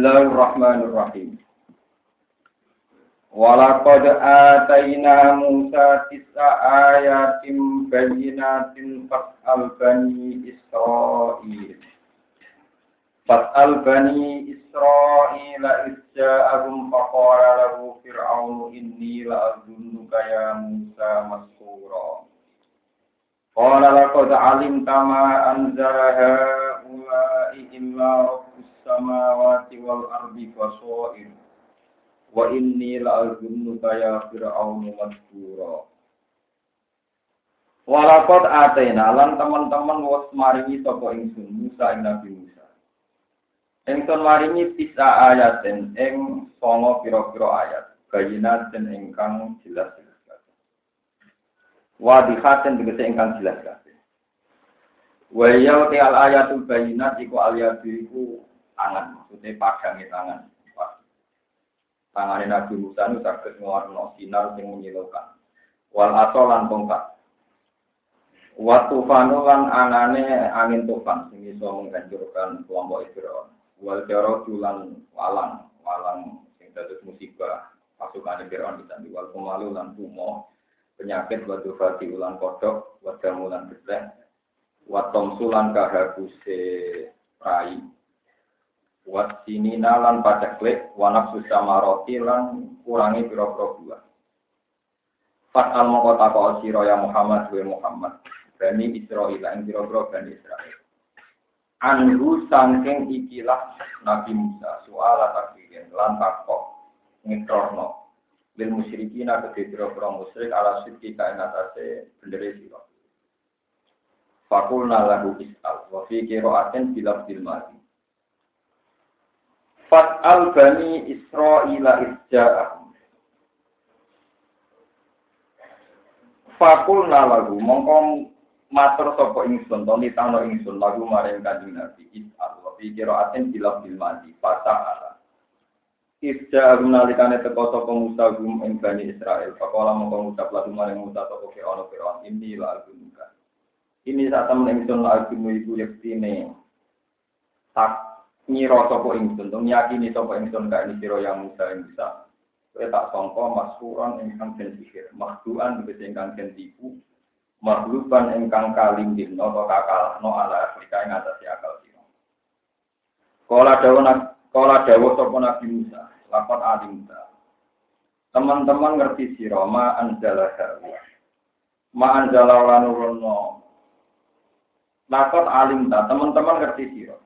Bismillahirrahmanirrahim. Walaqad atayna Musa tis'a ayatin bayyinatin fas'al bani Israil. Fas'al bani Israil isja'ahum faqala lahu fir'aunu inni la'adunnuka ya Musa maskura. Qala laqad alimta ma anzara samawati wal ardi basair wa inni la'azunnuka ya fir'aunu madhura Walakot atena lan teman-teman wis maringi sapa ingsun Musa ing Nabi Musa. Ingsun maringi tisa ayaten ing songo pira-pira ayat, bayinaten ingkang jelas jelas kabeh. Wadihaten tegese ingkang jelas kabeh. Wa ya al ayatul bayinat iku al iku tangan, maksudnya padangi tangan tangan Nabi Musa itu sakit ngewarno sinar yang menyilaukan. Wal asolan tongkat. Waktu fanu lan anane angin tufan sing iso menghancurkan kelompok Israel. Wal jaro julan walang, walang sing dados musibah pasukan Firaun bisa diwal kumalu lan tumo penyakit batu fati ulang kodok, wadamu lan geblek, watom sulan kahabuse rai, Wat sini nalan paceklik, wanak susah maroti lan kurangi piro-piro buah. Fat al moko tako siro ya Muhammad wa Muhammad. Bani Israel yang piro-piro Bani Israel. Anhu sangking ikilah Nabi Musa soal takdirin lan takok ngikrorno lil musyrikin aku piro-piro musyrik ala syirki kain atase bendere siro. Fakulna lahu is'al wa fi kiro'atin bilaf bilmadi. Fat'al bani Israila isja'ahum. Fakul lagu mongkong matur sapa ingsun to nitano ingsun lagu maring kanjeng Nabi is'al wa fi qira'atin bilaf bil madi fata'ala. Isja nalikane teko sapa Musa gum ing bani Israil pakola mongko ngucap lagu maring Musa sapa Fir'aun Fir'aun ini la agunuka. Ini saat temen ingsun agunu iku yektine tak nyiro sopo ingsun, dong yakini sopo ingsun gak ini siro yang Musa yang bisa. Kowe tak sangka masuran ingkang den sihir, mahduan tegese ingkang den tipu, mahluban ingkang kaling dino atau kakal no ala Afrika ing atas akal sira. Kala dawuh kala dawuh sapa Nabi Musa, lapor alim Teman-teman ngerti sira ma anzala Ma anzala nurono. Lakon alim teman-teman ngerti sira.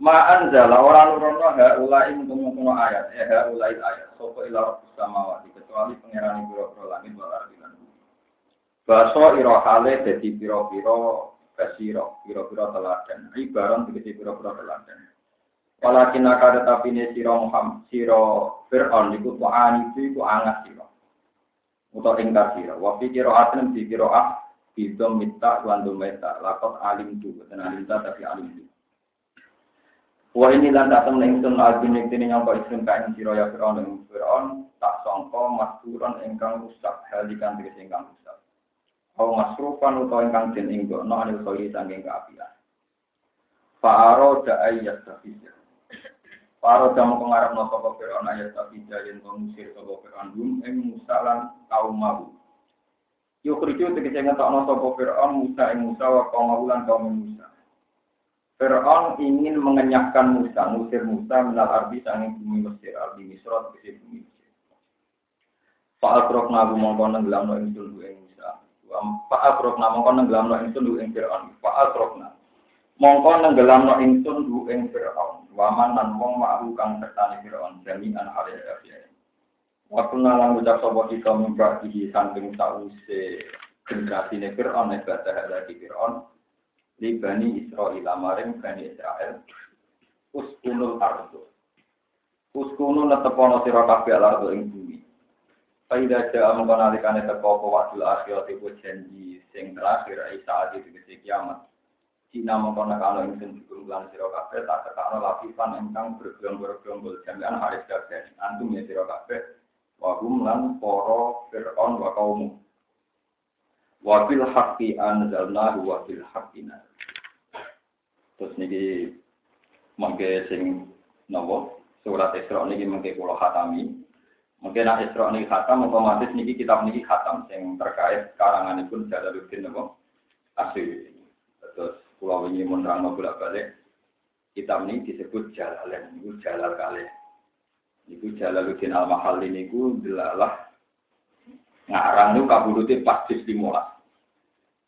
Ma'an zala orang nurono ha ulai mengkono ayat, eh ha ulai ayat. Ila rabbus samawati kecuali pangeran biro-biro langit wal ardi lan. Baso iro hale dadi piro-piro kasiro, piro-piro teladan. Ibaran tegese piro-piro teladan. Walakin akar tapi ne siro Muhammad siro Fir'aun iku tu'ani itu iku angas siro. Uto ingkar siro. Wafi kiro di kiro ah bidom mita wan meta lakot alim tu. Betul alim tapi alim tu. Wah ini lan datang ning sun albin ing dene nyangka isun kain sira ya Firaun ing tak sangka maskuran ingkang rusak halikan tegese ingkang rusak. Au masrufan utawa ingkang den inggono anil khairi saking kaapian. Fa'aro da ayat tafija. Fa'aro da mung ngarep no sapa Firaun ayat tafija yen to musir Firaun dum ing Musa lan kaum mau. Kerja tegese ngetokno sapa Firaun Musa ing Musa wa kaum mau lan kaum Musa. Fir'aun ingin mengenyahkan Musa, musir Musa minal ardi sanging bumi Mesir, ardi Misro, bumi Mesir. Fa'al krok nabu mongkon nenggelam no ingsun du ing Musa. Fa'al krok nabu mongkon nenggelam no ingsun du ing Fir'aun. Fa'al krok nabu. Mongkon nenggelam no ingsun du ing Fir'aun. Waman nan wong ma'ru kang sertani Fir'aun. Jami an alih afiyah. Waktu nalang ucap sopo kita mimpak dihi samping sause generasi Fir'aun, ibadah lagi Fir'aun li bani Israel maring bani Israel uskunul ardu. Uskunu netepono sira kabeh ardu ing bumi. Faida ja'a mengkon alikane teko apa wakil akhirat janji sing terakhir ai saat itu di kiamat. Cina mengkon nekano ingsun sira kabeh tak tekano lapisan ingkang bergelombol-gelombol jami'an haris kabeh antum ya sira wa hum lan para fir'aun wa kaum Wafil haqqi anzalnahu wa fil haqqi Terus niki mengke sing nopo surat Isra niki mengke kula khatami. Mungkin nak Isra niki khatam otomatis niki kitab niki khatam sing terkait karanganipun Jalaluddin nopo asli. Terus kula wingi mun nerangno bolak-balik kitab ini disebut Jalalain, itu Jalal kali. Iku Jalaluddin Al-Mahalli niku delalah ngarang niku kabudute pas juz 15.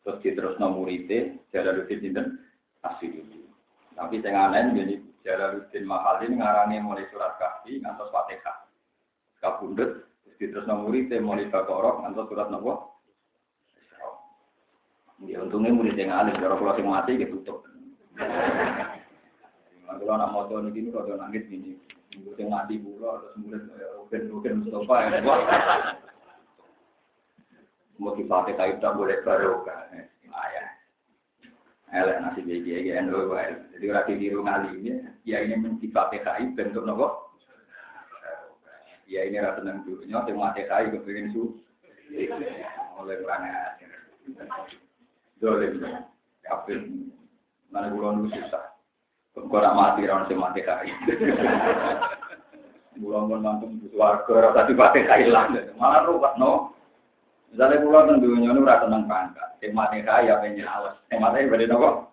Terus diterusno murite Jalaluddin sinten Asyidudi. Tapi sing aneh jadi Jalaluddin Mahalli ngarangi mulai surat Kahfi ngantos Fatihah. Kabundut terus diterusno murite mulai Baqarah ngantos surat nopo? Ya untungnya murid yang alim, kalau kalau sing mati gitu tutup. Kalau anak motor ini kalau nangis gini, minggu yang mati pulau, terus murid mungkin mungkin Mustafa ya, motivasi tak boleh barokah, ayah. Elek nasi begi ya, endo Jadi orang tiru ngali ini, ya ini menciptakan kayu bentuk nopo. Ya ini rasa seneng dunia, yang mati kayu kepengen su. Oleh kurang ajar. Dolim, kafir. Mana bulan susah. Ora mati ra sing mati kae. Mulang mun mantung warga pate kae lah. Malah ruwet no. Misalnya pulau dunia ini ora tenang pangkat, sing mati kae ya pengen awas. Sing mati bade nopo?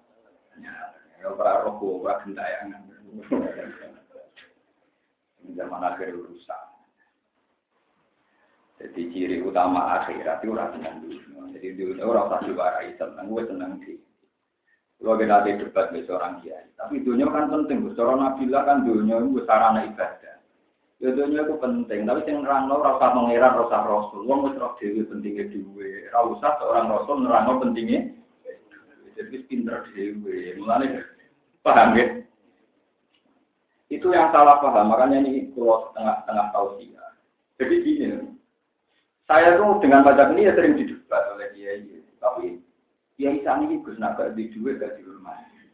Ya ora roh ora gentayangan. Zaman akhir rusak. Jadi ciri utama akhirat itu tenang dunia. Jadi dunia ora usah diwarai tenang, gue tenang sih. Kalau kita ada debat dengan seorang kiai, tapi dunia kan penting. Seorang Nabila kan dunia itu sarana ibadah. Ya dunia itu penting, tapi yang nerangno rasa mengira rasa rasul. Wong wis roh dhewe pentingnya dhewe. Ora seorang rasul nerangno pentingnya. Jadi pinter dhewe. Mulane paham ya? Itu yang salah paham. Makanya ini keluar tengah-tengah tausiah. Jadi gini, saya tuh dengan pajak ini ya sering didebat oleh kiai. Tapi Ya isa ini Gus nak di duit gak dihormati.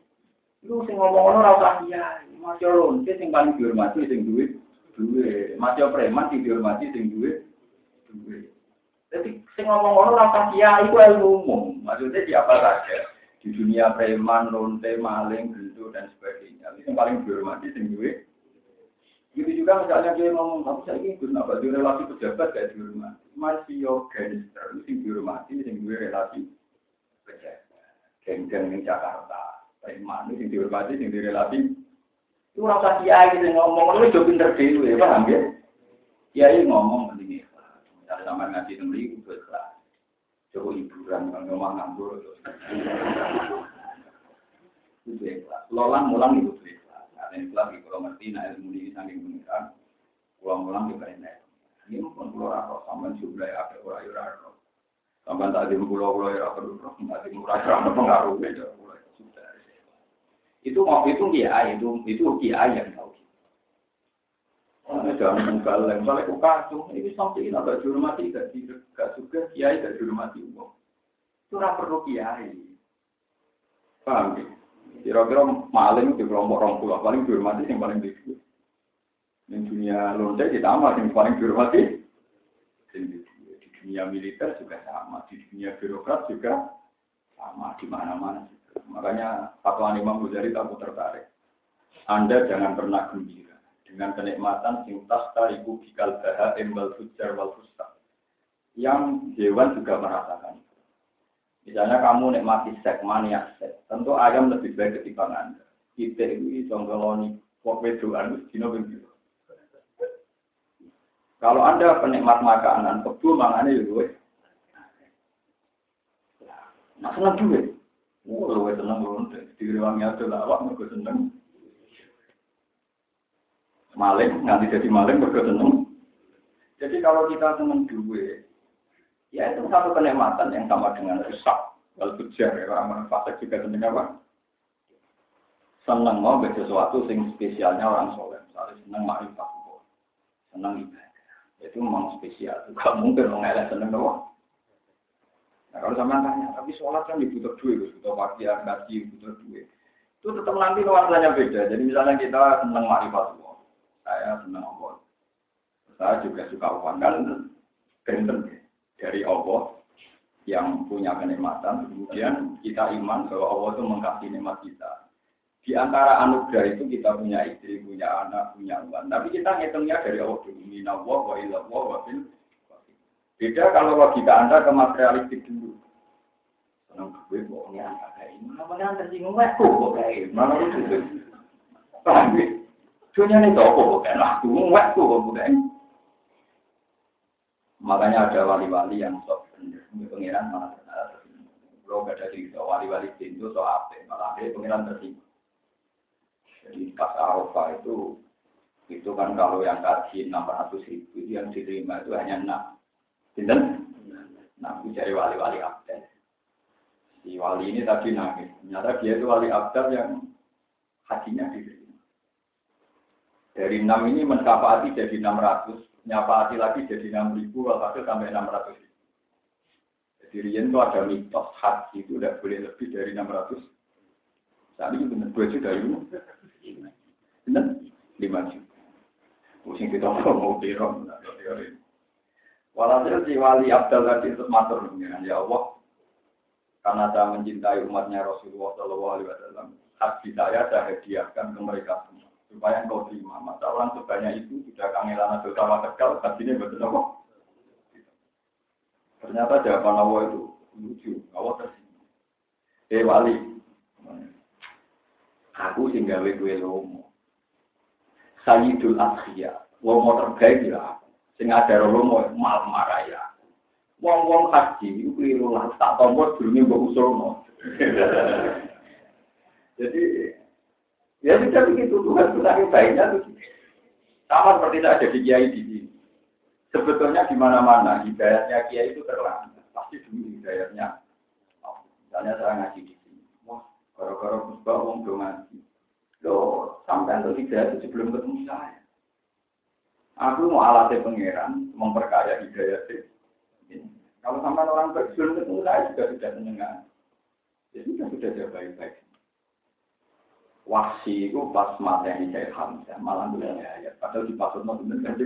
Lu sing ngomong ora usah kiai, masih lonce sing paling dihormati sing duit duit. Masih preman sing dihormati sing duit duit. Jadi sing ngomong ora usah kiai itu ilmu umum. Maksudnya siapa saja di dunia preman, lonte, maling, gendut dan sebagainya. Ini yang paling dihormati sing duit. Gitu juga misalnya dia ngomong, aku saya ingin Gus nak di relasi pejabat gak dihormati. Masih yo gangster, sing dihormati sing duit relasi Geng-geng di Jakarta. Preman ini dihormati, yang direlati. Itu rasa kiai gitu ngomong, lu jauh pinter dulu ya, paham ya? Kiai ngomong penting ikhlas. Misalnya sama ngaji enam ribu, ikhlas. Coba hiburan, kalau ngomong ngambur. Itu ikhlas. Lolang mulang itu ikhlas. Ada ikhlas, kalau ngerti, nah ilmu ini saking pengiran. Ulang-ulang juga ini. Ini pun pulau rasa, sama jumlah apa orang-orang Sampai tak di pulau pulau ya perlu tak di murah karena pengaruh beda pulau sudah. Itu mau itu kiai itu itu kiai yang tahu. Ada jangan mengkaleng, kalau aku kacung, ini sampai ini agak juru mati, gak gak suka kiai gak juru umum. Itu ora perlu kiai. Paham ya? Kira-kira maling di kelompok orang pulau paling mati yang paling tinggi. Di dunia lonte ditambah yang paling juru mati dunia militer juga sama, di dunia birokrat juga sama, di mana-mana. Makanya fatwa Imam Ghazali aku tertarik. Anda jangan pernah gembira dengan kenikmatan sing tariku bikal baha embal fujar wal fusta. Yang hewan juga merasakan. Misalnya kamu nikmati seks, mania tentu ayam lebih baik ketimbang Anda. Kita ini songgoloni, kok wedoan, dino kalau Anda penikmat makanan, kebu mangannya ya gue. Nah, seneng duit. Oh, gue seneng. Di ruangnya ada lawak, gue seneng. Maling, nanti jadi maling, gue seneng. Jadi kalau kita seneng duit, ya itu satu kenikmatan yang sama dengan rusak. Kalau tujar, ya, orang fasik juga seneng apa? Seneng mau sesuatu yang spesialnya orang soleh. Misalnya seneng makrifat, seneng ibadah itu memang spesial. Gak mungkin orang seneng doang. Nah kalau sama tanya, tapi sholat kan dibutuh duit, butuh pakaian, gaji, butuh duit. Itu tetap nanti nuansanya beda. Jadi misalnya kita seneng Allah, saya seneng Allah. Saya juga suka uang kan, ganteng dari Allah yang punya kenikmatan. Kemudian kita iman bahwa Allah itu mengkasih nikmat kita. Di antara anugerah itu kita punya istri, punya anak, punya uang. Tapi kita ngitungnya dari Allah dulu. Minallah wa ilallah wa bil. Beda kalau logika Anda ke materialistik dulu. Senang gue ini angka kayak. Namanya yang tersinggung aku kok kayak. Mana itu? Paham ya? Dunia ini kok kayak lah. Gue waktu kok kayak. Makanya ada wali-wali yang sok. Ini pengiran malah tersinggung. Kalau gak ada cerita wali-wali itu so apa? Malah ada pengiran tersinggung. Jadi pas Arafah itu itu kan kalau yang kaji 600 ribu yang diterima itu hanya enam. Sinten? Nah, cari wali-wali abdal. Si wali ini tadi nangis. Ternyata dia itu wali abdal yang hajinya diterima. Dari enam ini mencapai jadi 600, nyapati lagi jadi 6 ribu, walhasil sampai 600 ribu. Jadi Rian itu ada mitos haji itu tidak boleh lebih dari 600. Saat ini benar dua juta Benar? Lima juta. Pusing kita mau biro, teori. Walhasil si wali Abdul itu matur ya Allah, karena saya mencintai umatnya Rasulullah Shallallahu Alaihi Wasallam, hati saya saya hadiahkan ke mereka semua supaya engkau terima. Masa orang sebanyak itu sudah kangelan atau sama tekal, hatinya betul apa? Ternyata jawaban Allah itu lucu, Allah tersinggung. Eh wali, aku tinggal gue lomo. Sayyidul Akhiyah, lomo terbaik ya aku. Sing ada lomo mal maraya. Wong-wong haji itu keliru lah, tak tombol durunge mbok usulno. Jadi ya sudah begitu Tuhan saking baiknya tuh. Sama seperti saya jadi kiai di sini. Sebetulnya di mana-mana hidayatnya kiai itu terlambat. Pasti hidayatnya. Oh, misalnya saya ngaji di gara-gara musbah wong do ngaji. Loh, sampai untuk hidayat itu sebelum ketemu saya. Aku mau alatnya pangeran, memperkaya hidayat itu. Kalau sama orang berjuang ketemu saya juga sudah mendengar. Jadi sudah sudah jauh baik-baik. Wahsi itu pas yang saya Hamzah, malah bilang ya, padahal di pasut mau kan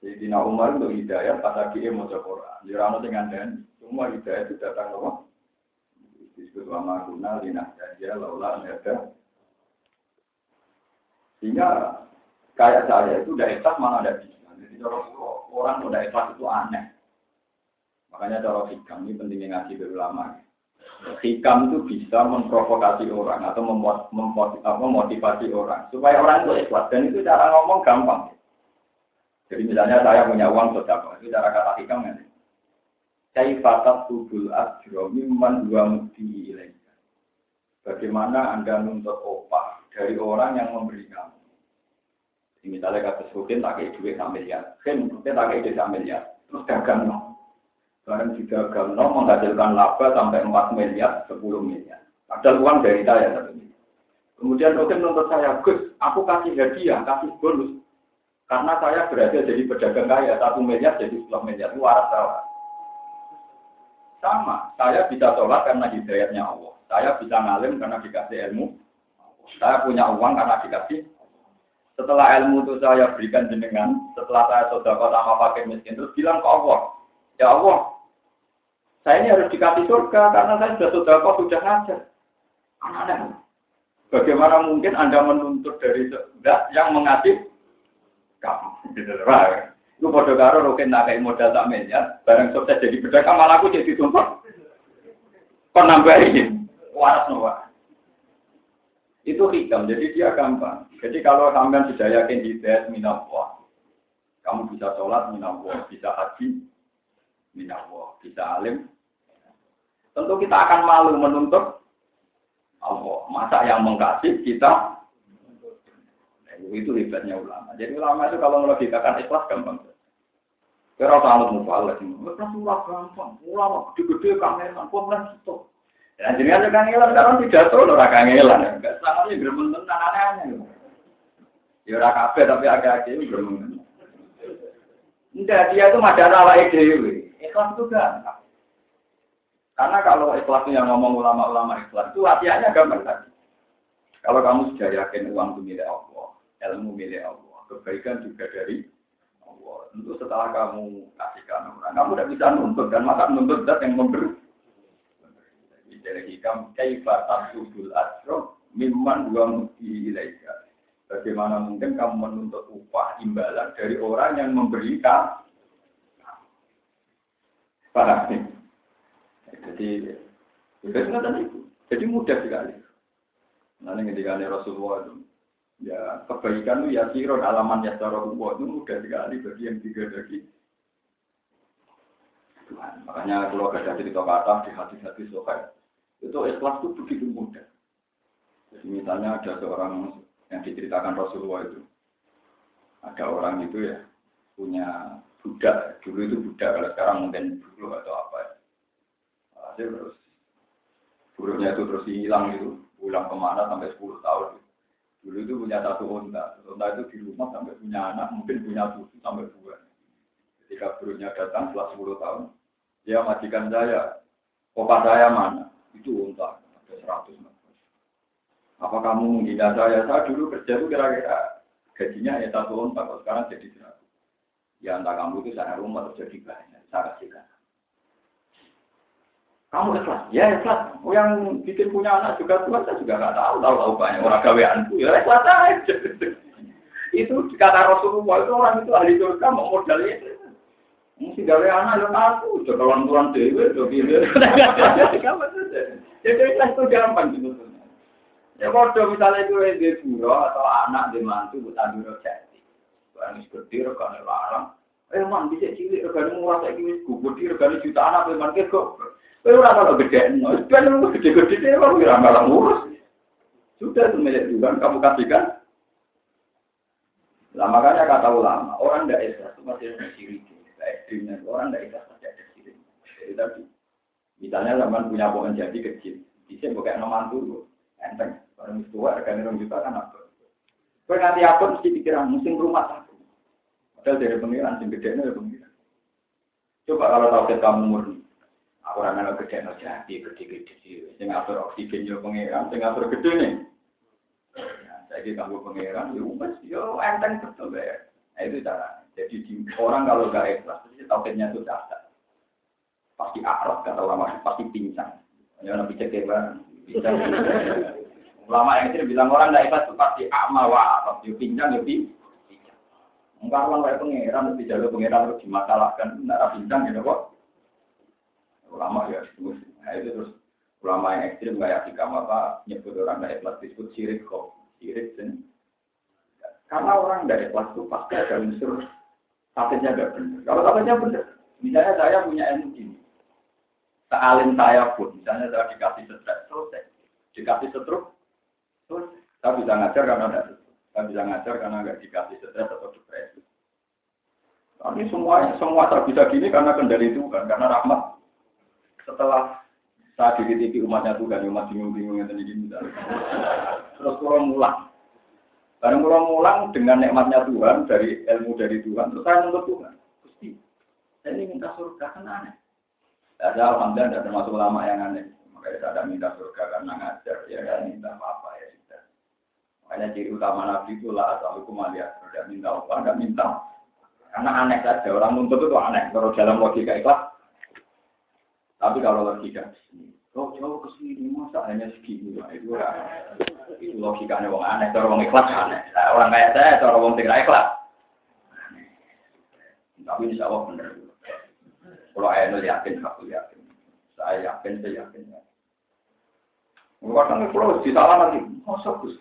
Jadi Umar untuk hidayah, pas lagi mau Quran. Di Rano dengan dan semua hidayah itu datang loh. Disebut lama guna, lina saja, laula ada. Sehingga kayak saya itu udah ikhlas mana ada bisa. Jadi orang udah ikhlas itu aneh. Makanya cara hikam ini pentingnya ngaji dari ulama. Hikam itu bisa memprovokasi orang atau memotivasi orang supaya orang itu ikhlas dan itu cara ngomong gampang. Jadi misalnya saya punya uang sodako, itu cara kata hikam kan? Kaifatat tubul ajro mimman dua mudi ilaika. Bagaimana Anda nuntut opah dari orang yang memberi kamu? Misalnya kata Sukin tak kayak duit sampai miliar, kan kita tak kayak sampai miliar, terus dagang no. Barang juga no menghasilkan laba sampai 4 miliar, 10 miliar. Ada uang dari saya satu Kemudian Sukin nuntut saya, Gus, aku kasih hadiah, kasih bonus. Karena saya berhasil jadi pedagang kaya, satu miliar jadi 10 miliar, itu waras. Sama, saya bisa sholat karena hidayatnya Allah. Saya bisa ngalim karena dikasih ilmu. Saya punya uang karena dikasih setelah ilmu itu saya berikan jenengan, setelah saya sodako sama pakai miskin, terus bilang ke Allah, ya Allah, saya ini harus dikasih surga karena saya sudah sodako, sudah ngajar. Aneh. Bagaimana mungkin Anda menuntut dari surga yang mengasih kamu? Itu bodoh karo rokin nakai modal tak miliar, barang sukses jadi pedagang malah aku jadi tuntut. Penambahin, waras noah. Itu hikam, jadi dia gampang. Jadi kalau sampean sudah yakin hidayat minallah, kamu bisa sholat minallah, bisa haji minallah, bisa alim. Tentu kita akan malu menuntut Allah. Masa yang mengkasih kita itu hebatnya ulama. Jadi ulama itu kalau melogikakan ikhlas gampang. Kira kalau mau falas, ikhlas gampang. Ulama gede-gede kangenan, kok gitu. Ya jadi aja kangelan karena tidak tahu ora kangelan. Enggak sama ya gremeng tenan aneh-aneh. Ya ora kabeh tapi agak-agak gremeng. Enggak, dia itu madara ala dhewe. Ikhlas itu gampang. Karena kalau ikhlas yang ngomong ulama-ulama ikhlas itu latihannya gampang tadi. Kalau kamu sudah yakin uang itu milik Allah, ilmu milik Allah, kebaikan juga dari Allah. Tentu setelah kamu kasihkan orang, kamu tidak bisa nuntut dan maka nuntut dat yang memberi dari hikam kaifa tasubul asro mimman man dua muti ilaika. Bagaimana mungkin kamu menuntut upah imbalan dari orang yang memberikan nih? Jadi, itu tadi. Jadi mudah sekali. Nanti ketika Rasulullah ya kebaikan itu ya siron alaman ya secara hukum itu mudah sekali bagi yang tiga lagi. Tuhan. Makanya kalau ada cerita kata di hati-hati sokai, itu ikhlas itu begitu mudah. Jadi misalnya ada seorang yang diceritakan Rasulullah itu, ada orang itu ya punya budak, dulu itu budak, kalau sekarang mungkin dulu atau apa ya. Hasil terus buruknya itu terus hilang itu, pulang ke mana sampai 10 tahun. Dulu itu punya satu unta, unta itu di rumah sampai punya anak, mungkin punya cucu sampai dua. Ketika buruknya datang setelah 10 tahun, dia majikan saya, opa saya mana? Itu unta, ada 100 Apa kamu menghina saya? Saya dulu kerja itu kira-kira gajinya ya satu unta, kalau sekarang jadi 100. Ya entah kamu itu saya rumah terjadi banyak, saya kasihkan. Kamu ikhlas? Ya ikhlas. Oh, yang bikin punya anak juga Tuhan, saya juga nggak tahu. Tahu tahu banyak orang gaweanku. Ya ikhlas aja. itu kata Rasulullah itu orang itu ahli surga mau modal itu. Mesti gawe anak yang aku, coba kalau tuan dewi, coba pilih. Jadi ikhlas itu gampang gitu. Ya kalau misalnya itu di buro atau anak di mantu buat ambil jadi. Barang seperti rekan larang. Eh man bisa cilik rekan murah kayak gini, gue di rekan juta anak di mantu kok. Kowe ora kalau gede, kan lu gede-gede kamu ora malah ngurus. Sudah itu milik Tuhan, kamu kasihkan. Lah makanya kata ulama, orang tidak ikhlas itu masih ada sirik. Ekstrimnya orang tidak ikhlas masih ada sirik. Jadi tadi, misalnya zaman punya pohon jadi kecil, bisa bukan nomor dulu, enteng. Orang tua harganya orang juta kan apa? Kau nanti apa mesti pikiran musim rumah satu. Padahal dari pengiran, sing gede dari pengiran. Coba kalau tahu kamu murni, Aku ora melok gede no jadi gede-gede sih. Sing ngatur oksigen yo pangeran, sing ngatur gede nih. Saya kamu pangeran, yo mas, yo enteng betul ya. Nah, itu cara. Jadi di, orang kalau gak ikhlas, itu tauhidnya itu dasar. Pasti akrab kata lama, pasti pincang. Ya nabi cek bisa. Ulama yang itu bilang orang gak ikhlas pasti amal wa akrab, yo pincang yo pincang. Enggak orang kayak pangeran, lebih jalur pangeran harus dimasalahkan, nggak pincang gitu kok ulama ya nah itu terus ulama yang ekstrim kayak hikam apa nyebut orang dari ikhlas disebut sirik kok. Sirik dan karena orang dari ikhlas itu pasti ada unsur tatenya gak benar. Kalau tatenya benar misalnya saya punya ilmu ini sealim saya pun misalnya saya dikasih stres selesai. Dikasih setruk selesai. Saya bisa ngajar karena ada saya bisa ngajar karena nggak dikasih stres atau depresi tapi semua semua terbisa gini karena kendali itu kan karena rahmat setelah saya dititipi umatnya Tuhan, umat bingung-bingung yang tadi gini. Terus kalau mulang. Barang kalau mulang dengan nikmatnya Tuhan, dari ilmu dari Tuhan, terus saya menuntut Tuhan. Gusti, saya ini minta surga, kan aneh. Ada alhamdulillah, tidak termasuk lama yang aneh. Makanya saya ada minta surga karena ngajar, ya kan, minta apa-apa ya sudah. Makanya ciri utama Nabi itu lah, asal hukum aliyah, tidak minta apa, tidak minta. Karena aneh saja, orang nuntut itu aneh. Kalau dalam logika ikhlas, tapi kalau logika kok jauh ke sini masa hanya segini nah, itu ya, itu logikanya wong aneh, cara wong ikhlas aneh. Orang kayak saya, cara wong tidak ikhlas. Tapi insya Allah benar. Kalau ayah yakin, aku yakin. Saya yakin, saya yakin. Kadang kalau di salah lagi, masa gus.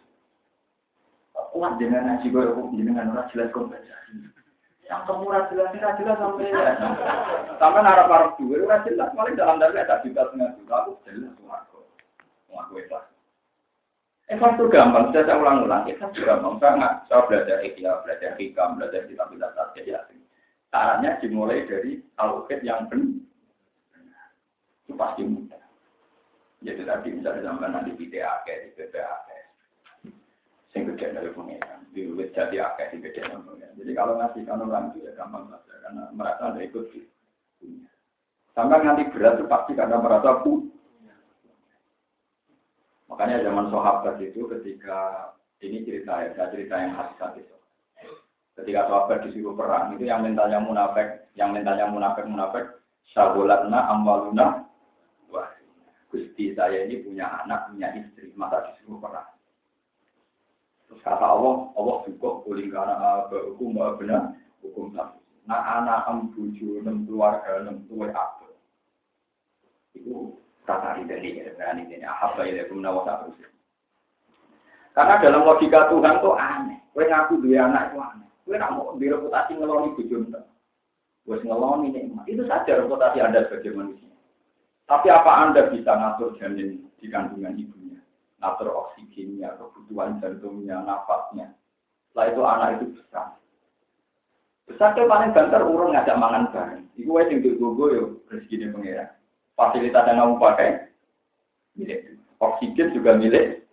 Kuat dengan ngaji gue, dengan orang jelas baca. Yang kamu jelas ini jelas sampai ya. Sampai narap narap dua, ora jelas. Paling dalam dari tak juta setengah juta, aku jelas semua aku. Semua aku ikhlas. Ikhlas itu gampang, sudah saya ulang-ulang. Ikhlas itu gampang. Saya nggak, saya belajar ikhlas, belajar hikam, belajar kitab-kitab tasbih yasin. Caranya dimulai dari tauhid yang benar. Itu pasti mudah. Jadi tadi misalnya zaman nanti PTA, di PPA, sing gede dari. Di wit jadi akeh gede dari pengiran. Jadi kalau ngasih kan orang itu ya gampang saja karena merasa ada ikut punya. Sampai nanti berat itu pasti karena merasa punya. Makanya zaman sahabat itu ketika ini cerita ya, cerita yang khas itu. Ketika sahabat disuruh perang itu yang mentalnya munafik, yang mentalnya munafik munafik, sabolatna amwaluna, wah, gusti saya ini punya anak, punya istri, masa disuruh perang kata Allah, Allah juga kuling karena hukum benar, hukum satu. Nah anak em buju, enam keluarga, enam tuwe apa? Itu kata ini, ya, ini, ahab ya, kumna wasa Karena dalam logika Tuhan tuh aneh. Kue ngaku dua anak itu aneh. Kue nak mau direputasi ngeloni buju Gue ngeloni nikmat. Itu saja reputasi Anda sebagai manusia. Tapi apa Anda bisa ngatur janin di kandungan ibu? Ngatur oksigennya, kebutuhan jantungnya, nafasnya. Setelah itu anak itu besar. Besar itu paling banter urung ngajak mangan bareng. Iku wae sing gogo yo rezekine pengira. Fasilitas yang kamu pakai milik. Oksigen juga milik.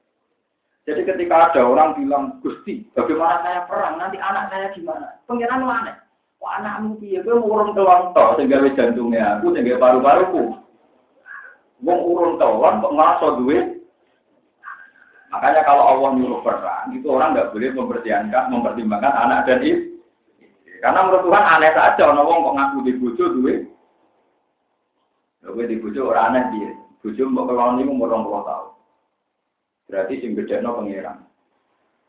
Jadi ketika ada orang bilang, Gusti, bagaimana saya perang? Nanti anak saya gimana? Pengiran mana? Wah anakmu piye? Gue urung telon toh, sehingga jantungnya aku, sehingga paru-paruku. Wong urung telon kok ngaso duit Makanya kalau Allah nyuruh perang, itu orang nggak boleh mempertimbangkan, mempertimbangkan anak dan ibu. Karena menurut Tuhan aneh saja, orang wong kok ngaku di bojo duwe. Gue di bojo orang aneh dia. Bojo mau kelon ini umur orang tahun. Berarti sing gede no pangeran.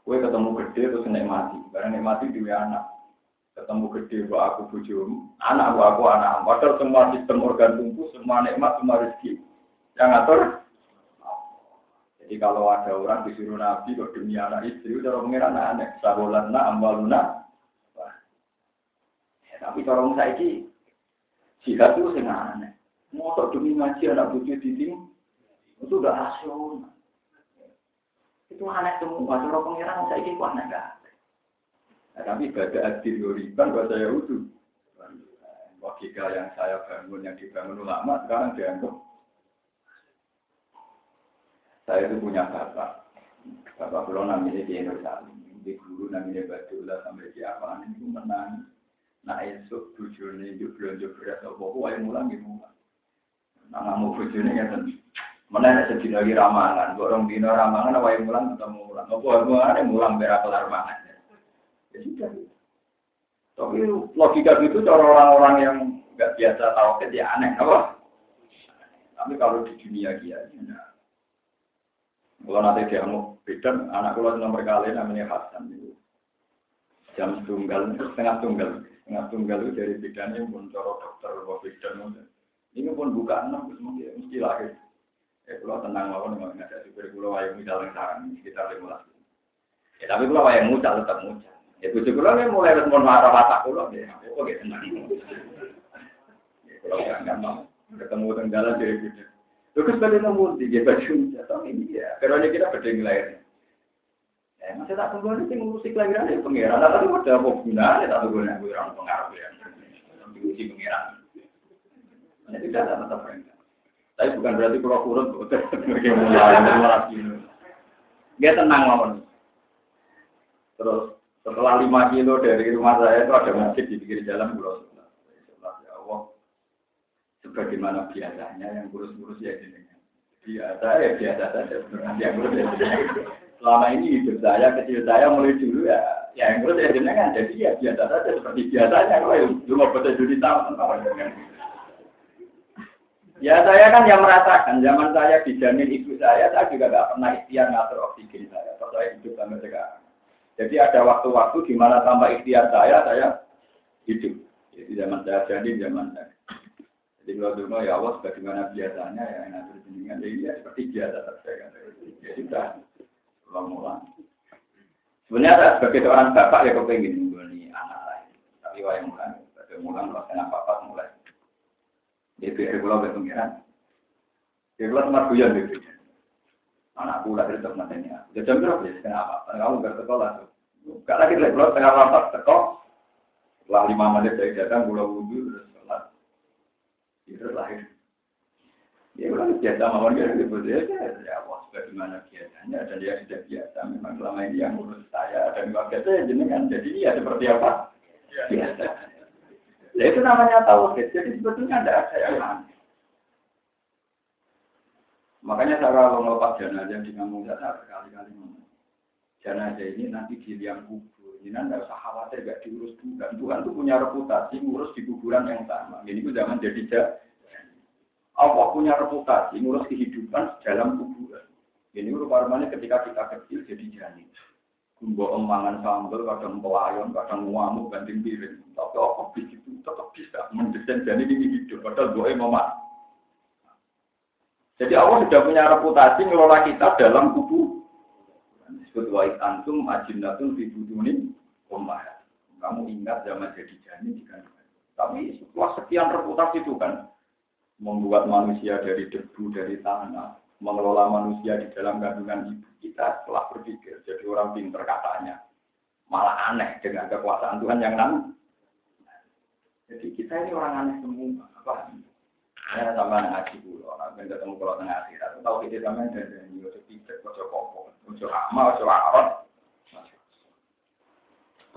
Gue ketemu gede terus mati. Barang mati duwe anak. Ketemu gede buat aku bojo, anak buat aku anak. Padahal semua sistem organ tubuh, semua nikmat, semua rezeki. Yang ngatur jadi kalau ada orang disuruh Nabi kok demi anak istri, udah pengiran aneh. Sabolana amwaluna. Ya, tapi kalau saya ini, jihad itu sing aneh. Motor demi ngaji anak bucu di sini, itu udah rasional. Itu aneh semua. Cara pengiran saya ini aneh gak nah, tapi pada adil yuriban bahasa Yahudi. Logika yang saya bangun, yang dibangun ulama, sekarang dianggap saya itu punya bapak. Bapak pulau namanya di Indonesia. Di guru namanya Badullah sampai di apa itu menang. Nah esok bujurnya jublo berat atau bawa yang mulang gitu. Nah kamu bujurnya kan. Mana ada lagi ramangan. Borong dino ramangan apa yang mulang ketemu mulang. Apa yang mulang berak kelar mangan. Ya sudah. Tapi logika itu cara orang-orang yang nggak biasa tahu ya aneh, apa? Tapi kalau di dunia kiai, nah, kalau nanti dia mau beda, anak kalau nomor kali namanya Hasan itu jam tunggal, setengah tunggal, setengah tunggal itu dari bidannya pun coro dokter atau bidan ini pun buka enam, mesti mesti lahir. Ya kalau tenang mau memang ada super pulau ayam mucal yang sarang sekitar lima belas. Ya tapi kalau ayam mucal tetap mucal. Ya tujuh pulau ini mulai respon marah watak pulau ya, oke tenang. Ya kalau nggak mau ketemu tenggalan dari bidan. Terus balik nomor tiga baju jatuh ini ya. Karena kita beda lain. Ya, masih tak tunggu nanti ngurusi kelahiran ya pengiran. Tapi ada apa gunanya tak tunggu nanti orang pengaruh ya. Diuji pengiran. Ini tidak ada tetap mereka. Tapi bukan berarti kurang mulai Dia tenang lawan. Terus setelah lima kilo dari rumah saya itu ada masjid di pinggir jalan Pulau sebagaimana biasanya yang kurus-kurus ya jenengan. Biasa ya biasa saja yang kurus ya Selama ini hidup saya, kecil saya mulai dulu ya, ya yang kurus ya jenengan. Jadi ya biasa saja seperti biasanya. Kalau yang cuma baca judi Ya saya kan yang merasakan, zaman saya dijamin ibu saya, saya juga nggak pernah ikhtiar ngatur oksigen saya. Kalau saya hidup sampai sekarang. Jadi ada waktu-waktu di mana ikhtiar saya, saya hidup. Jadi zaman saya jadi zaman saya. Jadi kalau dulu ya Allah sebagaimana biasanya ya enak jenengan jadi ya seperti biasa saja Ya sudah ulang-ulang. Sebenarnya sebagai seorang bapak ya kepengen mengguni anak lain. Tapi wah yang mulai, pada mulang kalau bapak mulai. Jadi biar pulau berpengiran. Dia pulau tempat guyon gitu. Anakku lahir tetap matanya. Dia jam berapa ya? Kenapa? Karena kamu gak sekolah tuh. Gak lagi lagi pulau tengah rapat teko. Setelah lima menit dari datang pulau wudhu itu lahir. Ya udah biasa mawon ya gitu ya ya Allah sebagaimana biasanya dan dia sudah biasa memang selama ini yang ngurus saya dan keluarga saya jenengan jadi dia seperti apa biasa. Ya itu namanya tauhid. Jadi sebetulnya ada ada yang aneh. Makanya saya kalau melepas jenazah di kampung saya berkali-kali ngomong. Jenazah ini nanti di liang kubur. Ini anda usah khawatir gak diurus Tuhan. Tuhan itu punya reputasi ngurus di kuburan yang sama. Ini itu zaman jadi Allah punya reputasi ngurus kehidupan dalam kuburan. Ini rupa-rupanya ketika kita kecil jadi janin. Gumbo emangan sambel, kadang pelayon, kadang ngamuk, banding piring. Tapi apa begitu tetap bisa mendesain jadi ini hidup. Padahal gue mau Jadi Allah sudah punya reputasi ngelola kita dalam kubu. Disebut wa'id antum ajinatun fi buduni ummah. Kamu ingat zaman jadi janin di Tapi setelah sekian reputasi itu kan, membuat manusia dari debu, dari tanah, mengelola manusia di dalam kandungan ibu kita telah berpikir jadi orang pinter katanya malah aneh dengan kekuasaan Tuhan yang nan jadi kita ini orang aneh semua apa ya sama ngaji dulu orang yang ketemu kalau tengah akhirat tahu kita sama dan dan yo sepijak kocok kopo kocok ama kocok arot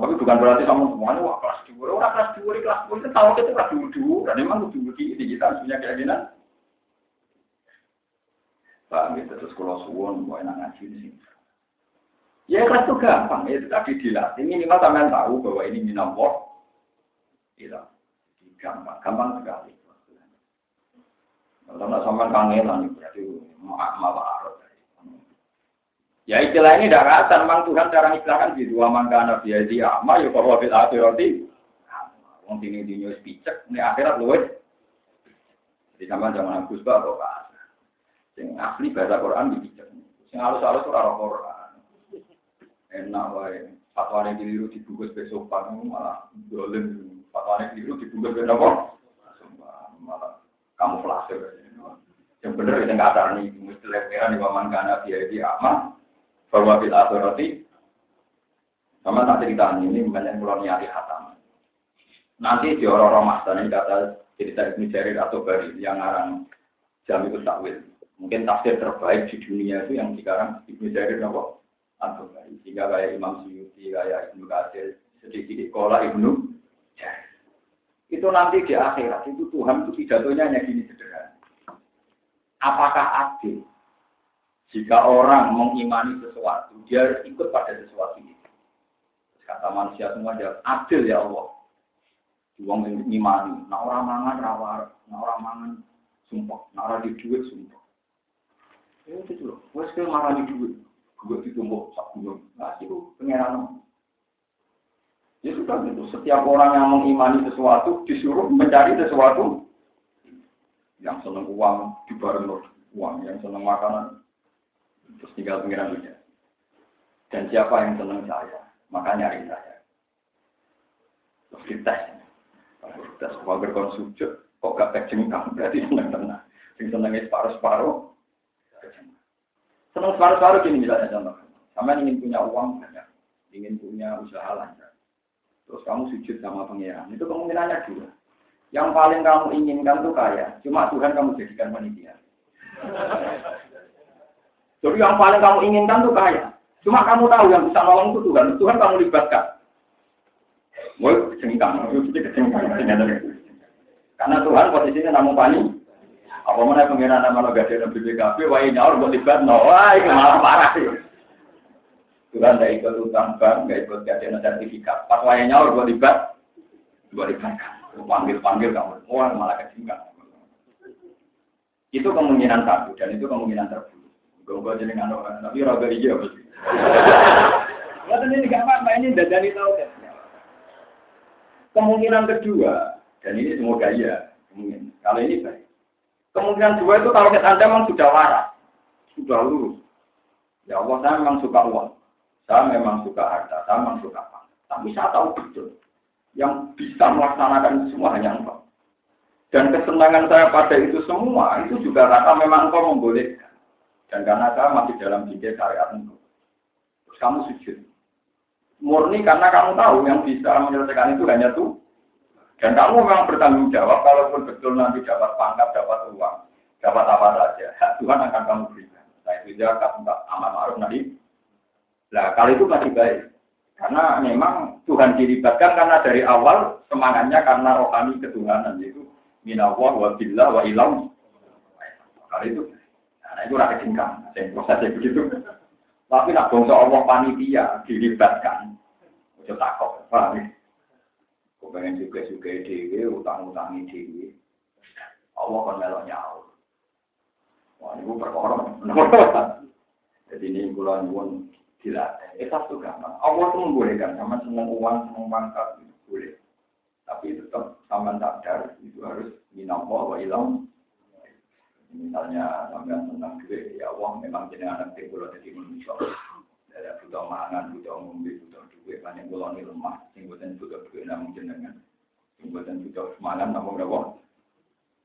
tapi bukan berarti kamu semuanya wah kelas dua orang kelas dua kelas dua itu tahu kita kelas dua dan memang dua di kita punya keyakinan Pak, gitu terus kalau suwon mau enak ngaji sini. Ya kelas itu gampang, ya, itu tadi dilatih. Minimal kalian tahu bahwa ini minamwor. Iya, gampang, gampang sekali. Kalau nggak sama kangenan, berarti malah arot. Ya istilah ini rasa, memang Tuhan cara istilahkan di dua mangga nabi di ama, yuk kalau fil akhirati. Wong ini di news picek, ini akhirat luwes. Di zaman zaman Gus Bah, Pak. Sing asli bahasa Quran dipijak. Sing halus-halus ora Quran. Enak wae. Fatwane keliru dibungkus besok pagi malah dolen. Fatwane keliru dibungkus besok apa? Malah kamu flase. Yang benar itu nggak ada nih, mesti leperan di waman karena dia di aman, bahwa bil akhirati sama tak cerita ini banyak pulau nyari hatam. Nanti di orang-orang mas ini kata cerita Ibnu Jarir atau Bari yang ngarang jam itu takwil. Mungkin tafsir terbaik di dunia itu yang sekarang Ibnu Jarir apa? Atau jika kayak Imam Suyuti, kayak Ibnu Katsir, sedikit sekolah Ibnu. Itu nanti di akhirat itu Tuhan itu pidatonya hanya gini sederhana. Apakah adil jika orang mengimani sesuatu, dia harus ikut pada sesuatu itu. Kata manusia semua jawab, adil ya Allah. Uang mengimani, nah orang mangan rawar, nah orang mangan sumpah, nah orang di duit sumpah. Ya itu loh, wes ke marah di duit, gue ditumbuk sak gunung, nah itu pengeran. Ya sudah gitu, setiap orang yang mengimani sesuatu disuruh mencari sesuatu. Yang senang uang di bareng uang, yang senang makanan terus tinggal pengiran saja. Dan siapa yang senang saya, maka nyari saya. Terus. Kalau tes, kalau berkonsumsi, kok gak kejengkang, berarti senang tenang. Yang senangnya separuh-separuh, Senang separuh-separuh gini misalnya contoh. Sama ingin punya uang banyak, ingin punya usaha lancar. Terus kamu sujud sama pangeran, itu kemungkinannya dua. Yang paling kamu inginkan tuh kaya, cuma Tuhan kamu jadikan panitia. Jadi yang paling kamu inginkan tuh kaya, cuma kamu tahu yang bisa nolong itu Tuhan, Tuhan kamu libatkan. Woi, cengkang, Karena Tuhan posisinya namun panik, apa mana pengiran nama lo gak ada BPKB, wah ini nyaur buat libat, no, wah itu malah parah sih. Tuhan tidak ikut utang bank, nggak ikut gak sertifikat. Pas wah nyaur buat libat, buat libat. Panggil panggil kamu, wah malah kecingkan. Itu kemungkinan satu dan itu kemungkinan terburuk. Gue jadi nggak tapi raga iya pasti. Wah ini gak apa-apa ini dadani tahu kan. Kemungkinan kedua dan ini semoga iya kemungkinan. Kalau ini baik. Kemungkinan dua itu kalau Anda memang sudah waras, sudah lurus. Ya Allah, saya memang suka uang. Saya memang suka harta, saya memang suka apa. Tapi saya tahu betul, yang bisa melaksanakan semua hanya engkau. Dan kesenangan saya pada itu semua, itu juga kata memang engkau membolehkan. Dan karena saya masih dalam bingkai syariat engkau. Terus kamu sujud. Murni karena kamu tahu yang bisa menyelesaikan itu hanya tuh dan kamu memang bertanggung jawab, kalaupun betul nanti dapat pangkat, dapat uang, dapat apa saja, hak Tuhan akan kamu berikan. Nah itu zakat, aman ma'ruf nanti. Nah kali itu masih baik. Karena memang Tuhan dilibatkan karena dari awal semangatnya karena rohani ketuhanan, yaitu minawah wa billah wa ilam. Kali itu, nah itu rakyat singkang, prosesnya begitu. Tapi nak bangsa Allah panitia dilibatkan, itu takut, paham Kau pengen juga juga dewi, utang utangi dewi. Allah kan melok nyaur. Wah, ini perkara. Jadi ini bulan pun dilatih. Itu gampang. Allah tuh membolehkan sama seneng uang, seneng pangkat boleh. Tapi tetap sama sadar itu harus minallah wa ilam. Misalnya sampai senang duit, ya Allah memang jadi anak timbul jadi manusia. Ada butuh mangan, butuh ngombe, butuh duit, banyak bulan ini lemah. Sing butuh butuh duit namun jenengan. Sing butuh butuh mangan namun berapa?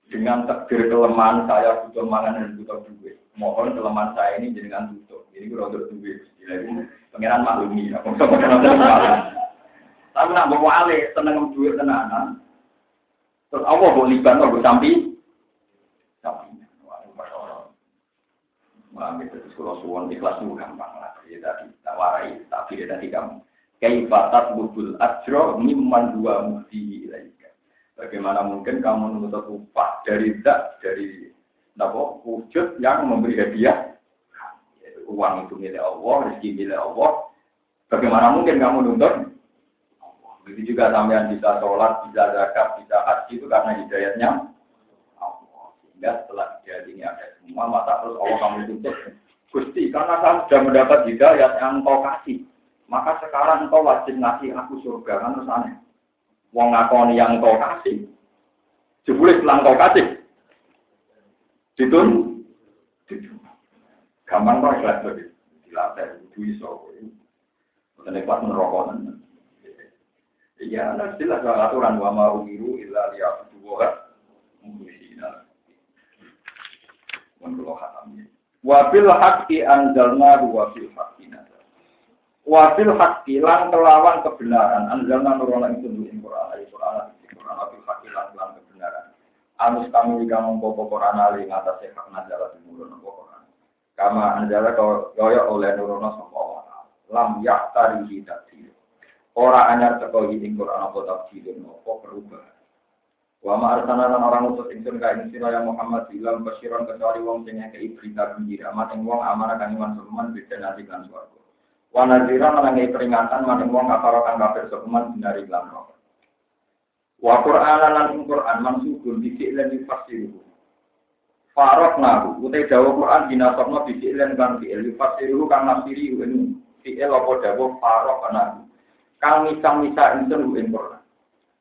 Dengan takdir kelemahan saya butuh mangan dan butuh duit. Mohon kelemahan saya ini jenengan tutup. Ini gue rodo duit. Pengiran maklumi. Aku sama kenal Tapi nak bawa alih, seneng duit tenanan. Terus Allah mau liban, mau. Sampai. Wah, itu kalau suwon ikhlas itu gampang lah. Ya tadi, tak warai, tapi dia tadi kamu. Kaifatat bubul ajro mimman dua mukti ilaika. Bagaimana mungkin kamu menuntut upah dari zat, dari napa, wujud yang memberi hadiah? Uang itu milik Allah, rezeki milik Allah. Bagaimana mungkin kamu nuntut? Begitu juga sampean bisa sholat, bisa zakat, bisa haji itu karena hidayatnya Allah. Sehingga setelah hidayat ini ada semua, masa terus Allah kamu tuntut. Gusti, karena saya sudah mendapat hidayat yang engkau kasih, maka sekarang engkau wajib ngasih aku surga. Kan terus aneh. Wong ngakoni yang engkau kasih. Jebule setelah engkau kasih. Ditun. Ditun. Gampang kok ikhlas tadi. Dilatih, itu iso. Bukan ikhlas merokok. Iya, nah jelas aturan wa ma umiru illa liya'budu mukhlisina. Menurut hatam Wa bil haqqi anzalna wa fil haqqi nazal. Wa bil haqqi lan kelawan kebenaran anzalna nurona itu di Quran ayat Quran di Quran bil haqqi lan kelawan kebenaran. Anus kami kamu popo Quran ali ngatasé hak nazal di nurona Quran. Kama anzala kaya oleh nurona sapa Lam yahtari hidat Ora anyar teko ing Quran apa tafsirun apa perubahan. Wa ma arsalna lan orang utus ingsun ka ing sira ya Muhammad bilang basyiron kecuali wong sing ngekeki berita gembira mateng wong amanah kan iman suman beda nanti kan swarga. Wa nadhira lan peringatan mateng wong kafir kang kafir suman binari lan roh. Wa Qur'anan lan ing Qur'an mansubun bisik lan difasiru. Farok nahu, utai dawa Quran dinasabna bisik lan kan fi'il, difasiru kang nafsiri ini fi'il apa dawa farok nahu kang misah-misah insun ing Quran.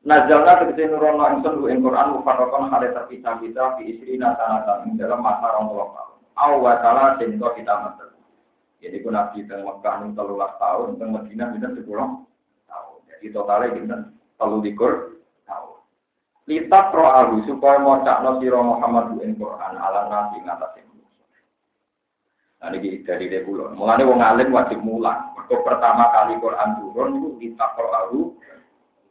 Nazalna tegese nurono insun ing Quran mufarraqan hale terpisah-pisah fi isri nasanatan ing dalam masa rong puluh tahun. Aw wa kita mater. Jadi ku nabi teng Mekah ning 13 tahun, teng Madinah pinten 10 tahun. Jadi totalnya pinten 13 tahun. Litat ro'ahu supaya mocakno sira Muhammad ing Quran ala nasi ngatasé Nah, ini dari kulon. Mulanya wong alim wajib mulang. Mereka pertama kali Quran turun itu kita Quran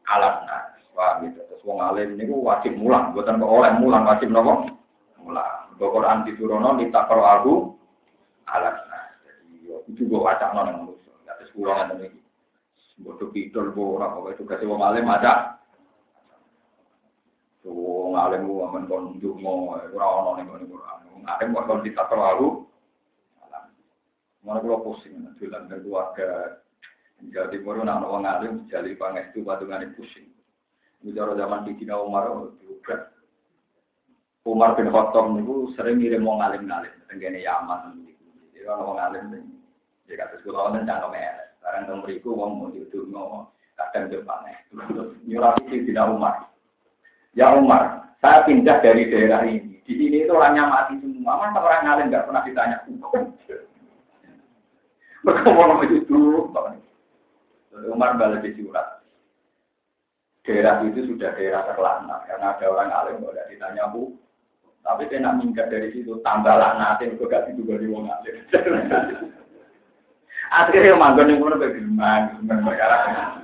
alat nas. Wah, gitu. Terus wong alim ini wajib mulang. Bukan kok oleh mulang wajib nopo mulang. Mereka Quran diturunno kita Quran alat. Jadi itu nol yang manusia. Terus pulang ada lagi. Bodoh pidol, bodoh apa itu kasih wong alim ada. Wong alim gua aman kon dungo, ora ono ning Quran. Wong alim kok kon ditakroalu Mana kalau pusing, dolan keluarga Jawa Timur, nak orang alim, jali itu patungan pusing. Bicara zaman di Cina Umar, juga. Umar bin Khattab itu sering ngirim orang alim ngalim, tenggene Yaman. Jadi orang alim, dia kata sekolah orang jangan meles. Sekarang tentang beriku, orang mau diudur ngomong, kadang depan. Terus nyurati di Cina Umar. Ya Umar, saya pindah dari daerah ini. Di sini itu orangnya mati semua. Masa orang ngalim nggak pernah ditanya mereka mau nama itu Umar balik di surat. Daerah itu sudah daerah terlaknat karena ada orang alim tidak ditanya bu. Tapi saya nak minggat dari situ tambah laknatin gue gak itu dari wong alim. Akhirnya manggon yang mana bagaimana?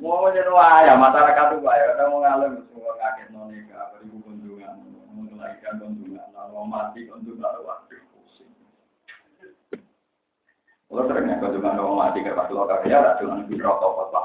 Mau jadi ya masyarakat itu ya, kita mau ngalim semua kaget nonika, beribu kunjungan, melahirkan kunjungan, lalu mati kunjungan, waktu. Kalau sering ya, cuma ngomong mati ke pas lo kerja, tak cuma di rokok pas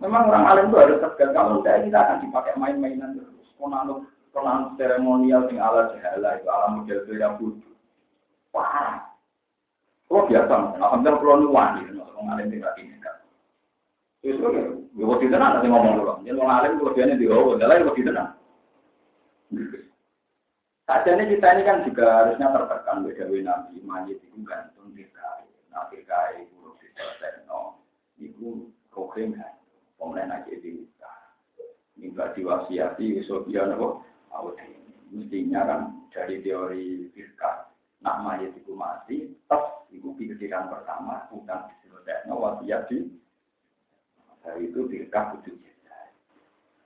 Memang orang alim itu harus tegas. Kalau tidak kita akan dipakai main-mainan terus. Konanut konanut seremonial sing ala jahala itu ala model gaya budu. Wah, kalau biasa, alhamdulillah kalau nuwani, orang alim tidak ini kan. Itu kan, ya waktu itu nanti ngomong dulu. Jadi orang alim kalau biasanya di bawah, adalah waktu itu nanti. Sajane kita ini kan juga harusnya tertekan beda nabi majid itu gantung dirkai, nah dirkai itu diselesaikan, itu kokeng kan, pemenang aja di minta diwasiati dia nopo? Mestinya kan dari teori firqa nak mayat itu mati tes itu pikiran pertama bukan diselesaikan wasiat di dari itu firqa kudu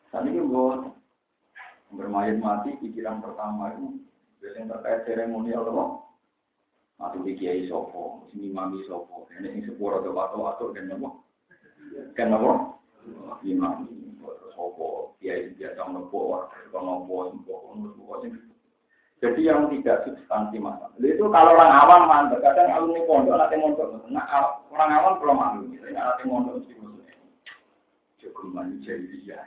saat ini buat bermayat mati pikiran pertama itu biasanya terkait seremonial loh mati di kiai sopo sini mami sopo. Ini yang sepuluh atau atau atau kan nopo? Kan nopo imam sopo kiai biasa nopo kalau nopo nopo jadi yang tidak substansi masalah itu kalau orang awam mantap kadang alumni pondok nanti mondok nah orang awam belum malu misalnya nanti mondok mesti maksudnya cukup manusia dia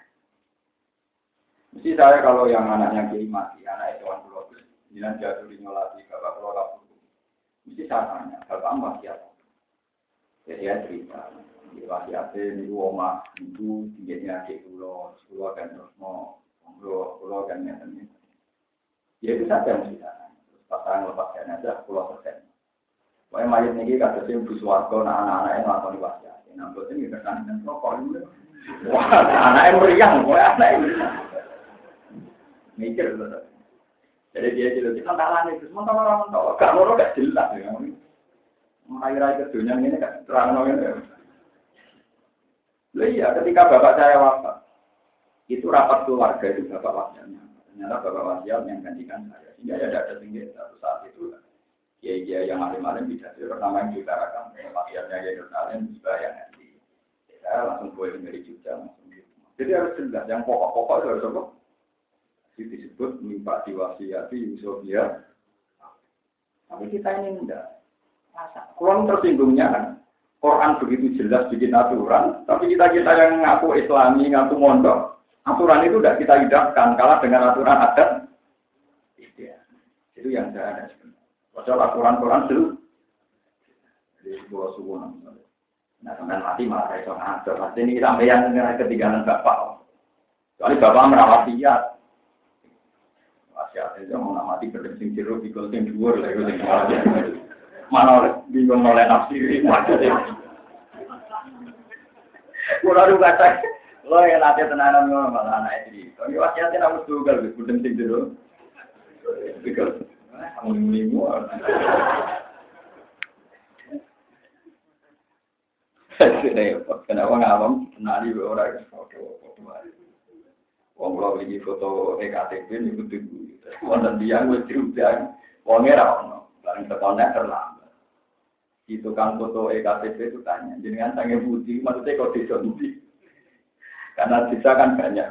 Mesti saya kalau yang anaknya kiai mati, anak itu kan pulau jangan jatuh di nyolati bapak kapur. Mesti saya tanya, bapak mbak siapa? Jadi ya cerita, di wasiatnya ini oma itu tingginya adik pulau, pulau terus mau pulau pulau kan ya Ya itu saja saya. Terus pasangan lepas aja pulau persen. Pokoknya mayat ini kata sih buswargo, nah anak-anak yang melakukan wasiat. Nah, buat ini kesan dan rokok ini. Wah, anak yang meriang, pokoknya anak yang mikir. Jadi dia jelas kita talan itu, sementara orang tahu, gak mau gak jelas ya. Mengakhiri ke dunia ini kan terang ini. Loh iya, ketika bapak saya wafat, itu rapat keluarga itu bapak wasiatnya. Ternyata bapak wasiat yang gantikan saya. Sehingga ya ada tinggi satu saat itu kiai-kiai yang alim-alim bisa pertama yang diutarakan, wasiatnya ya Yerusalem juga yang nanti. Saya langsung boleh Jogja langsung gitu. Jadi harus jelas, yang pokok-pokok itu harus apa? disebut mimpa diwasiati Yusufia. Tapi kita ini enggak. Kurang tersinggungnya kan. Quran begitu jelas bikin aturan, tapi kita kita yang ngaku Islami, ngaku mondok, aturan itu tidak kita hidupkan kalah dengan aturan adat. Iya. Itu yang saya ada sebenarnya. Padahal aturan Quran dulu. Jadi sebuah suku Nah, sampai mati malah saya ngatur. Pasti ini sampai yang ketinggalan bapak. Soalnya bapak merawat dia, wasiat itu mau mati kerja sing jero pikul sing dhuwur lha iku mana bingung oleh nafsi maksudnya Kulo lu lo yang nanti tenanan ngono malah anak itu. Harus juga lebih jero. Pikul kamu minggu. Kenapa ngawam kenali orang foto-foto Wong kula iki foto EKTP niku tuku. Wonten tiyang wis diundang, wong ora ono. Bareng terlambat. Di tukang foto EKTP itu tanya, jenengan sange budi, maksudnya kok desa budi? Karena desa kan banyak.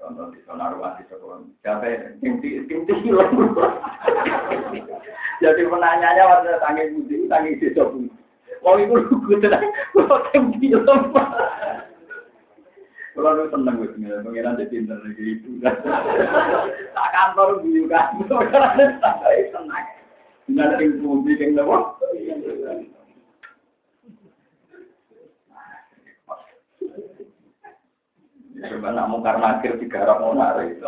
Untuk desa naruhan di sekolah. Siapa yang tinti hilang. Jadi penanyanya waktu sange budi, sange desa budi. Wong itu lugu tenang, kok tinti hilang. Kalau lu seneng gue pengiran, pengiran jadi pinter lagi itu. Tak kantor gue juga, pengiran saya senang. Dengan yang bumi yang lewo. Coba nak mau karena akhir digarap mau narik.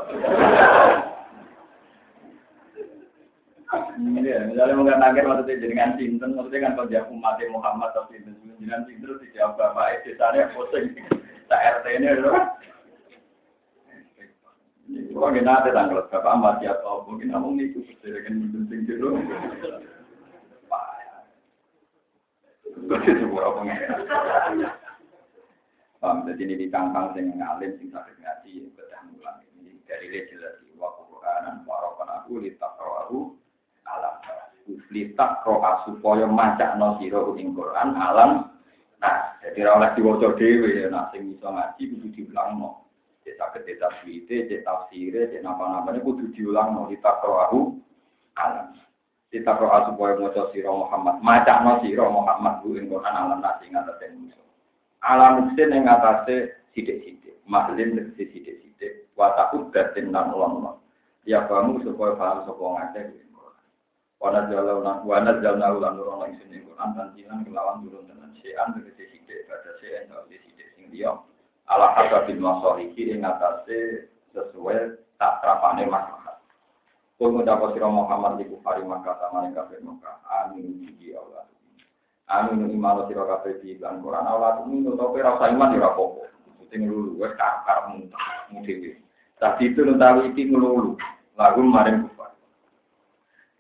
Ini ya, misalnya mungkin akhir maksudnya jenengan cinten, maksudnya kan dia umat Muhammad atau cinten, jenengan cinten dijawab bapak, itu sana posting tak RT ini. Kalau kita ada tanggal berapa amat ya atau mungkin namun itu kan penting dulu. Berarti sebuah pengen. Paham, jadi ini ditangkang sing ngalim sing sakit ngaji bedah mulang ini dari jelas wa Qur'anan warokan aku litakroahu alam litak roha supaya maca no siro ing Quran alam Nah, jadi oleh diwaca dhewe ya nak sing iso ngaji kudu diulangno. Cek saged cek tafsire, cek tafsire, cek napa-napane kudu diulangno ditakroahu alam. kita roa supaya maca sira Muhammad macakno sira Muhammad bu ing Quran alam nasi ngatasé musuh alam muksin ing ngatasé sithik-sithik mahlin tegese sithik-sithik. Wa takut datin lan ulama. Ya kamu supaya paham sapa ngake Wana jalau lan wana jalau lan nurung lan isin Quran tanjilan kelawan turun dengan sean tegese sithik pada sean di sithik sing liya ala hasabil masalihi ing atase sesuai tak terapane maslahat. Kul ngucap sira Muhammad di kufari maka sama ning kafir maka amin ji Allah. Amin iman sira kabeh di lan Quran Allah tumin to ora iman ora apa-apa. Sing lulu wis muntah mudhe. Tapi itu nutawi iki ngelulu. Lagu maring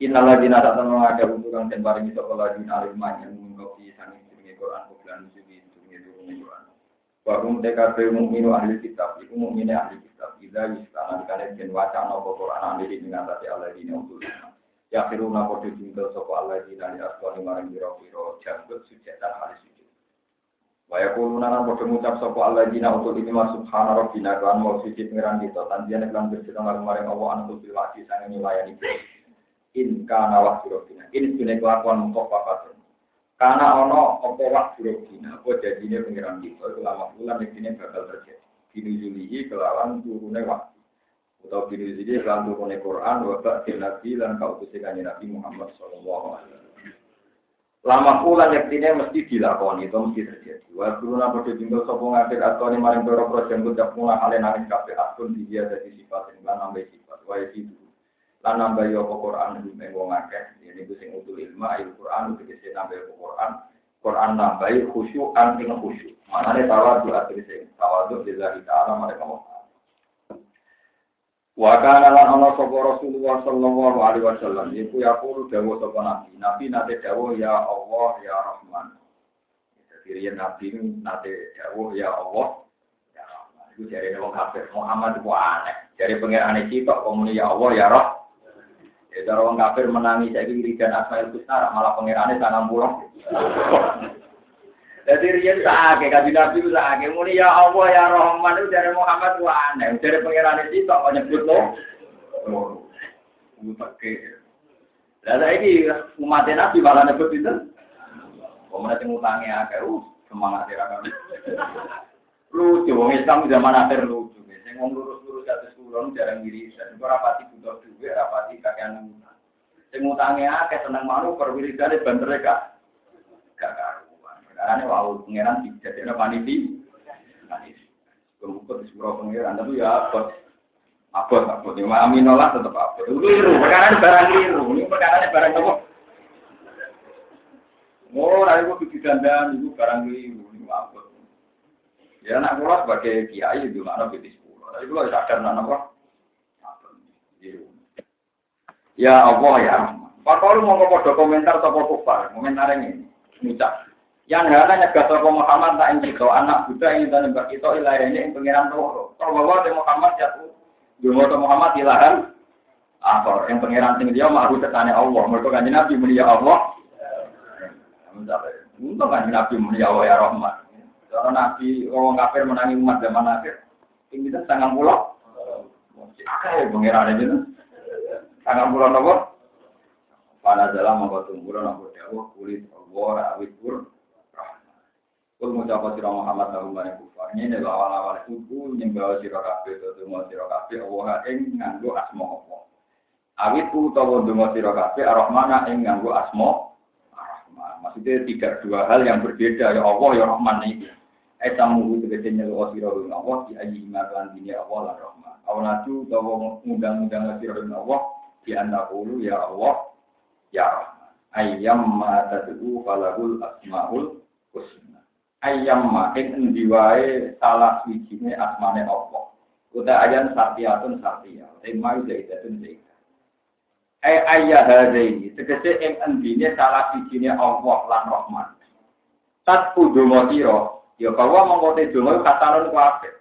Inilah dina tak tahu ada hubungan dan barang itu kalau di yang mengkopi sang istri Quran bukan itu turun Quran. Bahum TKP mukminu ahli kitab itu mukmin ahli kitab. Jika istana dikalian dan wacana Quran ahli di mengatasi Allah di untuk Ya firuna kodo jingkel sopo Allah di nani aswani marang biro biro jambut sujatan ahli sujud. Waya kuluna nan kodo ngucap sopo Allah di untuk ini mas subhana rabbina kan mau sujud pengiran kita. Tandian iklan bercerita maring Allah anu bilwati sang nyulayani in kana waktu robina in sudah kelakuan mutofafatun karena ono opo waktu robina apa jadinya pengiran kita itu lama bulan ini bakal terjadi binuzulihi kelawan turunnya waktu atau binuzulihi kelawan turunnya Quran wabak nabi dan kau tusikannya Nabi Muhammad Wasallam lama bulan ini mesti dilakoni itu mesti terjadi wa kuruna pada tinggal sopong ngabir atau ini maring doro projem budak mulai halen nangis kafe akun dia dari sifat yang lan nambah sifat wa itu lan nambah yo Quran ing wong akeh. Ini ku sing utul ilmu ayo Quran tegese nambah Quran. Quran nambah khusyuk an ing khusyuk. Manane tawadu tegese tawadu lillahi ta'ala mereka mau Wa kana lan ana sapa Rasulullah sallallahu alaihi wasallam iku yaqulu dawu sapa nabi. Nabi nate dawu ya Allah ya Rahman. Jadi riyen nabi nate dawu ya Allah ya Rahman. Iku jare wong kafir Muhammad ku aneh. Jare pangerane citok kok ya Allah ya Rahman Ya, cara orang kafir menangis, saya kiri dan asmaul husna, malah pangerannya tanam pulang. Jadi dia sakit, kaji nabi itu sakit. Muni ya Allah ya Rahman itu dari Muhammad itu aneh. Dari pangeran itu kok nyebut lo. Pakai. Lah saiki umat nabi malah nyebut itu. Kemudian yang utangnya agak uh semangat ya kan. Lucu, wong Islam zaman akhir lucu. Sing wong lurus-lurus satu sekolah jarang wiridan. Ora pati butuh duit, ora pati kakean utang. Sing utange akeh seneng malu perwiridane bantere gak gak karuan. Karena wau pangeran dijadekno paniti. Kemudian di sebuah pangeran tapi ya abot. Abot, abot. Ya amin lah tetap abot. Perkara barang liru. Ini perkara barang apa? Oh, nanti gue bikin dandan, itu barang liru. Ini abot. Ya anak kula sebagai kiai itu mana betis tapi kalau sadar nana apa? Ya Allah ya. Pak Paul mau kode komentar sopo kufar, komentar ini, ngucap. Yang hanya nyegah sopo Muhammad tak ingin anak Buddha yang dan mbak itu ilahi ini yang pengiran tuh. Kalau bahwa Muhammad jatuh, dulu Muhammad ilahan. Atau yang pengiran tinggi dia mau tertanya Allah. Mereka kan Nabi mulia Allah. Untuk kan Nabi mulia Allah ya Rahman. Karena Nabi orang kafir menangi umat zaman akhir. Ini kita sangat pulau. Oke, pengiran itu. Sangat pulau nopo. Pada dalam apa tunggu nopo dewa kulit Allah awit pur. Kul ngucap sira Muhammad sallallahu alaihi wasallam ini adalah awal-awal suku yang bawa sira kabeh to mau sira kabeh Allah ing nganggo asma Allah. Awit ku utawa donga sira kabeh Ar-Rahman ing nganggo asma Ar-Rahman. Maksudnya tiga dua hal yang berbeda ya Allah ya Rahman ini. Etamu tegese nyelu sira ing Allah di ayi lan dini Allah lan rahmat. Awanatu utawa ngundang-undang sira ing Allah di antakulu ya Allah ya rahmat. Ayyam ma tad'u falahul asmaul husna. Ayyam ma ing endi wae salah wijine asmane Allah. Uta ayan sapiatun sapia. Tema zaidatun zaidah. Ay ayah hadaini tegese ing endine salah wijine Allah lan rahmat. Tat kudu sira Ya bahwa mengkote donga kasanon ku apik.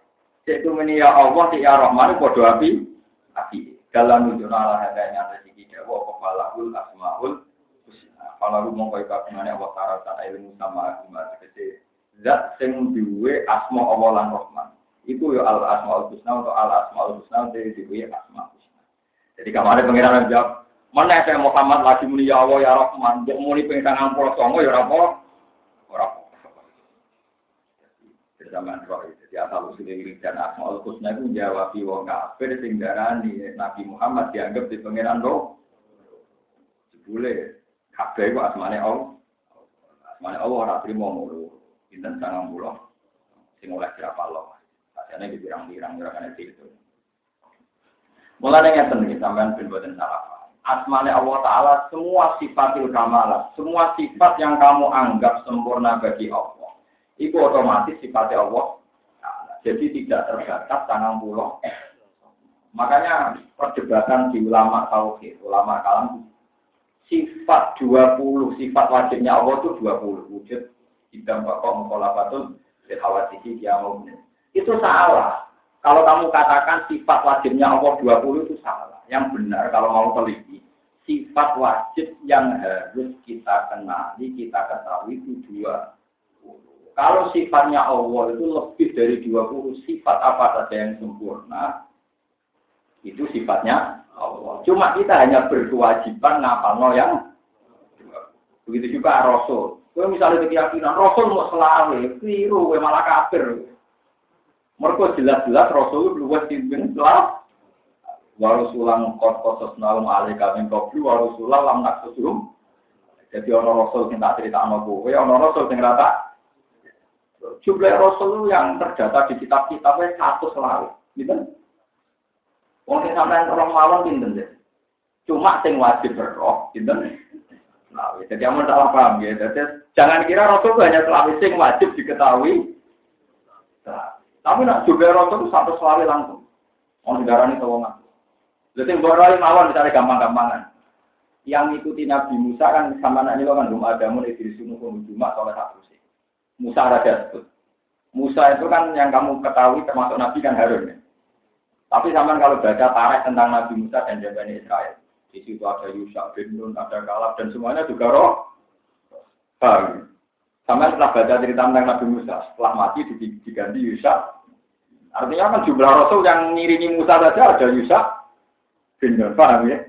Cek meni ya Allah ya Rahman padha api api. Dalam nunjukna ala hadanya dawa apa falahul asmaul husna. Falahu mongko ikabungane Allah taala ta ilmu sama agama tegese zat sing duwe asma Allah lan Rahman. Iku ya al asmaul husna atau al asmaul husna dari duwe asma husna. Jadi kamane pengiran jawab Mana saya Muhammad lagi muni ya Allah ya Rahman, mbok muni ping 90 songo ya ora. Ora. Zaman roh asal usul diri dan asmaul husna itu jawab wong kafir sing darani Nabi Muhammad dianggap di pangeran roh. Boleh kabeh ku asmane Allah. Asmane Allah ora trimo ngono. Pinten sangang pulau. Sing oleh berapa lo. Asane dipirang-pirang ora kena itu. Mulane ngeten iki sampean ben boten salah asmane Allah Ta'ala semua sifatil kamalah, semua sifat yang kamu anggap sempurna bagi Allah, itu otomatis sifatnya Allah Jadi tidak terbatas tangan pulau. Makanya perdebatan di ulama tauhid, ulama kalam sifat 20, sifat wajibnya Allah itu 20 wujud idam bapak mukolafatun sihawatihi kiamun. Itu salah. Kalau kamu katakan sifat wajibnya Allah 20 itu salah yang benar kalau mau teliti sifat wajib yang harus kita kenali, kita ketahui itu dua. Kalau sifatnya Allah itu lebih dari 20 sifat apa saja yang sempurna, itu sifatnya Allah. Cuma kita hanya berkewajiban ngapalno yang begitu juga Rasul. Kalau misalnya keyakinan Rasul mau selawe, keliru, malah kafir. Mereka jelas-jelas Rasul luwes timbang selawe warusulan kot kosos nalum alih kami koplu warusulan lam nak sesurum jadi ono rasul sing tak cerita ono kowe ono rasul sing rata jumlah rasul yang terdata di kitab-kitabnya satu selalu gitu Wong sing sampean orang mawon pinten deh. Cuma sing wajib berroh, gitu. Nah, jadi kamu salah paham ya. Jadi jangan kira Rasul hanya selalu sing wajib diketahui. Nah, tapi nak juga Rasul itu satu selalu langsung. Orang negara ini Lalu yang boroi mawon misalnya gampang-gampangan. Yang ikuti Nabi Musa kan sama anak ini kan belum ada mulai dari sunu cuma soleh satu. Musa raja sebut. Musa itu kan yang kamu ketahui termasuk Nabi kan Harun ya. Tapi sama kalau baca tarikh tentang Nabi Musa dan Bani Israel, di situ ada Yusuf bin Nun, ada Kalab dan semuanya juga roh. Paham? Sama setelah baca cerita tentang Nabi Musa, setelah mati diganti Yusuf. Artinya kan jumlah Rasul yang ngiringi Musa saja ada Yusuf, Benar, paham ya?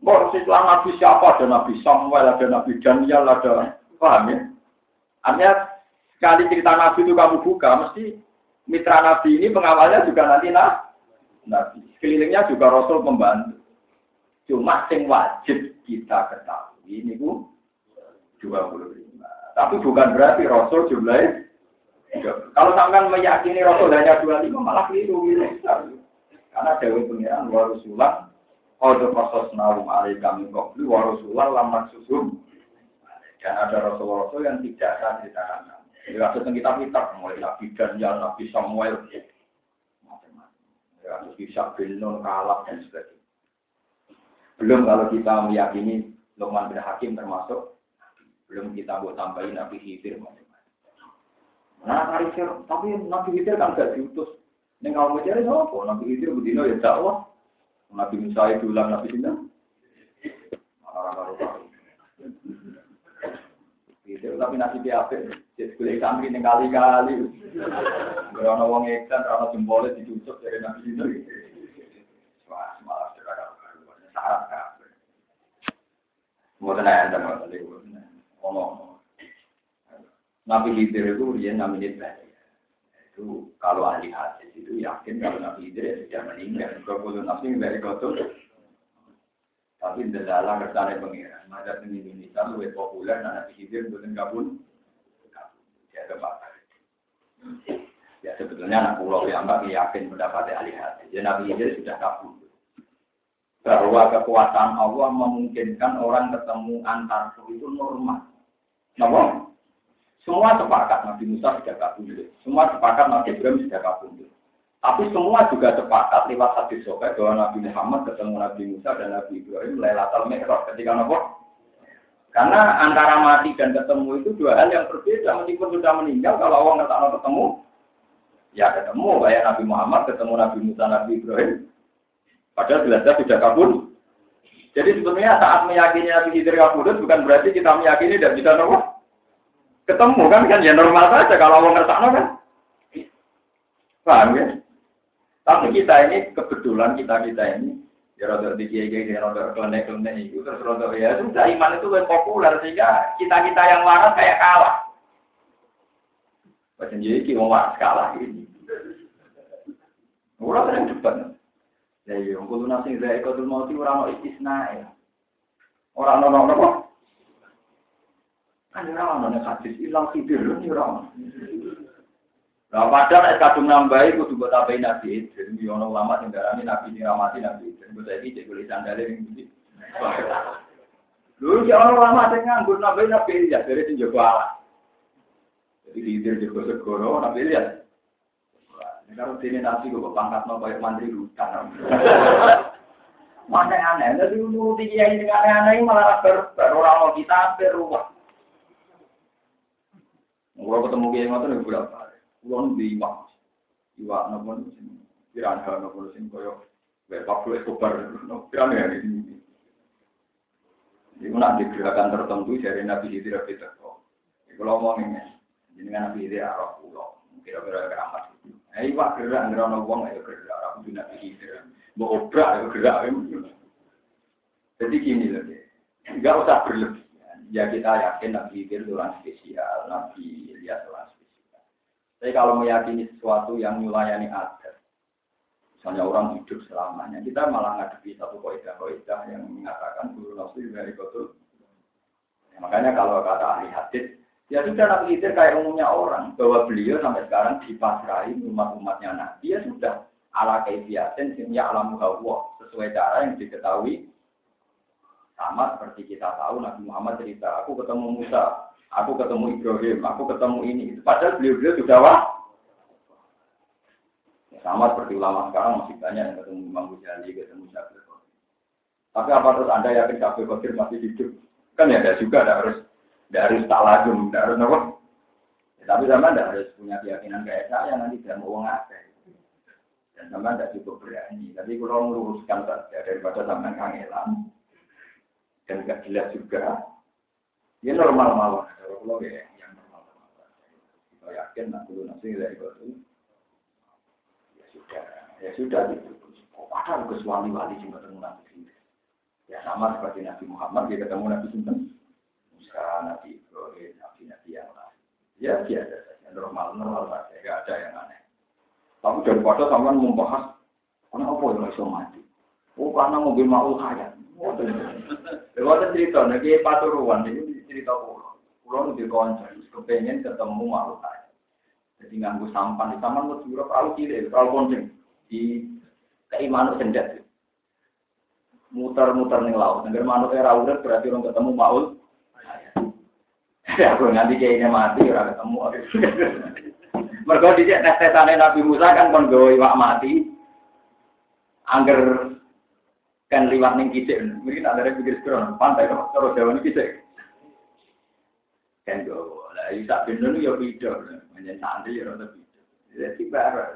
Mau setelah Nabi siapa? Ada Nabi Samuel, ada Nabi Daniel, ada paham ya? Artinya sekali cerita Nabi itu kamu buka, mesti mitra Nabi ini pengawalnya juga nanti nah, Nabi. Sekelilingnya juga Rasul membantu. Cuma yang wajib kita ketahui ini bu 25. Tapi bukan berarti Rasul jumlahnya kalau sampai meyakini Rasul hanya 25 malah keliru. Karena Dewi Pengiran Rasulullah Kode kosos nalum alih kami kopli wa Rasulullah lam susum. Dan ada Rasul-Rasul yang tidak saya ceritakan. Jadi kasus yang kita kitab mulai Nabi Daniel, Nabi Samuel, macam-macam. Kasus bisa bin Kalab dan sebagainya. Belum kalau kita meyakini Luqman bin Hakim termasuk belum kita buat tambahin Nabi Khidir macam-macam. Nah, tarifir, tapi Nabi Khidir kan gak diutus. Ini kalau mau cari apa? Nabi Khidir begini ya dakwah. Nabi Musa itu ulang Nabi Sinta. Itu tapi nasi apa? Jadi kulit santri kali-kali. Berana wong eksan, berana jempolnya dicucuk dari Nabi Sinta. Wah, malah cerita syarat kabeh. Mau tenang, tenang, tenang. Ngomong. Nabi Khidir itu dia namanya itu kalau ahli hadis itu yakin kalau Nabi Idris sudah meninggal. Kalau Nabi dari kotor. Tapi dalam kesannya pengiran. Mada di Indonesia lebih populer Nabi Idris bukan kabun. Ya tempat. Ya sebetulnya anak pulau yang bagi yakin mendapat ahli hadis. Ya Nabi Idris sudah kabur. Bahwa kekuatan Allah memungkinkan orang ketemu antar itu normal. Kenapa? Semua sepakat Nabi Musa sudah kabur. Semua sepakat Nabi Ibrahim sudah kabur. Tapi semua juga sepakat lewat hadis sobat bahwa Nabi Muhammad ketemu Nabi Musa dan Nabi Ibrahim Lailatul Mi'raj ketika nopo. Karena antara mati dan ketemu itu dua hal yang berbeda. Meskipun sudah meninggal, kalau Allah nggak ketemu, ya ketemu. Kayak Nabi Muhammad ketemu Nabi Musa, Nabi Ibrahim. Padahal jelas sudah kabur. Jadi sebenarnya saat meyakini Nabi Khidir kabur bukan berarti kita meyakini dan bisa nopo ketemu kan kan ya normal saja kalau mau ngertakno kan paham ya tapi kita ini kebetulan kita kita ini Ya rada di kiai kiai rada klenek klenek itu terus rada ya sudah iman itu kan populer sehingga kita kita yang waras kayak kalah. Macam jadi kita waras kalah ini. Orang sering debat. Ya iya, kudu nasi ikut mau ti orang mau istisna ya. Orang nono nono. Kan orang nono hadis hilang tidur orang. Nah, padahal nek kadung nambahi kudu buat tambahin nabi Idris. Yo ono ulama sing darani nabi diramati nabi Idris. Mbok saiki cek kulit sandale ning ndi. Lho, ki ono ulama sing nganggur nambahi nabi Idris dari sing jago Allah. Jadi Idris jago segoro nabi Idris. Kalau sini nabi kok pangkat mau kayak mantri hutan. Mana aneh, jadi nuruti kiai ini aneh-aneh malah ber, orang kita berubah. Kalau ketemu kiai ngotot nih berapa? Kulon di iwak. Iwak nopo sing piranha nopo sing koyo wae Pablo Escobar nopo piranha ya ini. Iku nak di gerakan tertentu dari Nabi Khidir Rabi Teko. Lo ngomong ini, jadi Nabi Khidir arah pulau, kira-kira keramat. Eh, iwak gerak, ngerono wong ayo gerak, arah pulau Nabi Khidir. Mau obrak ayo gerak. Jadi gini loh, nggak usah berlebihan. Ya kita yakin Nabi Khidir itu orang spesial, Nabi Ilyas orang tapi kalau meyakini sesuatu yang melayani adat, misalnya orang hidup selamanya, kita malah ngadepi satu kaidah-kaidah yang mengatakan guru nafsu dari kotor. Ya, makanya kalau kata ahli hadis, ya sudah Nabi Khidir kayak umumnya orang, bahwa beliau sampai sekarang dipasrai umat-umatnya Nabi, ya sudah. Ala kaifiatin ya alam hawa sesuai cara yang diketahui. Sama seperti kita tahu Nabi Muhammad cerita aku ketemu Musa aku ketemu Ibrahim, aku ketemu ini. Padahal beliau-beliau sudah wah. Ya, sama seperti ulama sekarang masih banyak yang ketemu Imam Ghazali, ketemu Syafir Tapi apa terus Anda yakin Syafir Qadir masih hidup? Kan ya ada juga, ada harus tidak harus tak lagi, tidak harus apa. Ya, tapi sama tidak harus punya keyakinan kayak saya nanti tidak mau ngapain. Dan sama tidak cukup berani. Tapi kalau meluruskan saja daripada sampai kangelan dan gak jelas juga Ya normal mawon. Kalau ya yang normal normal. Kita yakin nak dulu nasi dari itu. Ya sudah, ya sudah gitu. Oh, ada kesuali wali juga ketemu nabi sini. Ya sama seperti Nabi Muhammad dia ketemu Nabi Sinten. Musa, Nabi Ibrahim, Nabi Nabi yang lain. Ya biasa saja, normal normal saja, tidak ada yang aneh. Tapi daripada sampean membahas, kenapa yang bisa mati? Oh karena mobil mau hayat. Lewat cerita, nih paturuan ini cerita pulau. Pulau itu konco, kepengen ketemu makhluk aja. Jadi nganggu sampan, di sampan itu juga terlalu kiri, terlalu konjeng. Di keimanan sendat. Muter-muter nih laut. Negara manuk era udah berarti orang ketemu maul. Ya aku nanti kayaknya mati, orang ketemu. Mereka di sini Nabi Musa kan kon iwak mati. Angger kan liwat ning kicik. Mungkin ada pikir sekarang pantai terus Jawa ning kicik. Kan go, lah Isa bin Nun ya beda, menjadi santri ya rada beda. Jadi bareng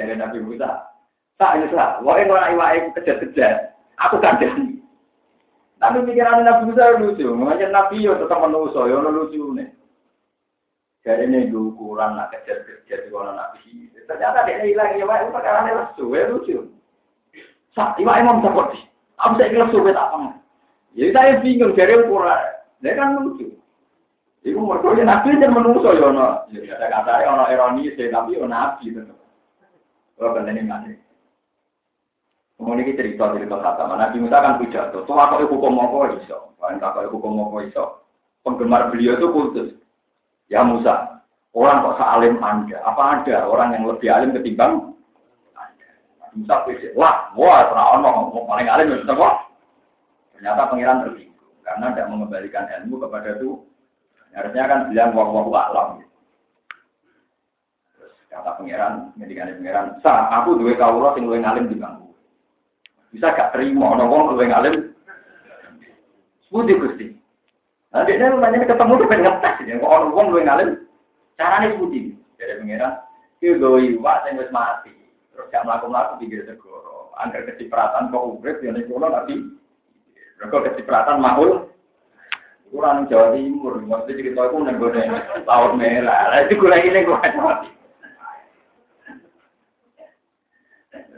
dari Nabi Musa. Tak ya lah, wae ora iwake kejar-kejar. Aku kadang. Tapi pikiran Nabi Musa lucu, makanya Nabi yo tetap manusia, yo lucu nih. Jadi ini ukuran nak kejar-kejar di mana Nabi. Ternyata dia hilang ya, wae perkara ini lucu, ya lucu. Sak, iwake mau seperti. Aku saya kira sulit apa? Jadi saya bingung dari ukuran. Dia kan lucu. Iku mergo ya nabi jan menungso ya ono. Ya kata ono ironi sih tapi ono nabi tetep. Ora bentene ngene. Kemudian kita cerita cerita kata mana Nabi Musa kan pidato. Tuh aku hukum apa iso? Paling tak hukum apa iso? Penggemar beliau itu kultus. Ya Musa, orang kok sealim anda? Apa ada orang yang lebih alim ketimbang anda? Musa pikir, wah, wah, terang ono, paling alim itu kok. Ternyata pangeran tersinggung karena tidak mengembalikan ilmu kepada Tuhan. Harusnya kan bilang wong wong alam. Terus kata pangeran, ngendikan pangeran, "Sa, aku duwe kawula sing luwih ngalim dibanding Bisa gak terima ana wong luwih ngalim? Budi Gusti. Nah, dia namanya ketemu tuh pengen ngetes, ya. Kok orang wong luwih ngalim? Carane budi. Jadi pangeran, itu gawe iwak sing wis mati. Terus gak mlaku-mlaku pinggir segoro. Angger kecipratan kok urip ya nek kula nanti. Mergo kecipratan mahul Kurang Jawa Timur, maksudnya cerita itu nenggone laut merah. Itu gue lagi nih gue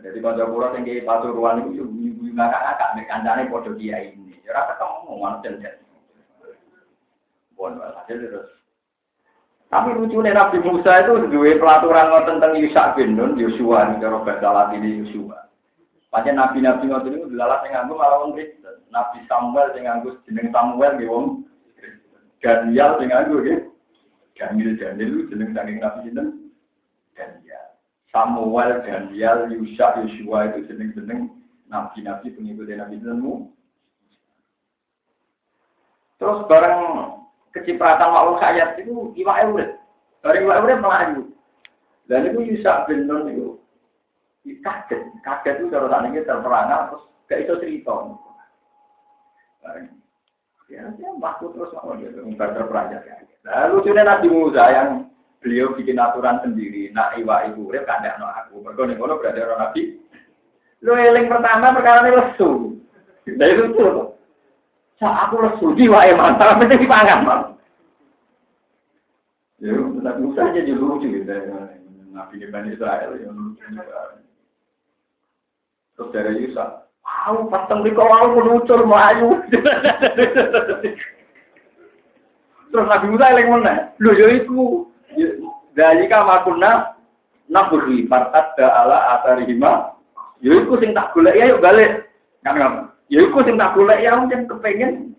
Jadi kalau pulau yang kayak pasuruan itu ibu ngakak-ngakak, mek kancane podo dia ini. Ya ketemu mana cendet. Bon, hasil terus. Tapi lucunya Nabi Musa itu dua pelaturan tentang Yusak bin Nun, Yosua, ini kalau bahasa Latin Yosua. Pancen nabi-nabi ngoten niku dilalah sing nganggo malah Kristen. Nabi Samuel sing nganggo jeneng Samuel nggih wong Daniel sing nganggo nggih. Daniel Daniel jeneng saking nabi sinten? Daniel. Samuel, Daniel, Yusa, Yosua itu jeneng-jeneng nabi-nabi pengikut nabi sintenmu. Terus bareng kecipratan makhluk hayat itu iwak urip. Bareng iwak urip melayu. Dan itu Yusa bin Nun itu kaget, kaget itu kalau saat ini terperangah terus gak itu cerita. Ya, ya waktu terus mau dia terperanjat ya. Lalu lucunya Nabi Musa yang beliau bikin aturan sendiri, nak iwa ibu rep ada no aku, mereka nih kalau berada orang Nabi. Lu eling pertama perkara ini lesu, dari lucu tuh. Sa aku lesu jiwa emang, tapi penting dipangan bang. Ya, Nabi Musa jadi lucu gitu. Nabi Bani Israel yang lucu Terus dari Yusa, wow, pas tembik kau mau meluncur melayu. Terus Nabi Musa yang mana? Lu yo iku. Dari kamakuna naburi partat da ala asarihima. Yo iku sing tak golek ya yuk balik. Kan kan. Yo iku sing tak golek ya mungkin kepengen.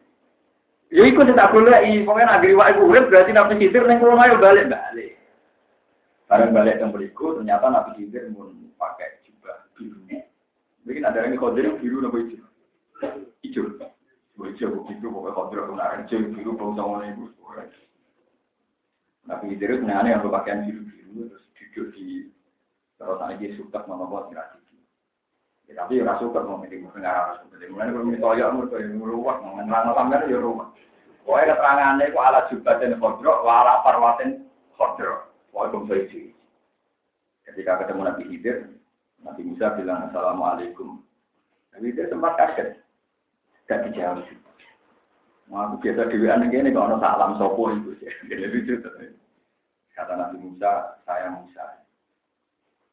Yo iku sing tak golek i pokoknya negeri wae urip berarti Nabi Khidir ning ayo balik balik. Bareng balik ke beriku, ternyata Nabi Khidir pun pakai jubah biru. Mungkin ada yang kodir biru nopo hijau. Hijau. Hijau begitu pokoknya kodir kemarin hijau biru bau sama ibu. Nabi Khidir itu aneh yang pakaian biru biru terus duduk di terus lagi suka mama buat ngerasi. Ya, tapi ya suka mau milih dengar harus jadi mulai kalau minta ya umur yang ruwet mengenal sampai ya rumah. Pokoknya keterangannya itu ala jubatin kodro, ala parwatin kodro. Waalaikumsalam. Ketika ketemu Nabi Khidir, Nabi Musa bilang Assalamualaikum. Nabi Khidir sempat kaget. Gak dijawab. Mau aku biasa di WA ini kalau salam sopo itu. Jadi lucu. Kata Nabi Musa, saya Musa.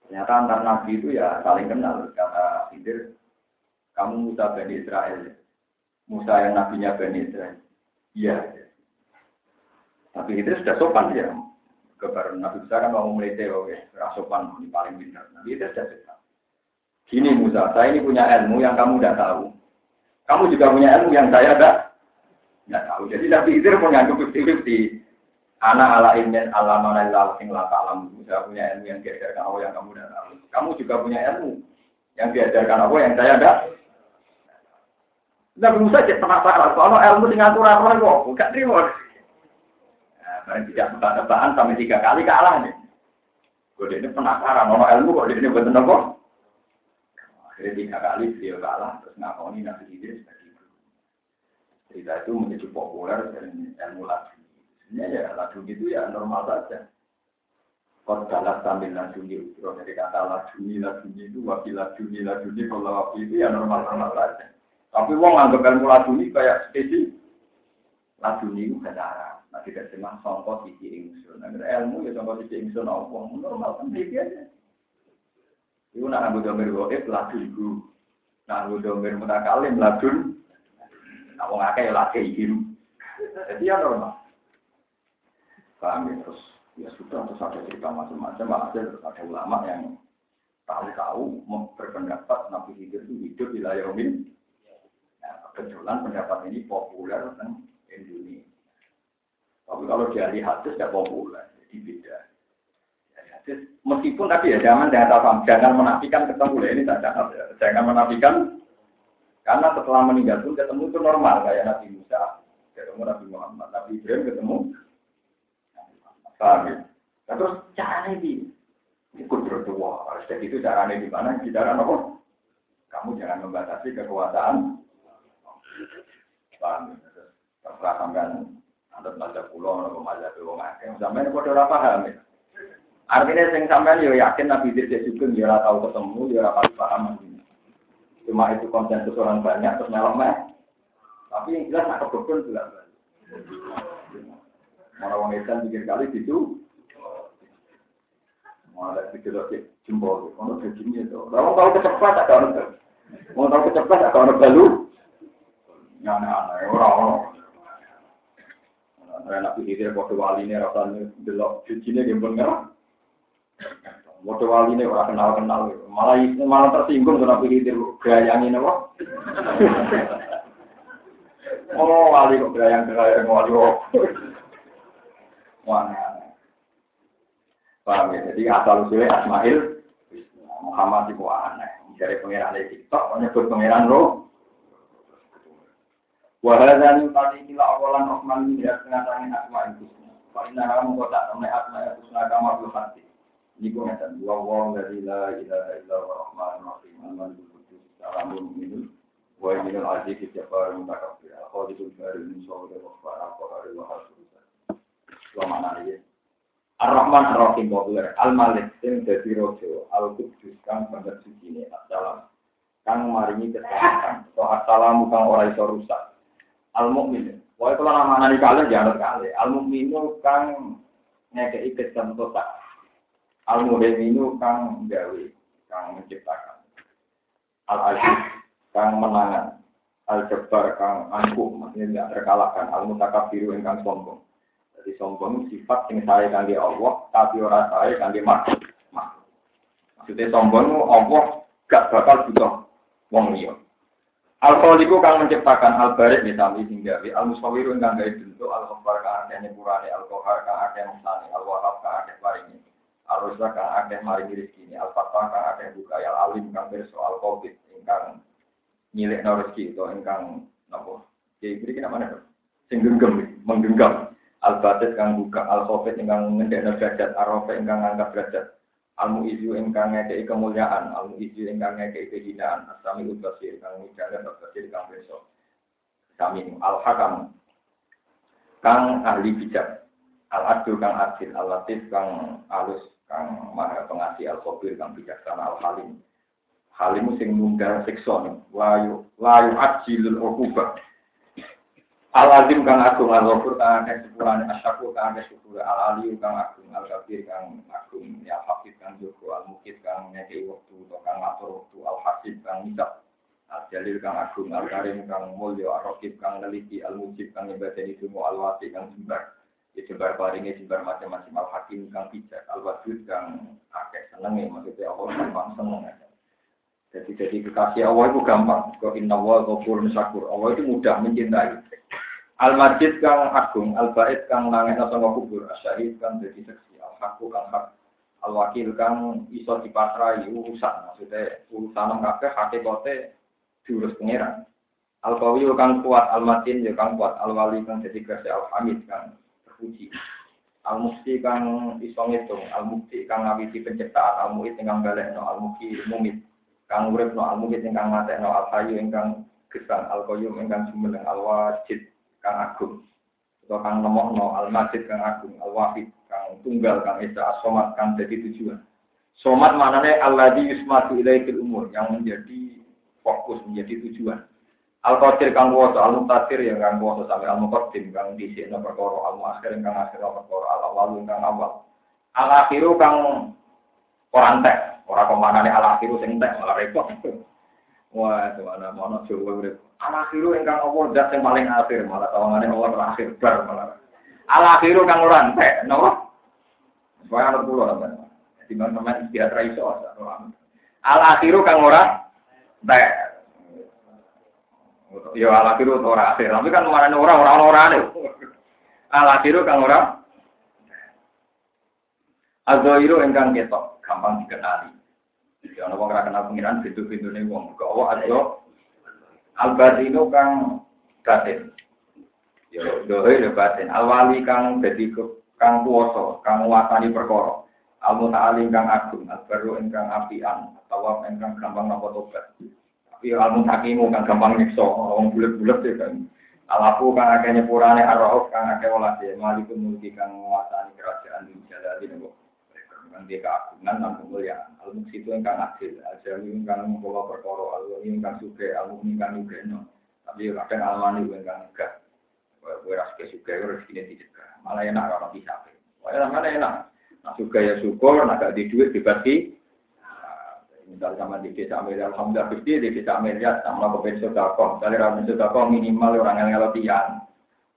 Ternyata antar Nabi itu ya saling kenal. Kata Khidir, kamu Musa Bani Israel. Musa yang nabinya Bani Israel. Iya. Tapi Khidir sudah sopan ya kebar Nabi Musa kan mau melete oke rasopan ini paling pintar Nabi itu sudah cerita gini Musa saya ini punya ilmu yang kamu tidak tahu. Kamu juga punya ilmu yang saya tidak tidak tahu. Jadi Nabi Khidir punya di anak ala ilmin ala mana ilal sing laka alam. Musa punya ilmu yang diajarkan Allah yang kamu tidak tahu. Kamu juga punya ilmu yang diajarkan Allah yang saya tidak. Nabi Musa jadi penasaran soalnya ilmu dengan aturan orang kok gak terima? Barang tidak tebak-tebakan sampai tiga kali kalah nih. Gue ini penasaran, mau ilmu kok ini betul kok. Akhirnya tiga kali beliau kalah, terus ngakoni nabi Idris sebagai guru. Cerita itu menjadi populer dan ilmu lagu. Sebenarnya ya lagu itu ya normal saja. Kau salah sambil lagu itu, dari kata lagu ini, lagu itu, wakil lagu ini, lagu ini, kalau wakil itu ya normal-normal saja. Tapi wong anggap ilmu ini kayak spesies. Lagu ini itu cara. Nah, tidak cuma songkot sisi ingsun. Nah, ilmu ya songkot sisi ingsun apa? Normal kan. Itu nak ambil domir goib lagu ibu. Nak ambil domir mutakalim ladun. Nak wong akeh ya lagi. Jadi ya normal. Paham ya terus ya sudah terus ada cerita macam-macam. Ada ada ulama yang tahu-tahu berpendapat Nabi Khidir itu hidup di Layomin. Nah, kebetulan pendapat ini populer di Indonesia. Tapi kalau dari hadis tidak populer, jadi beda. Meskipun tadi ya jangan jangan jangan menafikan ketemu ya ini ya. jangan menafikan karena setelah meninggal pun ketemu itu normal kayak Nabi Musa, ketemu Nabi Muhammad, Nabi Ibrahim ketemu. Paham ya? Nah, terus caranya di ikut berdua, harus jadi itu caranya di mana? Di cara apa? Kamu jangan membatasi kekuasaan. Paham ya? Terserah sampai Antar baca pulau, nopo mazhab wong akeh. Sampai ini kode paham ya. Artinya sing sampean yo yakin Nabi Idris juga dia ora tahu ketemu, dia ora paham. Cuma itu konsensus orang banyak terus melok meh. Tapi yang jelas nak kebukun juga. Mana wong Islam pikir kali gitu. Malah video lagi jempol, kalau begini itu. Kalau tahu kecepatan ada orang, mau tahu kecepatan ada orang baru. Yang aneh-aneh orang-orang. Karena nabi hidir waktu wali ini rasanya delok cucinya gembel ngerah. Waktu wali ini orang kenal kenal, malah malah tersinggung nabi hidir gayangin apa? Oh wali kok gayang gayang wali kok. Wah, paham ya? Jadi asal usulnya Asmail Muhammad itu aneh. Dari pengiran di TikTok, menyebut pengiran roh. Wahadani tadi kila awalan Rahman ini ya setengah tangan asma itu. Pak Inna kamu kota temen asma itu setengah kamar belum hati. Ini gue ngeten. Wa wa dari la ilaha illa wa rahman rahim aman kudus salamun minul wa minul aziz jabbar mutakabbir al khalidul barin min syawri wa fara qahari wa hasud. Wa mana ini? Ar-Rahman Ar-Rahim populer Al-Malik sing dadi raja Al-Qudus kang banget suci ne Assalam kang maringi keselamatan atau assalamu kang ora iso rusak al mukmin. Wae nani kalian jangan kali. Al mukminu kang ngekei kesentosa. Al muhiminu kang gawe, kang menciptakan. Al aziz kang menangan. Al jabbar kang angkuh, maksudnya tidak terkalahkan. Al mutakabiru kang sombong. Jadi sombong sifat yang saya kangge Allah, tapi orang saya kangge makhluk. Maksudnya sombong Allah gak bakal butuh wong liya. Al-Khaliqu kang menciptakan al-barik misalnya hingga al-musawiru kang gawe bentuk al-khabar kang akeh nyepurane al-qahar kang akeh mesane akeh paringi al-rusha kang akeh maringi rezeki al-fatah kang akeh buka. Al-alim kang pirsa al-qabid ingkang nyilekno rezeki utawa ingkang napa ya iki nama mana sing genggam menggenggam. Al-batit kang buka. Al-qabid ingkang ngendhekno derajat. Ar-rafi ingkang ngangkat derajat. Almu izu ingkang ngekei kemuliaan, almu izu ingkang ngekei kehinaan, asami ubasir kang ngijale babasir kang beso. Kami al hakam kang ahli bijak, al adil kang adil, al latif kang alus kang maha pengasih, al khabir kang bijaksana, al halim. Halim sing nunggal siksa layu layu ajilul ukubah. Al-azim kang agung al-ghafur kang akeh sepurane asyakur kang akeh syukur al-aliyu kang agung al-kabir kang agung ya hafid kang joko al-mukid kang ngekei waktu atau kang ngatur waktu al-hasib kang ngisap al-jalil kang agung al-karim kang mulya ar-raqib kang neliti al-mujib kang nyebadani semua al-wati kang jembar ya jembar paringe jembar macam-macam al-hakim kang bijak al-wadud kang akeh senenge maksudnya Allah gampang seneng jadi jadi kekasih Allah itu gampang. Kau inna wa ghafurun syakur. Allah itu mudah mencintai. Al-Majid kang agung, Al-Bait kang nangis sama kubur, Asyahid kang jadi seksi, Al-Haku kang hak, Al-Wakil kang iso dipasrai urusan, maksudnya urusan kabeh hakikate diurus pengiran. Al-Qawi kang kuat, Al-Matin ya kang kuat, Al-Wali kang jadi kerja, Al-Hamid kang terpuji. Al-Mufti kang iso ngitung, Al-Mufti kang ngawiti penciptaan, Al-Mu'id kang balekno, Al-Muki Mumit kang uripno, Al-Mu'id kang ngatekno, Al-Hayu kang gesang, Al-Qayyum kang jumeneng, Al-Wajid kang agung. Atau kang nemokno al majid kang agung al wahid kang tunggal kang esa asomat kang jadi tujuan. Somat maknanya alladhi yusmatu ilaikil umur yang menjadi fokus menjadi tujuan al qadir kang kuwasa al mutadir yang kang kuwasa sampai al muqaddim kang dhisikno perkara al muakhir kang akhir perkara al awal kang awal al akhiru kang orang tek ora kemanane al akhiru sing tek malah repot Wah, mana mana coba urip. Alakhiru ingkang Allah zat yang paling akhir malah tawangane Allah terakhir bar malah. Alakhiru kang ora entek, napa? Supaya ana kula sampean. Di mana sampean istiadat ra iso Alakhiru kang ora entek. Ya alakhiru ora akhir, tapi kan marane ora ora ora ora. Alakhiru kang ora Azoiru ingkang ketok, gampang dikenali. Ya ana wong ora kenal pengiran pintu-pintune wong. Allah aja Al-Batinu kang batin. Ya dohe ya batin. Al-Wali kang dadi kang kuwasa, kang nguasani perkara. Al-Muta'alim kang agung, al-baru ingkang apian, atau ingkang gampang napa tobat. Tapi al-Mutakimu kang gampang nyiksa, wong bulet-bulet ya kan. Alafu kang akeh nyepurane ar kang akeh walase, malikun mulki kang nguasani kerajaan di jalali nopo kang dia keagungan dan kemuliaan. Al muksi itu engkang adil, ajali engkang membawa perkara, al wali engkang suge, al mukmin engkang nyugeno. Tapi kadang al mani engkang enggak. Gue ras ke suge, gue ras kini tidak. Malah enak kalau bisa. Wah, mana enak. Nah, juga ya syukur, nah gak di duit dibagi. Misal sama di desa Amelia, Alhamdulillah Gusti di desa Amelia sama kepen sodako. Misalnya orang sodako minimal orang yang tiang.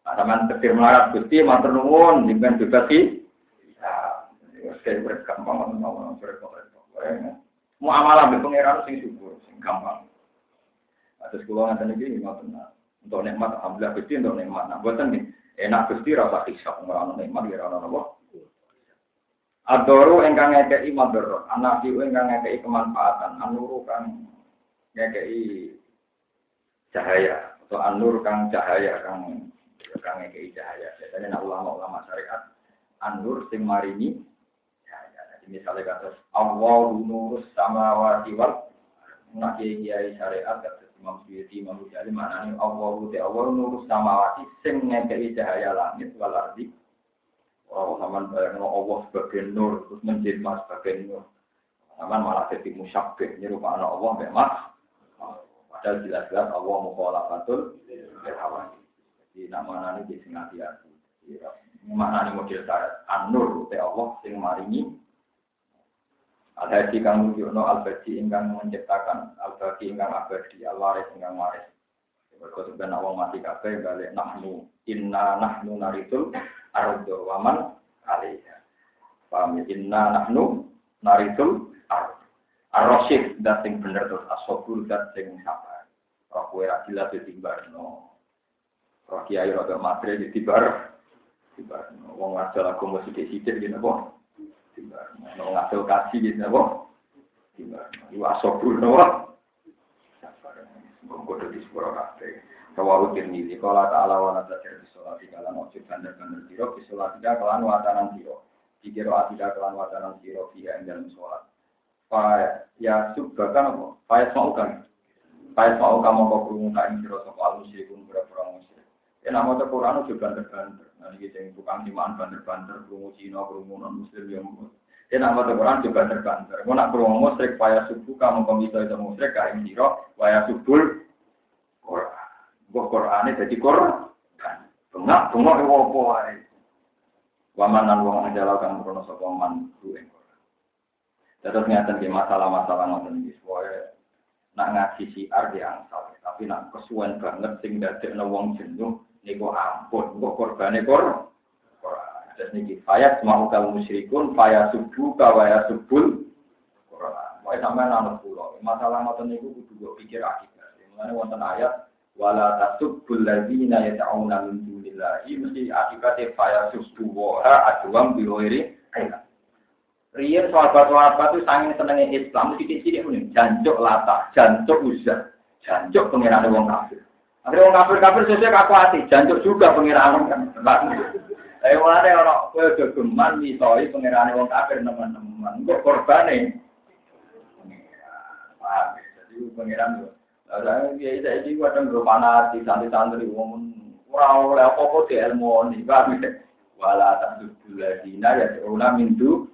Nah, sama ketir melarat Gusti, matur nuwun, dengan dibagi. Ya, saya bergampang, mau bergampang. Mau amalan pengiran sing syukur, sing gampang. Terus kalau nggak ini nggak benar. Untuk nikmat, alhamdulillah Gusti untuk nikmat. Nah, nih, enak Gusti rasa hisap, nggak nikmat, ya rasa apa. Adoru engkang ngekei madorot, anafiu engkang ngekei kemanfaatan, anuru kang ngekei cahaya, atau anur kang cahaya, kang kang ngekei cahaya. Biasanya nak ulama-ulama syariat, anur sing marini cahaya. Jadi misalnya kata Allah nurus samawati wal nak kiai syariat kata Imam Syuuti, Imam Ghazali mana nih Allah nurus samawati sing ngekei cahaya langit wal ardi Oh, zaman bayang Allah sebagai nur, terus menjelma sebagai nur. Zaman malah jadi musyabih, ini rumah anak Allah memang. Padahal jelas-jelas Allah mukhalafatul berhawan. Jadi nama ini di sing hati-hati. Mana ini model syarat? An-nur, te Allah sing maringi. Al-Hadi kang wujudno al-Badi ingkang menciptakan, al-Badi ingkang abadi, al-Waris ingkang waris. Berkata sebenarnya Allah mati kabeh balik nahnu, inna nahnu naritul ardo waman alaiha. Paham ya? Inna nahnu naritul ardo. Ar-Rasyid sing bener terus asobul dat sing sabar. Roh kue rajilat di timbar no. Roh kiai roh matre di timbar. Timbar no. Wong ngajal aku mau sidik-sidik gitu kok. Timbar no. Wong ngajal kasih gitu kok. Timbar no. Iwa asobul no. Sabar. Mengkodoh di sepura kafe. Rawahu Tirmidzi qala ta'ala wa la tajal fi sholati kalan ojo bandar-bandar sira fi sholati kalan watanan sira. Dikira atiga kalan watanan sira fiha ing dalam sholat. Fa ya subbakan apa? Fa ya mau kan. Fa ya mau kok krungu ka ing sira sapa al musyrikun berapa musyrik. Ya nama te Quran ojo bandar-bandar. Nah iki sing tukang simaan bandar-bandar krungu Cina krungu non muslim yang Ya nama te Quran juga bandar-bandar. Mau nak krungu musyrik fa ya subuh kamu bisa itu musyrik ka ing sira wa ya Quran. Gue Qur'ane jadi Quran. Bengak, bengak itu apa wae. Waman nan wong anjala kang krono sapa man ku Quran. Terus ngeten ki masalah-masalah ngoten iki wae nak ngaji siar di angsal, tapi nak kesuwen banget sing dadekno wong jenuh niku ampun, kok korbane kor. Terus niki fayat mau kaum musyrikun faya subuh kawaya subul Quran. Wae sampean anut kula. Masalah ngoten niku kudu pikir akibat. Mulane wonten ayat wala tasubbul ladzina yad'una min dunillahi mesti akibatnya faya subbu wa adwam bi ghairi Riyen sahabat-sahabat itu sangat senengnya Islam, sidik-sidik ini, jancuk lata, jancuk uzah, jancuk pengiraan wong kafir. Akhirnya wong kafir-kafir sesuai kaku hati, jancuk juga pengiraan kan. Tapi mulanya orang kue udah geman, misoi pengiraan wong kafir teman-teman, kok korbannya. Paham, pengiraan itu. Lah ya saya iki kadang berpanati santri-santri wong ora oleh apa-apa di ilmu ni, paham ya? Wala tasubul ladina ya una mindu.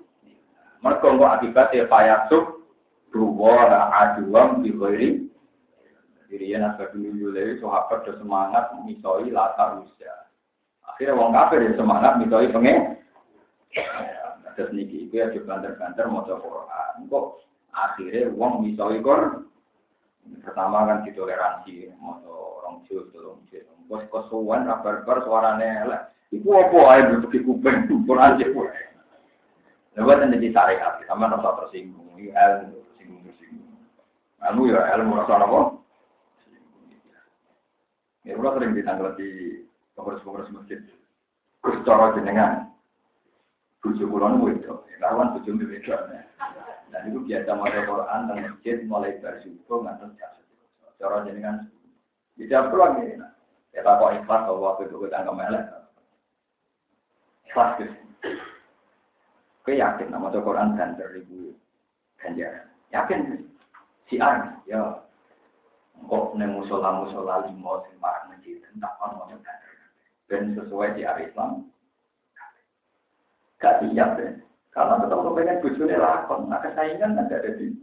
Mergo kok akibatnya payasuk duwa aduam di ghairi Dirian asal dulu dulu sahabat udah semangat misoi latar usia. Akhirnya wong kafir ya semangat misoi pengen. Terus niki itu ya banter-banter mau Quran. Kok akhirnya wong misoi Quran. Pertama kan ditoleransi, mau orang jauh, orang jauh. Bos kosuan, kabar-kabar suaranya elek. Iku apa aja untuk kuping, Quran pun. Lalu kan jadi syariat, sama rasa tersinggung. Ini ilmu tersinggung tersinggung. Ilmu ya ilmu rasa apa? Ya udah sering ditanggal di pengurus-pengurus masjid. Gus cara jenengan. Bujuk kulon itu, lawan bujuk itu. Dan itu biasa mau Quran dan masjid mulai subuh ngantos jam Cara jenengan tidak perlu lagi. Ya tak kok ikhlas kalau waktu itu kita nggak melek. Ikhlas gitu. Oke yakin nama Quran dan seribu ganjaran. Yakin si Ar ya kok neng musola musola limo sing marang masjid entah ono dan sesuai di Islam. Gak siap deh. Karena tetap kepengen bujurnya lakon, nah kesaingan kan ada di.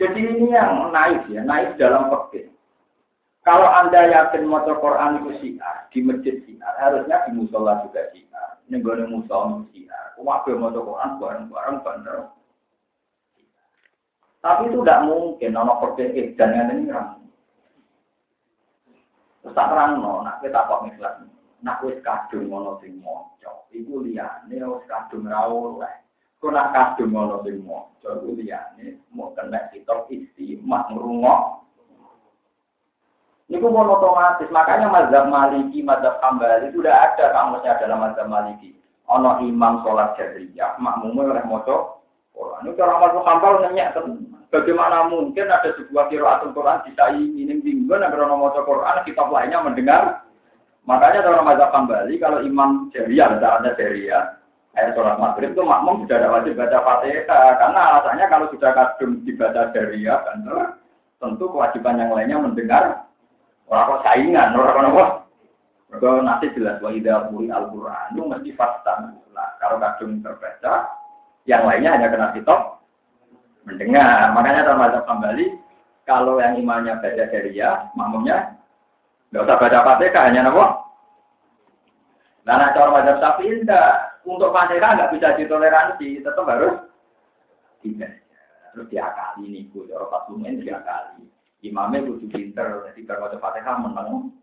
Jadi ini yang naik ya, naik dalam fakir. Kalau anda yakin motor Quran itu siar, di masjid siar, harusnya di musola juga siar. Ning gone musa siar. Wabe maca Quran bareng-bareng bener. Tapi itu tidak mungkin, nono kode dan yang ini ramu. Terus tak terang, no, nak kita kok misalnya, nak wis kadung ngono sing iku liane wis kadung rawoleh. Kau nak kadung ngono sing moco, iku liane mau kena kita isi mak ngerungok. Ini pun otomatis, makanya mazhab maliki, mazhab hambali sudah ada kamusnya dalam mazhab maliki. Ono imam sholat jahriyah, makmumnya oleh moco, Quran. Ini cara mazhab hambal nanya Bagaimana mungkin ada sebuah kiraatul Quran bisa ini tinggal agar orang mau Quran kitab lainnya mendengar. Makanya dalam mazhab kembali kalau imam jariah, ada jariah, ayat sholat maghrib itu makmum sudah ada wajib baca fatihah karena alasannya kalau sudah kadung dibaca jariah kan tentu kewajiban yang lainnya mendengar orang kok saingan orang apa kalau nanti jelas wa idza al-Qur'an itu mesti fastan. Nah, kalau kadung terbaca yang lainnya hanya kena kitab mendengar. Makanya mazhab kembali, kalau yang imannya baca dari ya, makmumnya nggak usah baca fatihah, hanya nopo. Nah, nah cara mazhab syafi'i enggak. Untuk fatihah nggak bisa ditoleransi, tetap harus tidak. Terus diakali nih, bu, cara pasumen diakali. Imamnya kudu pinter, jadi kalau baca fatihah menang.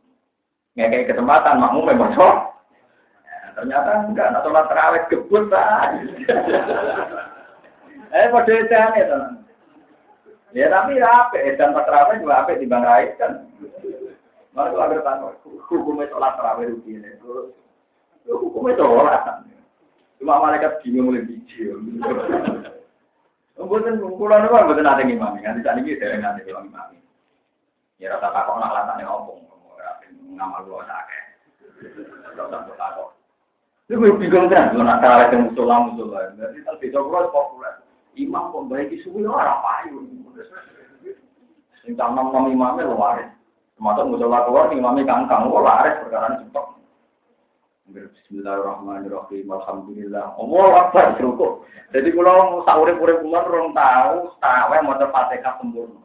Nggak kesempatan, makmum memang nah, ternyata enggak, nah sholat terawih gebut, Eh, pada edan ya. Ya, tapi ya apa? Pas terawih juga apa di bang Rais kan. Itu agar tahu hukumnya sholat terawih rugi ini. Hukumnya sholat. Cuma malaikat bingung mulai biji. Mboten kula niku mboten nate ngimami, nganti sakniki dereng nate kula ngimami. Ya rata takok nak latane opo, ora ngamal kula sakake. Rata takok. Iku bingung kan, nak tarawih teng musola populer. Imam membaiki suwi ora payu. Sing tanam nom imame lo waris. Termasuk musola keluar imame kangkang lo waris perkara cepat. Bismillahirrahmanirrahim. Alhamdulillah. Allah Akbar cukup. Jadi kalau saurip-urip kula rong tahu, tawe maca Fatihah sempurna.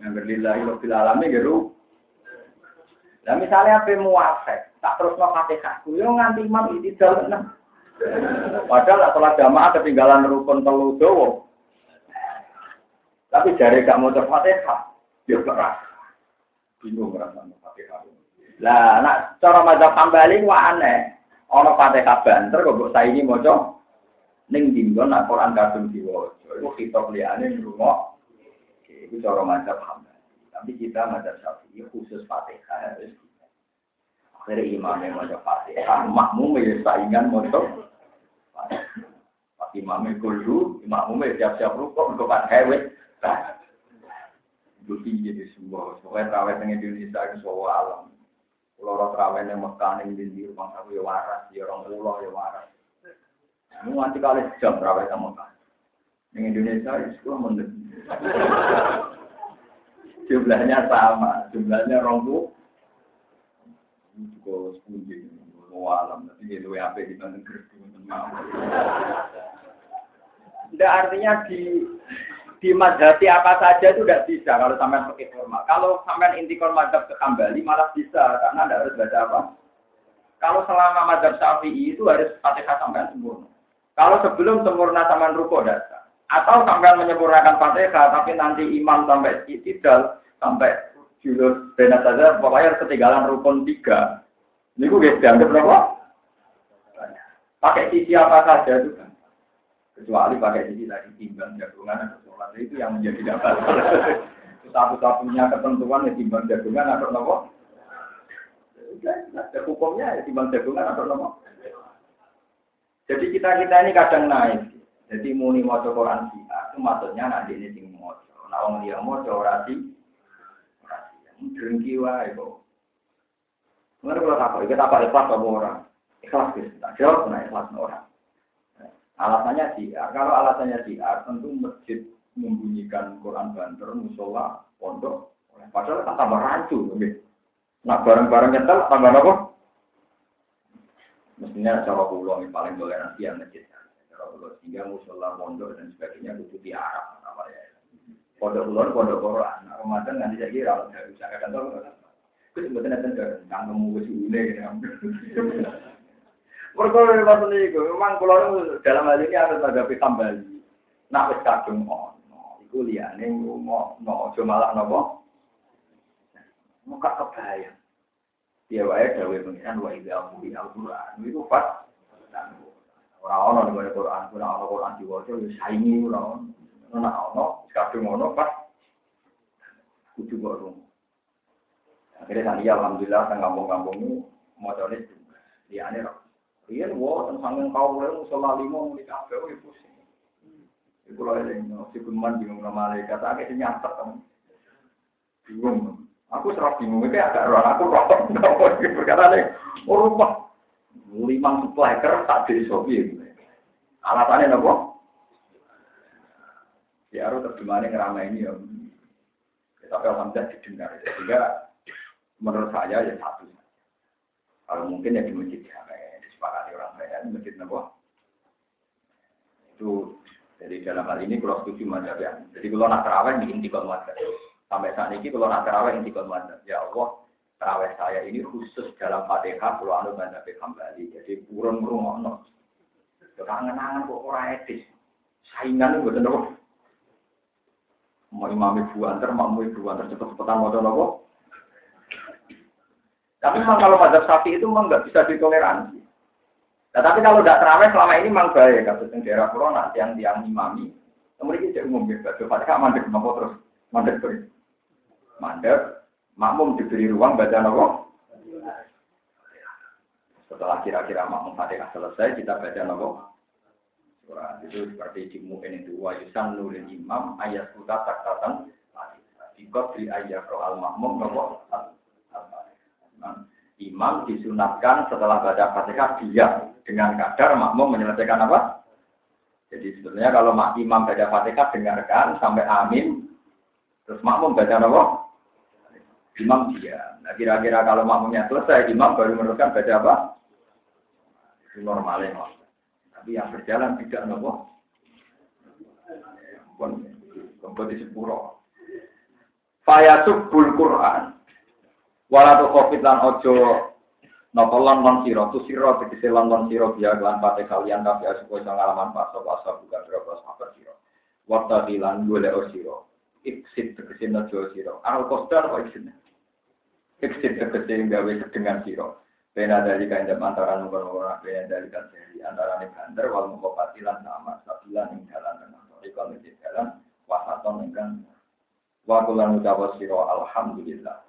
Yang lillahi rabbil alamin gitu. Nah misalnya apa muafek, tak terus mau Fatihah, yo nganti imam itu jalan Padahal sholat jamaah ketinggalan rukun telu dowo. Tapi jari gak mau fatihah, dia keras. Bingung merasa fatihah. Lah, nak cara mazhab kembali wah aneh. Ono fatihah banter kok mbok saiki maca ning dinggon nak Quran kadung diwaca. Iku kita liyane ngrungok. Iku cara mazhab kembali. Tapi kita mazhab Syafi'i khusus fatihah harus dari imam yang mau fatihah, makmum ya saingan motor. Pas imamnya kudu, imamnya siap-siap rukuk, untuk kan hewe. Itu tinggi di semua. Soalnya terawih di Indonesia itu semua alam. Kalau terawih yang Mekah ini di rumah aku ya waras, ya orang pulau ya waras. Ini nanti kali jam terawih sama Mekah. Yang Indonesia itu sepuluh menit. Jumlahnya sama, jumlahnya rombu juga sepuluh alam tapi itu apa di bandung gerdu tidak artinya di di madhati apa saja itu tidak bisa kalau sampai pakai formal. Kalau sampai inti madhab ke kembali malah bisa karena tidak harus baca apa. Kalau selama madhab syafi'i itu harus fatihah sampai sempurna. Kalau sebelum sempurna sampai ruko dasar. Atau sampai menyempurnakan fatihah tapi nanti imam sampai tidak sampai julus benar saja pokoknya ketinggalan rukun tiga ini gue dianggap berapa? Pakai sisi apa saja itu kan. Kecuali pakai sisi tadi timbang jagungan atau sholat itu yang menjadi dapat. Satu-satunya ketentuan ya timbang jagungan atau nopo. Ada hukumnya ya timbang jagungan atau nopo. Jadi kita kita ini kadang naik. Jadi muni mau Quran sih, itu maksudnya nanti ini sing mau. Nah orang dia mau orasi, orasi. Drengki wae kok. Mengenai kalau takut, kita apa ikhlas orang? Ikhlas. Tak jawab, nah ikhlas orang. Alasannya sih, kalau alasannya sih, tentu masjid membunyikan Quran banter, musola, pondok. Padahal kan tambah rancu. Gitu. Nah bareng-bareng nyetel tambah apa? Mestinya cara pulau yang paling toleransi yang masjid. Cara pulau sehingga musola, pondok dan sebagainya itu di Arab. Pondok pulau, pondok Quran. Nah, Ramadan nanti saya kira, saya bisa katakan Terus buatan nanti kangkemu wes ini. Mereka maksud itu, memang kalau dalam hal ini harus ada kembali. Nak wis kadung ono, iku liyane ngono, no aja malah napa. Muka kebayang. Dia wae dawe pengiran wa idza quri al-Qur'an. Iku pas. Ora ono ning Quran, ora ono Quran diwaca ya saingi ora ono. Ora ono, kadung ono pas. Kudu kok Akhirnya tadi alhamdulillah teng kampung-kampung ini coba juga. Dia aneh Iya, wah, tentang yang kau mulai musola lima mulai kafe, oh pusing. Iku loh yang si kuman bingung sama malaikat, agak nyatet kan. Bingung. Aku serap bingung, itu agak roh, aku roh, nggak berkata nih, oh rumah, lima supply ker tak jadi sobi. Alasannya apa? Ya harus terjemahannya ngerama ini ya. Tapi alhamdulillah didengar. Sehingga menurut saya ya satu. Kalau mungkin ya di masjid ya, di masjid Nabi. Itu jadi dalam hal ini kalau setuju mazhab ya. Jadi kalau nak terawih di inti mazhab. Sampai saat ini kalau nak terawih inti mazhab. Ya Allah, terawih saya ini khusus dalam fatihah kalau anu mazhab kembali. Jadi burung burung ono. Kangen-kangen kok orang etis. Saingan itu betul nopo. Mau imam ibu antar, mau ibu antar cepet-cepetan mau nopo. Tapi memang kalau mazhab sapi itu memang nggak bisa ditoleransi. Nah, tapi kalau tidak terawih selama ini memang baik. Kasus yang daerah corona, yang tiang imami. Kemudian kita umum ya, baca fatihah mandek nopo terus. Mandek terus. Mandek, makmum diberi ruang baca nopo. Setelah kira-kira makmum fatihah selesai, kita baca nopo. Surah itu seperti di mungkin itu wajibsan nulil imam ayat sudah taktatan Ikut di ayat roh al makmum nopo. Imam disunatkan setelah baca fatihah diam dengan kadar makmum menyelesaikan apa? Jadi sebenarnya kalau imam baca fatihah dengarkan sampai amin, terus makmum baca apa? Imam dia. Nah kira-kira kalau makmumnya selesai, imam baru meneruskan baca apa? Itu normalnya. Tapi yang berjalan tidak nopo. Pun di sepuro. Fayasubul Quran. Walau covid lan ojo Napa lan non siro, tu siro tegese lan non siro biya lan pate kalian tapi supaya sang ngalaman pas sapa asa bukan berapa sahabat siro. Waktu dilan golek siro. Iksit tegese najo siro. Al kostar kok iksit. Iksit tegese gawe dengan siro. Bena dari kain jam antara nomor orang bena dari kan seri antara nih banter wal mukopatilan sama sabilan ing jalan tengah. Ikon ing jalan wasaton ingkang wa kulan ucawa siro alhamdulillah.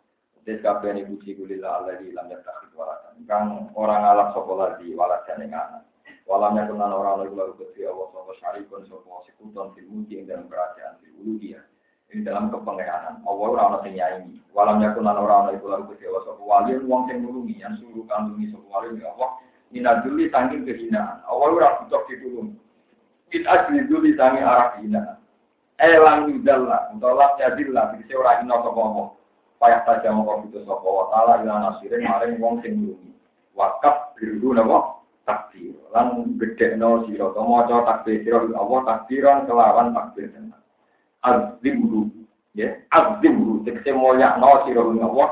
Tes kabeh ini puji kulillah Allah di lam yattakhid waladan. Kang orang alak sapa lagi waladan ing anak. Walamnya kenan orang lagi lalu ketri Allah sapa syarikun sapa sekuton fil mulki dalam kerajaan fil uluhiyah. Ini dalam kepengenanan. Allah ora ana sing nyaingi. Walamnya kenan orang lagi lalu ketri Allah sapa wali wong sing nulungi yang suruh kandungi sapa wali ya Allah. Minaduli tangking kehinaan. Allah ora butuh ditulung. It asli duli tangi arah kehinaan. Elang yudallah, utolak jadillah, bisa ora ina sapa Allah payah saja mau itu sopo wa taala nasirin maring wong sing nulungi. Wakaf biru napa takbir lan gede no siro to maca takbir siro Allah takbiran kelawan takbir tenan. Azimru ya azimru tekse mulya no siro Allah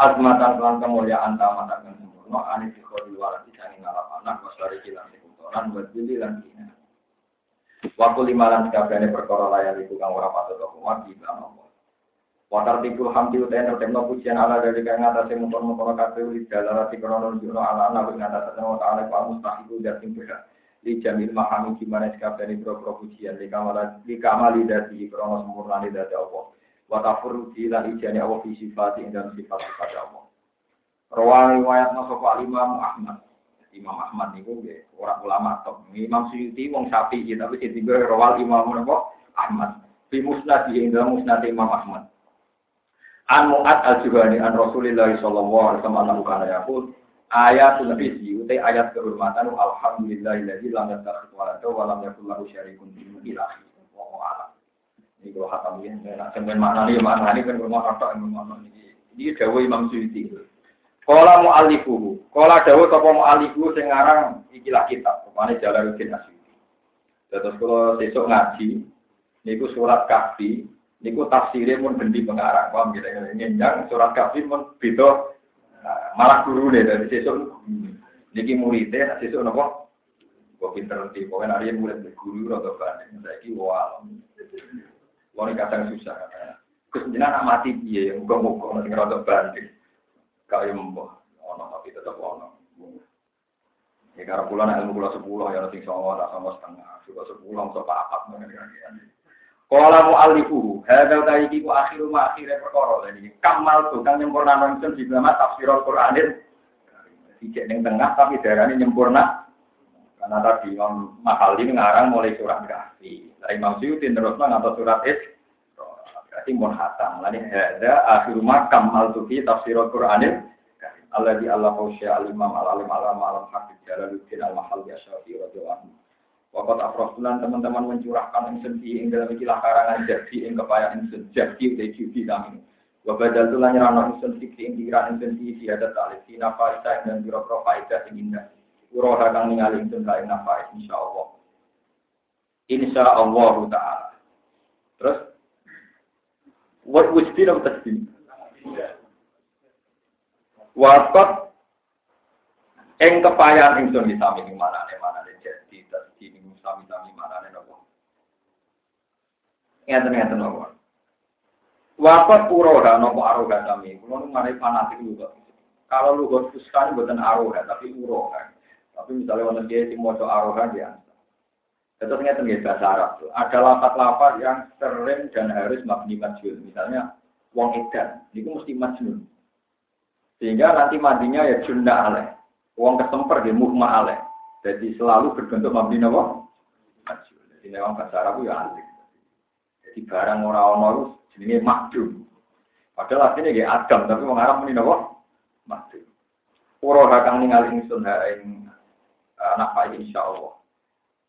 azmatan lan kemuliaan tamatan sempurna ane dikhodi walati sangi ngalap anak wasari kilan sekutoran buat bili lan kina. Waktu lima lan sekabehane perkara layar itu kang ora patut kok wati Allah Watar tikul hamdi utai notemno pujian ala dari kaya ngatasi mungkon-mungkon kabeh uli dalam rati krono juno ala ana wing ngatasi wa ta'ala wa mustahiku dating beda li jamil mahami gimana sekap dari pro-pro pujian li kamali dati krono sempurna li dati Allah. Wa tafur lan ijani Allah fi sifati dan sifat sifat Allah. Rawan riwayat masuk Imam Ahmad. Imam Ahmad niku orang ulama top Imam Suyuti wong sapi tapi sing tiga rawal Imam Ahmad. Fi musnad ing dalam musnad Imam Ahmad An Mu'ad al-Juhani an Rasulillah sallallahu alaihi wasallam annahu kana yaqul ayatul rizqi utai ayat kehormatan alhamdulillahilladzi lam yattakhidh walada wa lam yakul lahu syarikun fil mulki Wallahu a'lam. Ini kalau khatam ya, nak sampeyan maknani maknani kan rumah kata makna ini. Ini dawuh Imam Suyuti. Kala mu'allifuhu, kala dawuh sapa mu'allifuhu sing aran ikilah kitab, rupane Jalaluddin Asyuti. Terus kalau besok ngaji, niku surat kahfi Niku tafsirnya pun bendi pengarang, paham gitu. Yang surat kafir pun beda, nah, malah guru nih dari sesuk. Niki muridnya sesuk napa? Kok pinter di pokoknya hari murid guru atau banding. Saiki wah. Wong kadang susah. Gus jenengan nak mati piye? Muga-muga nek rada banding. Kaya mbah ono tapi tetep ono. Ya karena pulau ilmu pulau sepuluh ya nanti sama tak sama setengah, juga sepuluh atau apa mungkin kan. Kalau mau alifu, hadal tadi itu akhir rumah akhirnya perkara ini. Kamal tuh kan nyempurna nonton di dalam tafsir Al-Quran Tidak yang tengah tapi darahnya nyempurna. Karena tadi Imam Mahali ngarang mulai surat kasih. Dari Imam Syuuti terus atau surat itu berarti mau hatam. Lalu ada akhir rumah kamal tuh di tafsir Al-Quran Allah di Allah kausya al-imam al-alim alam alam hakik jalaluddin al-mahal ya syafi radhiyallahu Wakat afrofulan teman-teman mencurahkan insun di ing dalam ikilah karangan jadi ing kepaya insun jadi udah judi kami. Wabadal tulah nyerano insun fikri ing dikira insun di siadat alif di nafaisa dan biro-biro faidah ing indah. Uroha kang ningali insun ka ing nafais insyaallah. Insyaallah ta'ala. Terus What was the of tasbih? Wakot ing kepayan ingsun disami ing manane manane jadi tasdi ing sami-sami manane nopo. Ngeten-ngeten nopo. Wakot uroha nopo aroga sami. Kulo nu mari fanatik juga. Kalau lu gue fuskan buatan aroha tapi uroha. Tapi misalnya wonten dia sing maca aroha dia. Terus ngeten nggih bahasa Arab. Ada lafaz-lafaz yang sering dan harus mabni majhul. Misalnya wong edan, itu mesti majnun. Sehingga nanti mandinya ya junda aleh. Uang kesemper di muhma aleh. Jadi selalu berbentuk mabdi nopo. Jadi memang bahasa Arab ya antik. Jadi barang orang-orang itu jenisnya makdum. Padahal artinya ya Adam, tapi orang Arab ini nopo. Makdum. Puro hakang ningali ingsun ing anak bayi insya Allah.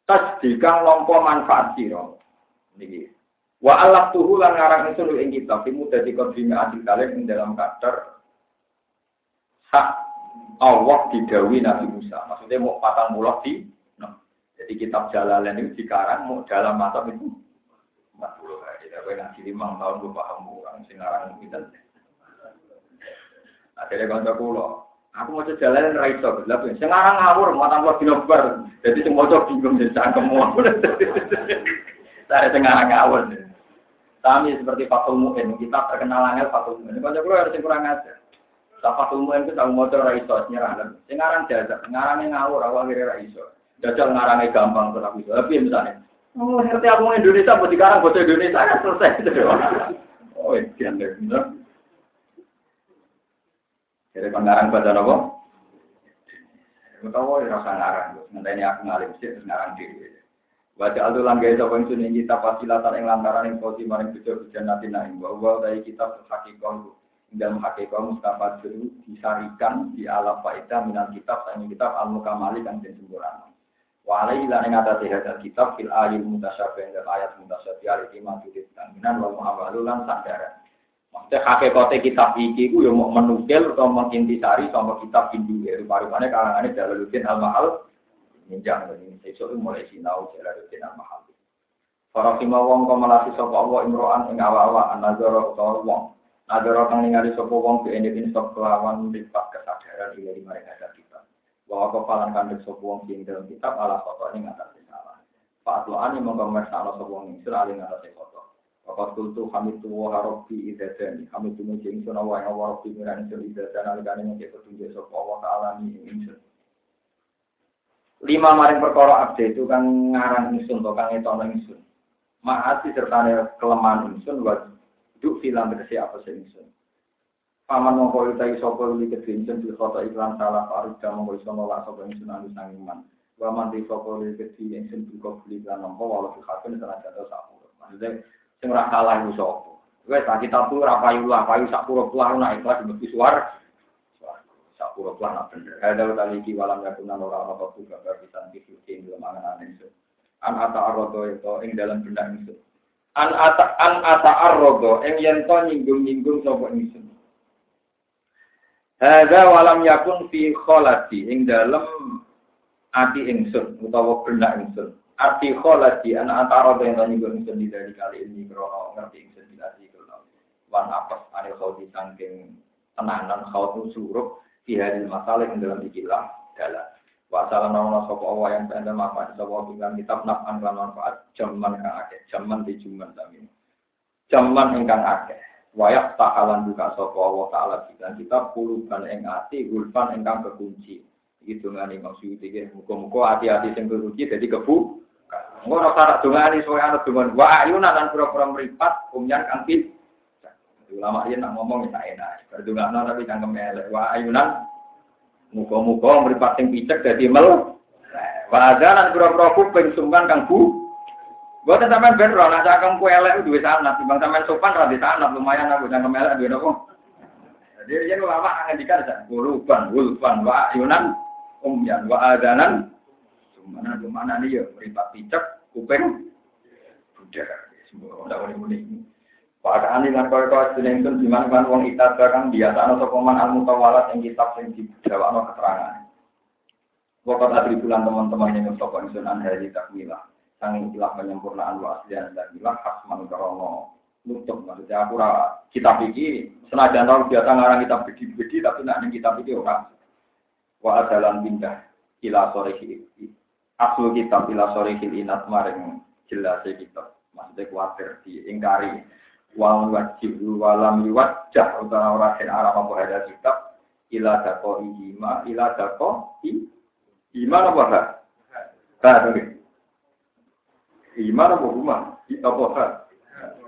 Tasdikang lompo manfaat siro. Niki. Wa Allah tuhu lan ngarang ingsun ing kitab. Imu dadi kodrime adil kalian ing dalam kadar hak Allah didawi Nabi Musa. Maksudnya mau patang mulah di. Jadi kitab Jalalain itu dikarang mau dalam masa itu 40 hari. Boleh ngaji lima tahun gue paham orang sekarang kita. Akhirnya kanca kula, aku mau coba jalan ra iso, lha sekarang ngawur matang kula dinobar. Jadi sing maca bingung jadi cangkemmu. Saya sekarang ngawur. Kami seperti Fatul Mu'in, kita terkenal angel Fatul Mu'in. Kanca kula harus kurang aja. Safa ilmu itu tahu motor raiso nyerah. Sing aran jajak, ngarane ngawur awal akhirnya raiso. Jajal ngarane gampang aku iso. Tapi misalnya, oh ngerti aku Indonesia, buat sekarang bahasa Indonesia kan selesai. Oh, iya, bener. Jadi pengarang bahasa apa? Tahu ya rasa ngarang, nanti aku ngalim sih terus ngarang diri. Baca alulan gaya sapa ingsun ing kitab fasilatan ing lantaran ing koti maring bejo bejan nanti naing bahwa dari kitab hakikah dalam hakikat Mustafa dulu disarikan di alam faedah minal kitab sang kitab al mukamali kan den sempurna. Wa alaihi lan ing atase hadal kitab fil ayat mutasyabih dan ayat mutasyabih al iman di minan wa muamalu lan sandaran. Maksudnya hakikatnya kitab iki ku yang mau menukil atau mengintisari sama kitab Hindu ya. Rupanya kalangannya Jalaluddin al-Mahal Minjang ini sesuk mulai sinau Jalaluddin al-Mahal. Para kima wong kau melasi sapa Allah imro'an ing awa-awa an-nazara utawa wong Nadoro kang ningali sapa wong ene bin sok kelawan kesadaran ila mereka ada Bahwa kepalan kandek sapa wong sing dalam kitab ala foto ing atas salah. Pak Loani monggo mersano sapa wong ing sira ing atas foto. Bapak kultu kami tuwa harobi idadani. Kami tumu jeng suna wa yang warobi miran sel idadani alikane ngeke petunjuk sapa Allah taala ni ingsun. Lima maring perkara abdi itu kang ngarang ingsun to kang etono ingsun. Maati serta kelemahan ingsun wa Duk filam tegesi apa sing ingsun. Paman mongko utai sapa li kedinten di kota iklan salah farida mongko iso nolak sapa ingsun anu sang iman. Wa man di sapa li kedhi ingsun buka beli lan mongko walau fi khatin sana jatuh sapura. Maksudnya sing ora kalah iku sapa. Tak kita tuh ora payu lah, payu sak pura pulah nak ikhlas mesti suar. Sak pura pulah nak bener. Ada kali iki walam ora ana apa juga bisa dikirim dalam angan ingsun. An ata arrodo itu ing dalam benda ingsun an ata an ata arrodo ing yen to nyinggung-nyinggung sapa ingsun Hadza walam yakun fi kholati ing dalem ati ingsun utawa benda ingsun arti kholati an yang to nyinggung ingsun di dari kali ini krono ngerti ingsun di ati krono wan apa anil khawdi sangking tenanan khawdu suruh di hari masalah ing dalam ikilah dalam Wa salam nama sapa Allah yang benda manfaat sapa dengan kitab naf'an lan manfaat jaman kang akeh, jaman di juman sami. Jaman ingkang akeh. Wayak ta'alan buka sapa Allah taala dengan kitab puluhan ing ati gulfan ingkang kekunci. Iki dongane maksud iki muga-muga hati-hati sing kekunci dadi kebu. Engko ora tak dongane soal ana dongan wa ayuna lan pura-pura mripat kumyan kang Ulama ini nak ngomong ya enak. Berdungakno tapi cangkem elek. Wa ayunan muga-muga mripat sing picek dadi mel. Wa adanan pura-pura kuping sumban kang bu. Buat sampean ben ora nak cangkem ku elek duwe sanad, timbang sampean sopan ra di sanad lumayan aku cangkem elek duwe napa. Jadi yen ulama ngendikan sak guluban, gulfan wa ayunan umyan wa adanan Mana mana nih ya meripat picek kuping budak. Semua orang ini Pak Ani lan kaya kaya jeneng di mana kan wong itat kang biasa ana sapa man al mutawalat ing kitab sing dijawabno keterangan. Wakat adri bulan teman-teman yang sapa ingsun an hari takwilah. Sang ilah penyempurnaan wa aslian dan ilah khasman karono nutup maksudnya aku kitab iki senajan tau biasa ngarang kitab bedi-bedi tapi nak ning kitab iki ora. Wa adalan pindah ila sore aslu kitab ila sore inat maring jelas kitab. Maksudnya kuatir diingkari. Wal wajib walam yuwajjah utawa ora den arah apa ada kitab ila dako ima ila dako i iman apa ha ha iman apa huma apa ha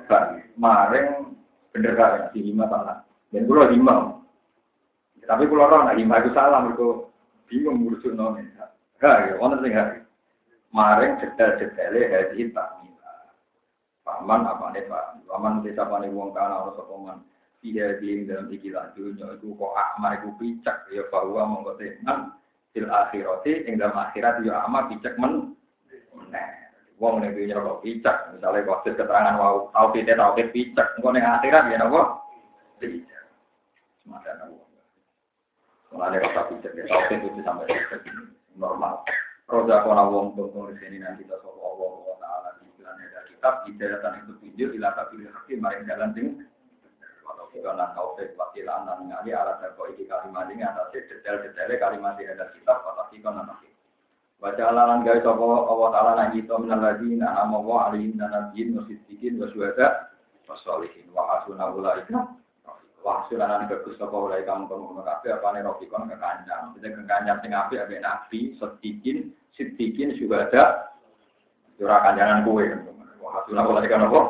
ha maring bener kan di lima tanah dan kulo lima. Tapi kulo ora lima itu salah mergo bingung ngurusin nome ha ya wonten sing ha maring jedal-jedale hadis takmin Paman nih pak? Paman desa panik wong kana orang sokoman. Iya di dalam ikilah dunia itu kok akmar itu picak ya bahwa monggo tenan. Fil akhirati ing dalam akhirat ya amat picak men. Nah, wong ning dunia kok picak, misalnya kok keterangan wau tau kita tau picak, engko ning akhirat ya napa? Picak. Semacam napa? Mulane rasa picak ya tau itu sampai normal. Roda kona wong tunggu di sini nanti kita soal Allah Taala di bulan kitab hidayatan itu video ila kafir hakim maring jalan sing walau kita nak taufik wakilan dan ngali ala dako iki kalimat ini atas detail-detail kalimat di ada kitab atau kita nanti Baca alalan gawe sapa Allah taala nang kita minal ladina nama wa alihim dan nabiyyin wa siddiqin wa syuhada wa sholihin. Wa hasuna ulaika wa hasuna lan bagus sapa ulai kamu kamu kabeh apane rofikon kekancan kita kekancan sing apik ambek nabi siddiqin siddiqin syuhada. Ora kancanan kowe. Hasil aku lagi kan apa?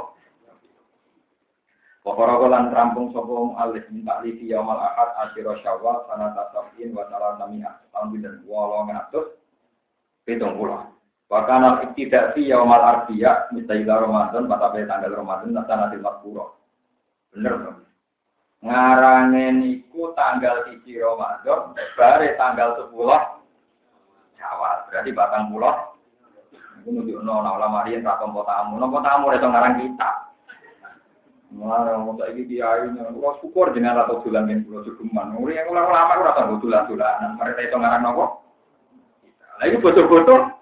Pokoknya lan rampung sopong alih minta livi yaumal ahad asyiro syawal sana tasabin wa salam namiyah tahun bidan walau ngatus hitung pulau. Bahkan tidak si yaumal arbiya misalnya Ramadan pada tanggal Ramadan sana di puro. Bener dong. Ngarangen iku tanggal siji Ramadan, bare tanggal sepuluh Syawal. Berarti batang pulau Iku nunjukno ana ulama riyen ra tompo tamu. Napa tamu reso ngarang kita. Mulane wong saiki kiai kula syukur jenengan rata dolan ning kula yang ulama ora tau dolan-dolan. Mereka iso ngarang napa? Lah iki foto-foto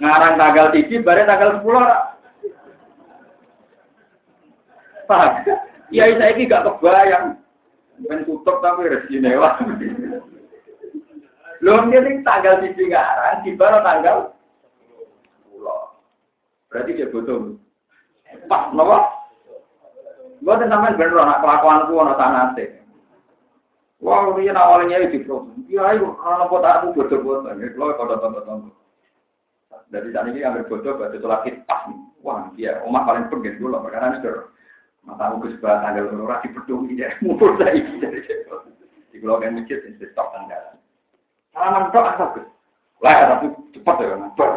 ngarang tanggal 3 bare tanggal 10 ora. Pak, kiai saiki gak kebayang. Ben tutup tapi rezeki lewat. Lho ini tanggal 3 ngarang, di tanggal Berarti dia butuh. Pas, nopo? Gue sampai bener anak kelakuanku, anak sanate. Wah, ini awalnya di problem. Iya, ayo, anak kota aku bodoh-bodoh. Ini kalau kota tonton-tonton. Dari saat ini ambil bodoh, berarti sholat pas. Wah, iya, omah paling pengen dulu. Karena ini mata aku sebelah tanggal lurah di ya. Mumpu saya dari Di pulau kan masjid, ini stok tanggal. Salaman tok asal Gus. Lah, tapi cepat ya, nampak.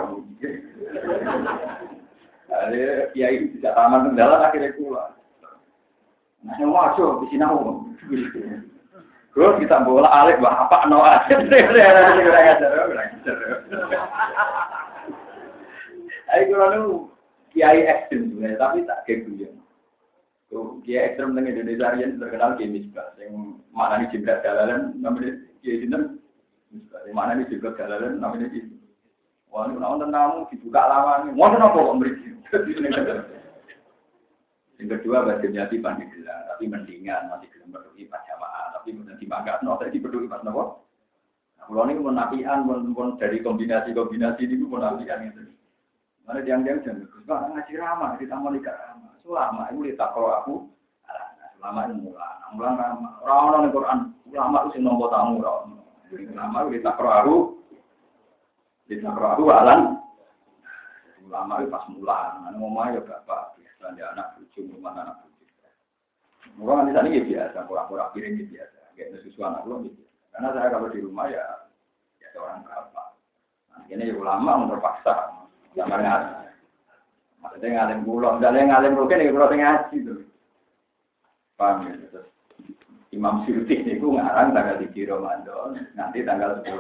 Ada kiai tidak taman kendala akhirnya pulang. Nah, yang masuk di sini Terus kita bola alik bah apa no aja. Ayo kalau kiai ekstrim sebenarnya, tapi tak kayak gue. Kiai ekstrim dengan Indonesia yang terkenal kiai misbah, yang mana nih jibrat jalalan, namanya kiai sinten. Yang mana nih jibrat jalalan, namanya kiai. Wah, ini nonton tamu dibuka lama nih. Mau apa kok beri? Yang kedua baca jati pandegela, tapi mendingan masih belum berdui pas jamaah, tapi kemudian dimakan, no, saya diberdui pas nopo. Kulo ini menafian, pun dari kombinasi-kombinasi ini menafian itu. Mana diam-diam jam Gus Pak ngaji ramah di taman ikan ramah. Selama itu tak kalau aku, selama ini mulan, mulan ramah. Orang-orang Quran, ulama itu sih nombor tamu orang. Ulama itu tak kalau aku, tak kalau aku alan. Ulama itu pas mulan, ngomong ya bapak, biasa anak cucu, rumah anak cucu. Di sana ya biasa, pura-pura piring ya biasa. Kayak susu anak lo gitu. Karena saya kalau di rumah ya, ya seorang berapa. Nah, ini ulama terpaksa. Zaman ngaji. Maksudnya ngalim pulau. Misalnya ngalim rukin ya pulau ngaji tuh. Paham ya? Imam Syuuti ini gue ngarang tanggal 3 Ramadan. Nanti tanggal 10.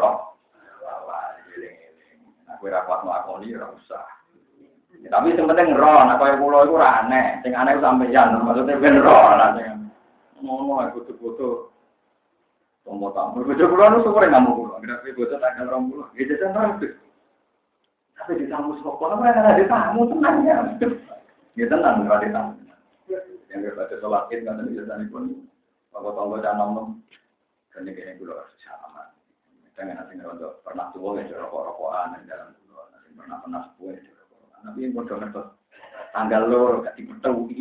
Aku rapat melakoni, usah. Ya, tapi yang penting roh, nah kaya pulau itu aneh. Sing aneh sampeyan, maksudnya ben roh lah. Ngomong, foto-foto Tombol tamu. Bojo kula nu syukur ngamuk kula. Grafi bojo tanggal 20. Nggih jajan terus. Tapi di tamu sapa ora kan ada tamu tenang ya. Ya tenang ora ada tamu. Yang berbaca sholat id kan tadi biasanya pun kalau tonggo dan nom ini kayaknya kula. Kita nggak nanti pernah tua ya rokok-rokokan dalam kula. Nanti pernah pernah tua ya rokok-rokokan. Tapi yang bodoh tanggal lor gak dibetul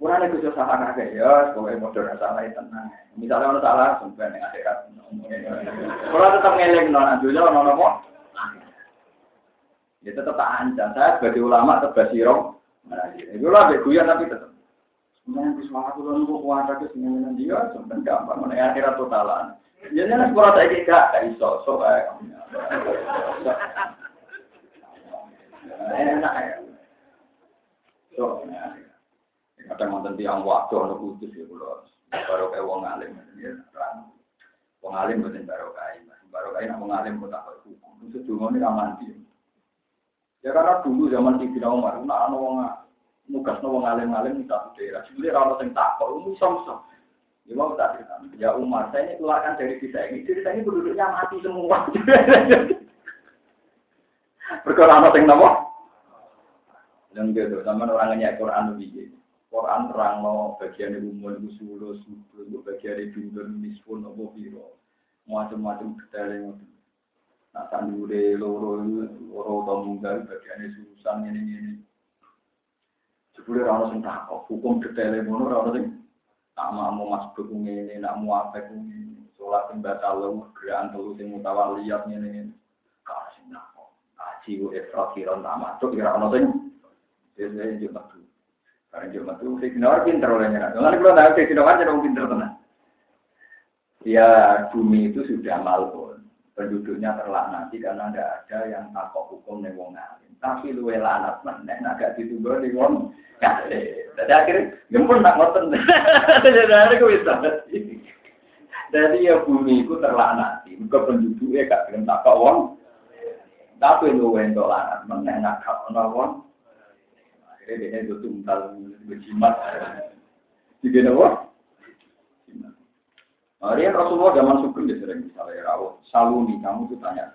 Kurang itu salah kakek ya, pokoknya modal salah itu tenang. Misalnya orang salah, sumpah yang akhirat. Kalau tetap ngeleng non ajunya non apa? Ya tetap tak ancam. Saya sebagai ulama tetap basirong. Itu lah beguyan tapi tetap. Sebenarnya di suara aku lalu kuat tapi sebenarnya dia sebenarnya gampang. Mana akhirat totalan. Jadi nih sekolah saya gak kayak iso, so kayak. Enak ya. So, Kadang wonten tiang waktu ana kudus ya kula baru kayak wong alim ya terang. Wong alim mboten baru kae. Baru kae nak wong alim kok tak hukum. Sedungone ra mandi. Ya karena dulu zaman Sidina Umar, nak ana wong nugas wong alim-alim di satu daerah. Sebenarnya ra ono sing takok, iso-iso. Ya mau tak cerita. Ya Umar, saya ini keluarkan dari desa ini. Desa ini penduduknya mati semua. Perkara ana sing napa? Yang gitu, sama orangnya Quran begini. Quran terang no bagian umum itu sulu sulu bagian bintur mispun apa biro macam-macam detail yang nah sandure loro loro atau munggal bagian surusan ini ini sebelum orang sing takok hukum detail yang mana orang sing tak mau mas berkung ini nak mau apa ini sholat yang batal lo gerakan telu sing mutawaliyat ini ini kasih nakok aji u efra kiron tak masuk kira orang sing biasanya juga karena cuma tuh Fitnor pinter olehnya. Kalau kalau tahu Fitnor kan jadi pinter tenang. Ya bumi itu sudah malpun. Penduduknya terlaknati karena tidak ada yang takut hukum nih wong alim. Tapi lu lanat meneh agak ditunggu nih wong Jadi akhirnya gempur nak ngoten. Jadi hari gue bisa. Jadi ya bumi itu terlaknati. Muka penduduknya gak belum takut wong. Tapi lu entuk lanat meneh nak wong. Akhirnya dia itu tunggal berjimat. Jadi apa? Hari Rasulullah zaman sugeng dia sering misalnya rawuh saluni kamu tuh tanya.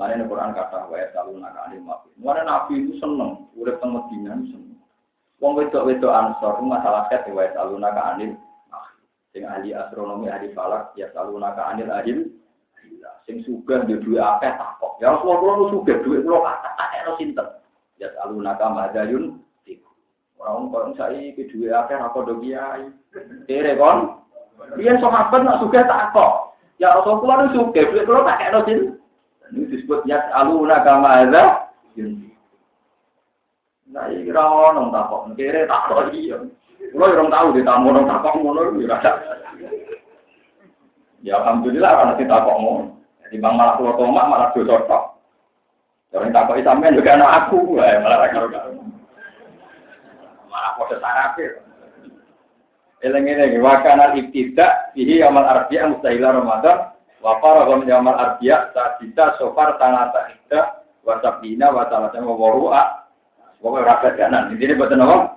Lain Quran kata wa saluna ka alim mafi. Mana nabi itu seneng, udah teng Medina seneng. Wong wedok wedok ansor masalah ket wa saluna ka alim Sing ahli astronomi ahli falak ya saluna ka anil alim. Sing sugih dia dua akeh takok. Ya Rasulullah lu sugih duit kula kata tak sinten. Ya alunaka madayun Orang kon saya ke dua akhir apa do kiai. Kon. Dia sahabat nak suka tak kok. Ya Rasulullah itu suka, beli kalau tak kayak nosin. Ini disebut ya alunaka madayun. Nah, kira nong takok, kere takok iya. Kulo orang tahu di tamu orang takok ngono ya rasa. Ya alhamdulillah karena kita takok ngono. Jadi bang malah kulo tomak malah dosa tok. Orang takut sampean juga anak aku, eh, malah karo. Malah kode sarafir. Eleng eleng wakana ibtidak bihi amal arbiya mustahila Ramadan wa faragha min amal arbiya sadita sofar tanata ida wa sabina wa talata wa waru'a wa rakat kanan. Ini betul apa?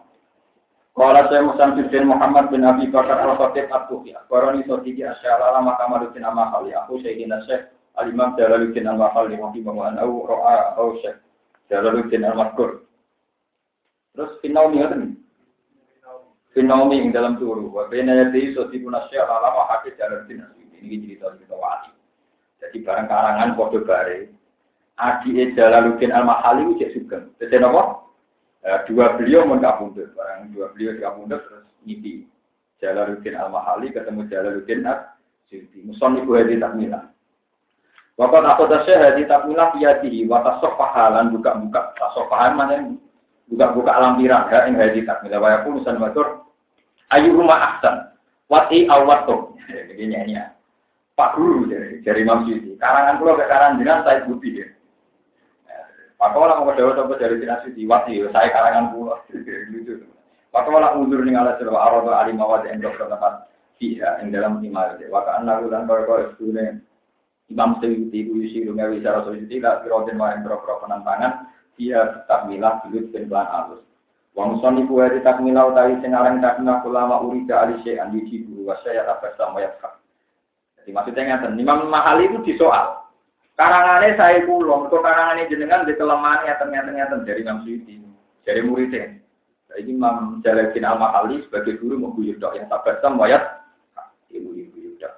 Kalau saya Musan bin Muhammad bin Abi Bakar Al-Khatib At-Tufi, Akhbarani Sotiki Asy'ala Maka Malukin Amakali, aku Sayyidina Syekh Al-Imam Jalaluddin Al-Mahalli rahimahullah au ro'a au syekh Jalaluddin Al-Mazkur. Terus finaumi ngoten. Finaumi ing dalam turu wa baina yadayhi sadiqun asya ala wa hakik Jalaluddin Asidi. Ini cerita-cerita wali. Jadi barang karangan kode bare. Adi Jalaluddin Al-Mahali itu juga. Jadi apa? Eh, dua beliau mau kabundut. Barang dua beliau di kabundut terus ngipi. Jalaluddin Al-Mahali ketemu Jalaluddin Al-Suyuti. Muson ibu Hadi Takmilah. Wakat aku tasya Hadi Takmilah di watas sofahalan buka-buka. Sofahan mana buka-buka lampiran ya yang Hadi Takmilah. Wayaku Musan Matur. Ayu rumah ahsan. Wati awato. Jadi nyanyi ya. Pak Guru dari, dari Imam Syuuti. Karangan pulau ke karangan jenang saya bukti ya. Pak Kola mau dewa coba dari Imam Syuuti. Wati saya karangan pulau. Lucu. Pak Kola mundur nih ala cerita arah alimawat dokter tempat Iya, yang dalam imal. Waka anak ulan kau kau Imam Syuuti uisi lumia wisara Syuuti lah kirotin wa yang pro penantangan. Dia tetap milah dan pelan alus. Wong soni kuwe di takmila utawi sing aran takmila ulama urida alise andi jibu wa saya apa sama ya Jadi maksudnya ngeten, Imam Mahali itu disoal. Karangane saya pulau, kok karangane jenengan di kelemahan ya ternyata dari Imam Suyuti, dari muridnya. Jadi Imam Jalaluddin Al Mahali sebagai guru mengguyur dok yang tak sama wayat ibu ibu dok.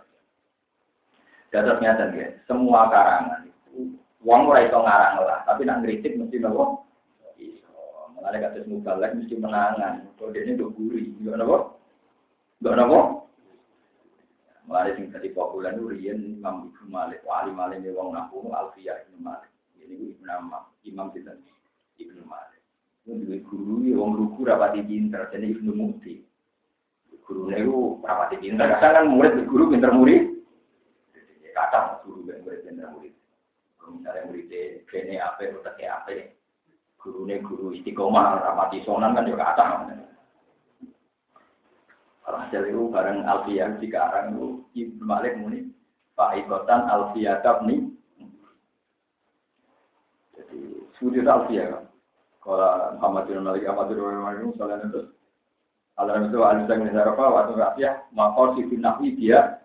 Dados nyata ya, semua karangan itu uang ora iso ngarang lah, tapi nak kritik mesti nopo Mulanya kata mubalek mesti menangan. Ini udah gurih, enggak apa? Enggak apa? Mulanya sing tadi populer itu Rian Imam Ibnu Malik, wali Malik ini wong nampung Alfiyah Ibnu Malik. Ini Ibnu nama Imam kita Ibnu Malik. Ini juga guru, wong ruku rapati pinter, jadi Ibnu Mukti. Guru itu rapati pinter, kadang kan murid guru pinter murid. Kadang guru murid pinter murid. Misalnya muridnya kene apa, utaknya apa, gurune guru istiqomah rapati sonan kan juga kata Hasil itu bareng Alfiyah di Karang itu Ibnu Malik muni Pak Ikotan Alfiyah nih jadi sujud Alfiyah kan kalau Muhammad bin Malik Ahmad bin Malik soalnya itu Allah itu wa tu rafiyah maqor si nahi dia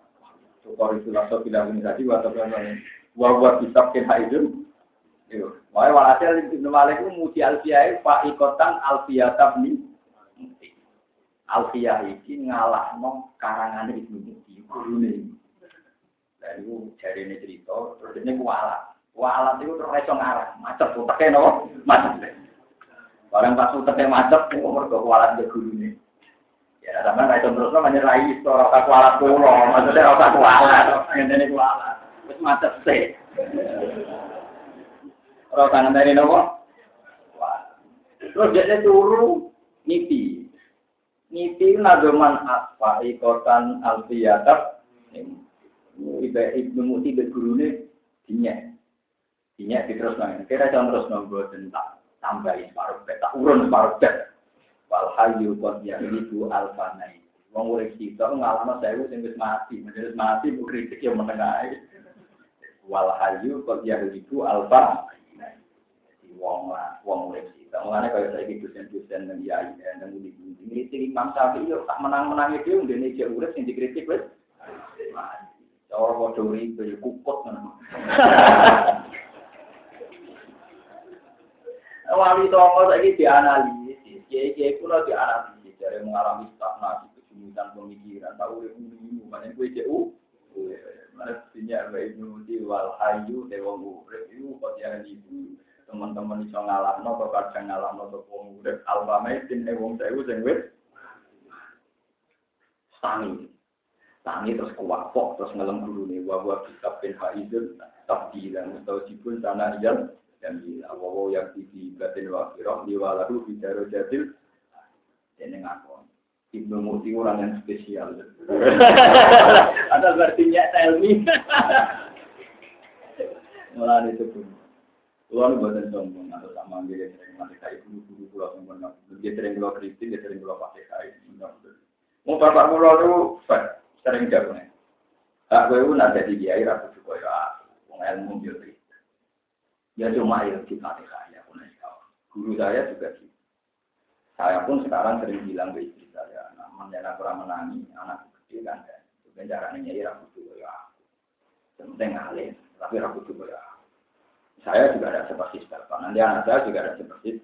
Tukar itu langsung tidak ini tadi wa wa wa kisabkin haidun Wah, walhasil Ibnu Malik itu muji Alfiyah Pak Ikotan Alfiyah tabni Alfiyah ini ngalah no karangan Ibnu Muti gurune. Dan itu jari ini cerita, terus ini kualat. Kualat itu terus iso ngarang, macet uteknya no, macet. Barang pas uteknya macet, itu mereka kualat dia gurune. Ya, sama iso terus no menyerai itu rasa kualat maksudnya rasa kualat. Terus macet sih. Tangan dari nopo. Terus dia turu niti. Niti nadoman apa ikotan alfiyatab. Ibu ibnu muti bergurune dinyak. Dinyak terus nang. Kira jangan terus nonggo tentang tambahin separuh bet, tak urun separuh bet. Walhayu kot yang itu alfanai. Wong urip kita ngalami saya sing wis mati, menjadi mati bu kritik yang menengah. Walhayu kot yang itu alfa wong lah, wong urip kita. Mulane kaya saiki dosen-dosen nang kiai nang undi-undi ngritik Imam Syafi'i yo tak menang-menang itu ndene dia urip sing dikritik wis. Cara padha urip yo kukut ngono. Wali tonggo saiki dianalisis, kiai-kiai kula dianalisis dari mengalami stagnasi kesulitan pemikiran, tahu urip ini, mana gue jauh. Mana punya Ibnu Muti wal Hayu dewa urip. Itu kok yang ibu. Teman-teman iso ngalahno kok kadang ngalahno kok wong urip. Albame din e wong sewu sing wis tangi. Tangi terus kuwapok terus ngelem gurune. Wa wa kitab bin haidun tabdila mustajibun sana ijal dan bila wa yang di batin wa akhirah liwalahu fi darajatil ini ngaku Ibnu Muti orang yang spesial. Ada artinya ilmi. Mulai itu pun. Nu boten sombong atau sama dia sering mati kai guru-guru kulo sombong. Dia sering kulo kritik, dia sering kulo pakai kai. Mau bapak kulo tu sering jago nih. Tak gue pun ada di kiai rapi juga ya. Ilmu dia Ya cuma ya kita aku nih Guru saya juga gitu. Saya pun sekarang sering bilang ke istri saya, nah, menjadi kurang menangi anak kecil kan. Itu caranya nyai rapi juga ya. Penting alim, tapi rapi juga ya. Saya juga ada seperti bapak. Nanti anak saya juga ada seperti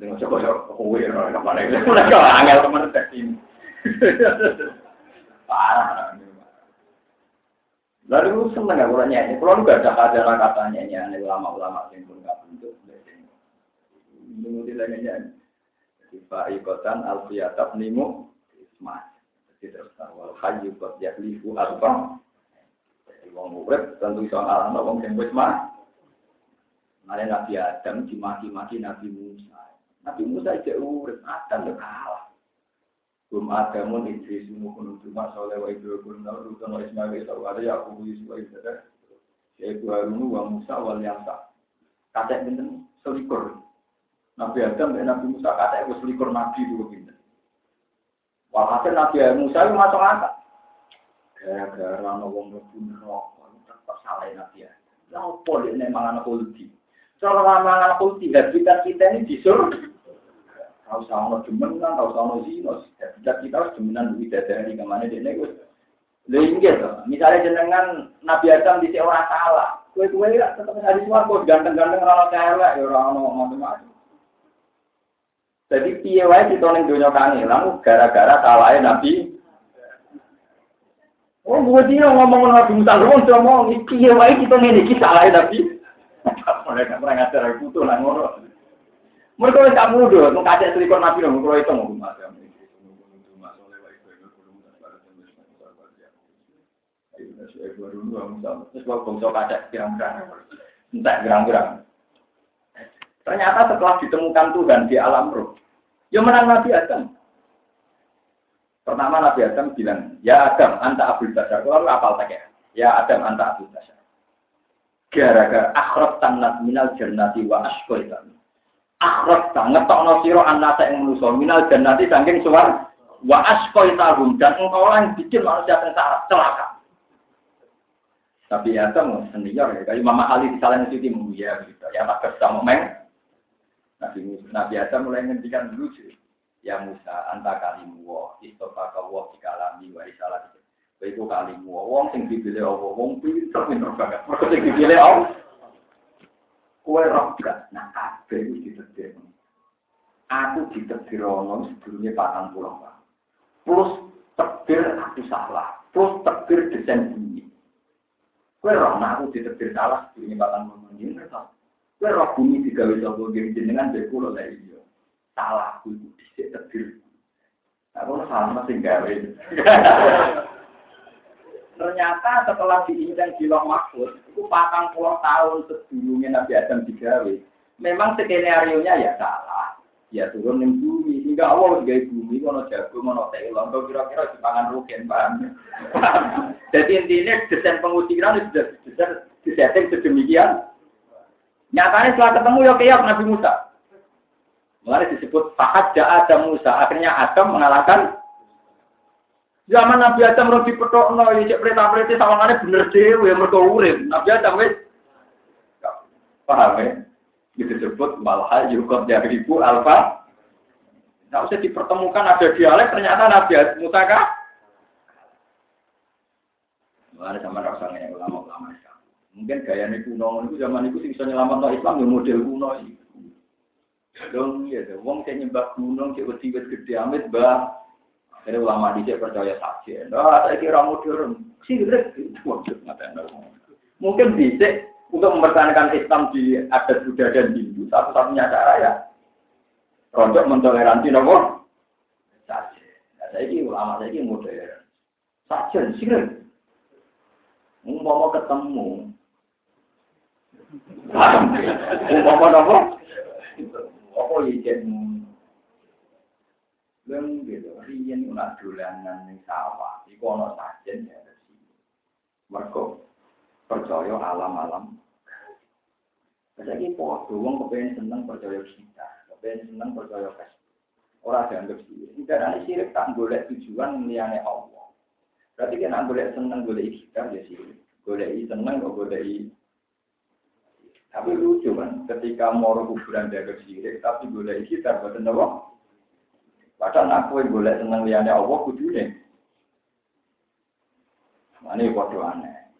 dengan coba ya kue ke mana itu mereka angel ke mana ini parah Lalu seneng gak kalau nyanyi? Kalau nggak ada kajian kata nyanyi, ini ulama-ulama yang pun nggak bentuk. Menurut dia nyanyi. Pak Ikotan Alfiyatab Nimu Ismail. Jadi terus wal hayu kot yaklifu apa? Jadi wong urip tentu iso alam wong sing wis mah. Mane Nabi Adam dimaki-maki Nabi Musa. Nabi Musa iki urip, Adam kalah. Kum Adamun Idris Nuhun Cuma Soleh wa Ibrahim Nabi Rutan wa Ismail Wa ada Yaakob Yusuf wa Ibrahim Yaitu Harun wa Musa wal Yasa Kata binten selikur. Nabi Adam dan Nabi Musa kata itu selikur Nabi dulu binten Walhasil Nabi Musa itu masuk akal. Gara-gara ana wong mlebu neraka tetep salah Nabi Adam. Lha opo nek mangan kulti? Cara mangan kulti habitat kita ini disuruh Tahu sama demenan, tahu sama zino. Kita kita harus demenan dari dari ke mana dia nego. Lengket, misalnya jenengan Nabi Adam di orang salah, kue kue ya tetap hari kok ganteng-ganteng orang kaya ya orang mau macam-macam. Jadi piye wae kita ning donya kangelan gara-gara salahnya Nabi. Oh, gue dia ngomong Nabi Musa, lu ngomong piye wae kita ngene iki salahnya Nabi. Mereka pernah ngajar putu lah ngono. Mereka wis tak mudo, mung selikon nabi lho, kalau itu macam Ternyata setelah ditemukan Tuhan di alam roh, ya menang Nabi Adam. Pertama Nabi Adam bilang, ya Adam, anta abul basar. Lalu apal tak ya? Adam, anta abul basar. Gara-gara akhrab tanat minal jannati wa ashkoitan akhraj ngetokno sira annasa ing manusa minal jannati saking suwar wa asqaitahum dan engkau yang bikin manusia sengsara celaka. Tapi ya kan senior ya, kayak Mama Ali di salah Siti ya gitu. Ya tak kerja meng. Nabi Nabi Adam mulai ngendikan lucu. Ya Musa, anta kalimu wa istofa ka wa dikalami wa risalah. Iku kalimu wong sing dipilih Allah, wong pinter pinter banget. Mergo dipilih Allah Kue roh gak, nah kabeh itu ditetir. Aku ditetir ono sebelumnya patang pulau pak. Plus tebir aku salah. Plus tebir desain bumi. Kue roh, nah aku ditetir salah sebelumnya patang pulau ini. Kue roh bumi tiga bisa gini dengan bekulo lah iya. Salah aku itu tebir. Aku salah masih gawe. Ternyata setelah diinjak di Loh Mahfud, itu patang puluh tahun sebelumnya Nabi Adam digawe. Memang skenario nya ya salah. Ya turun di bumi, hingga Allah sebagai bumi, kono jago, kono telon, kira-kira di pangan rugen? Jadi intinya desain pengusiran sudah sudah disetting sedemikian. Nyatanya setelah ketemu ya kayak Nabi Musa. Mulai disebut Fahad Adam Musa. Akhirnya Adam mengalahkan Zaman Nabi Adam roh dipethokno ya cek perintah-perintah sawangane bener dhewe ya mergo urip. Nabi Adam wis paham ya? Disebut malha yukot ribu alfa. Tidak usah dipertemukan ada dialek ternyata Nabi Musa kah? Ada sama rasa yang ulama-ulama Mungkin gaya nih kuno itu zaman itu bisa nyelamat Islam ya model kuno. Dong ya, wong kayak nyembah gunung, kayak wedi-wedi gede amit, bah jadi ulama dia percaya saja. Nah, saya kira modern. Sirik Mungkin bisa untuk mempertahankan Islam di adat Buddha dan Hindu satu-satunya cara ya untuk mentoleransi nopo saja. Nah, saya kira ulama saya kira modern. Saja sirik. Mau ketemu. Mau nopo. Apa izin Leng gitu, riyen nak dolanan ning sawah, iku ana sajen ya resi. Mergo percaya alam-alam. Saiki seneng percaya kita, kepengen seneng percaya kes. Ora dianggap. Tidak ada sirik tak golek tujuan liyane Allah. Berarti nak golek seneng golek kita ya sirik. Seneng kok tapi lucu kan, ketika mau kuburan dianggap sirik, tapi golek kita buat apa? Padahal aku yang boleh seneng liane Allah kudune. Ini bodoh aneh.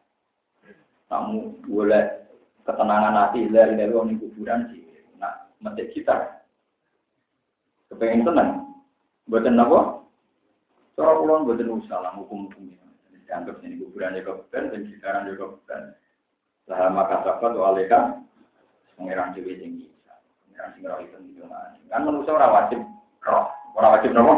Kamu boleh ketenangan hati dari dari orang kuburan sih. Nah, mati kita. Kepengen tenang. Buatan apa? Cara pulang buatan usaha lah hukum-hukumnya. Dianggap sini kuburan juga beban, dan sekarang juga beban. Lah maka sahabat waleka pengiran dewi tinggi. Pengiran sing roh itu Kan manusia orang wajib orang wajib nopo.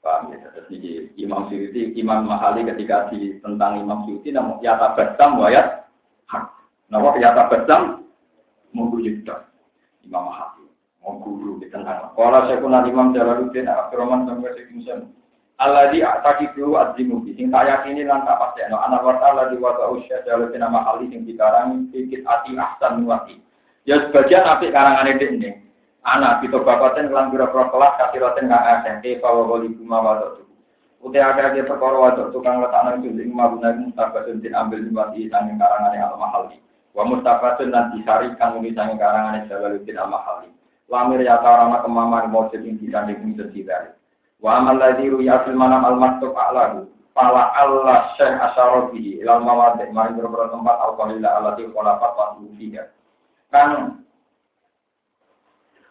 Paham ya, terus ini Imam Syuuti, Imam Mahali ketika di tentang Imam Syuuti, namun yata bersam wayat hak. Namun yata bersam menggujuk Imam Mahali mau guru di tentang. Kalau saya pun Imam Jalaluddin Abdurrahman sampai sekian Allah di ataki dulu azimu sing tak yakini lan tak pasti no anak warta Allah di wata usia Jalaluddin nama kali sing dikarang sedikit ati ahsan nuwati. Ya sebagian api karangan ini anak kita bapaten kelan biro kelas kasiroten kang akeh ke bawa goli buma wadok Udah ada aja perkara wadok tukang letak nang sing mabuna mustafasun tin ambil sanging karangan al mahali. Wa mustafasun dan disari kang muni sanging karangan Jalaluddin al mahali lamir ya tarama kemaman mojid yang disanding ini sendiri. Wa amal ladhi ruya fil manam al maktub a'lahu. Pala Allah syekh asyarobihi ilal mawadih. Mari beberapa tempat al-qalila alati kholafat wa. Kan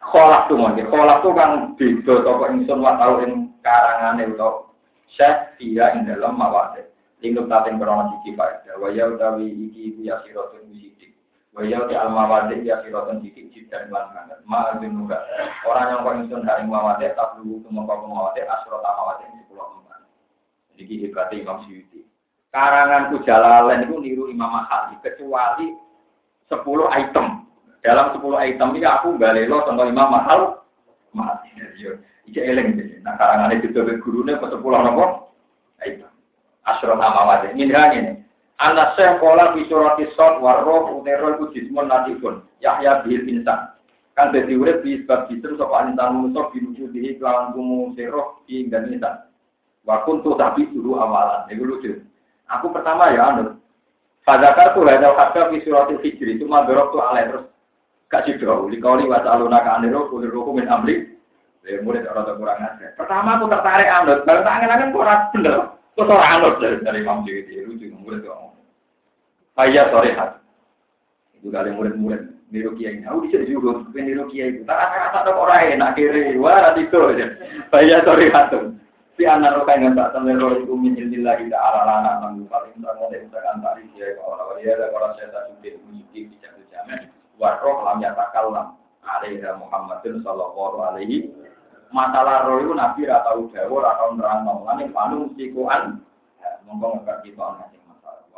kholaf tuh mungkin. Kholaf tuh kan beda toko insun wa tau ing karangane utawa syekh fiha ing dalam mawadih. Lingkup tating berono siji faedah. Wa ya utawi iki ya sirotun musidik. Wayau di almawade ya sirotan didik jidan lan kangen. Nuga. Orang yang kau insun hari mawade tak dulu kemengkau mawade asrot amawade ini sepuluh empat. Jadi hebatnya Imam Syuuti. Karanganku Jalalain itu niru Imam Mahali kecuali sepuluh item. Dalam sepuluh item ini aku balelo contoh Imam Mahal. Mahal. Iya. Ija eleng. Nah karangannya juga gurunya ke sepuluh nomor. Item. Asrot amawade. Ini ini. Anak saya pola di surat isot warroh utero itu jismun natifun Yahya bil insan. Kan jadi urip di sebab jisim sopa insan musuh di kelawan kumu seroh di dan insan. Wakun tuh tapi dulu awalan. Itu lucu. Aku pertama ya anu. Fadakar tuh hanya kata di surat hijri itu madorok tuh alay terus gak jauh. Likau liwat aluna ka anero kulir min amri. Ya murid orang kurang aja. Pertama aku tertarik anut. Baru tangan tangan kok bener. Orang anut dari dari Imam Syuuti. Lucu murid tuh Ayah sore hat. Itu kali murid-murid niru kiai. Aku bisa juga niru kiai itu. Tak kata ada orang enak kiri. Wah itu aja. Ayah sore hat. Si anak rokai yang tak tahu roh itu minjil lagi tidak ala lana nanggu paling tak mau deh misalkan tadi dia kalau dia ada orang saya tak sudah musik di. Waroh lam yatakal lam. Alaihi Muhammadin Sallallahu Alaihi masalah roh itu nabi atau jawur atau nerang mau lan panu sikuan monggo nggak kita orang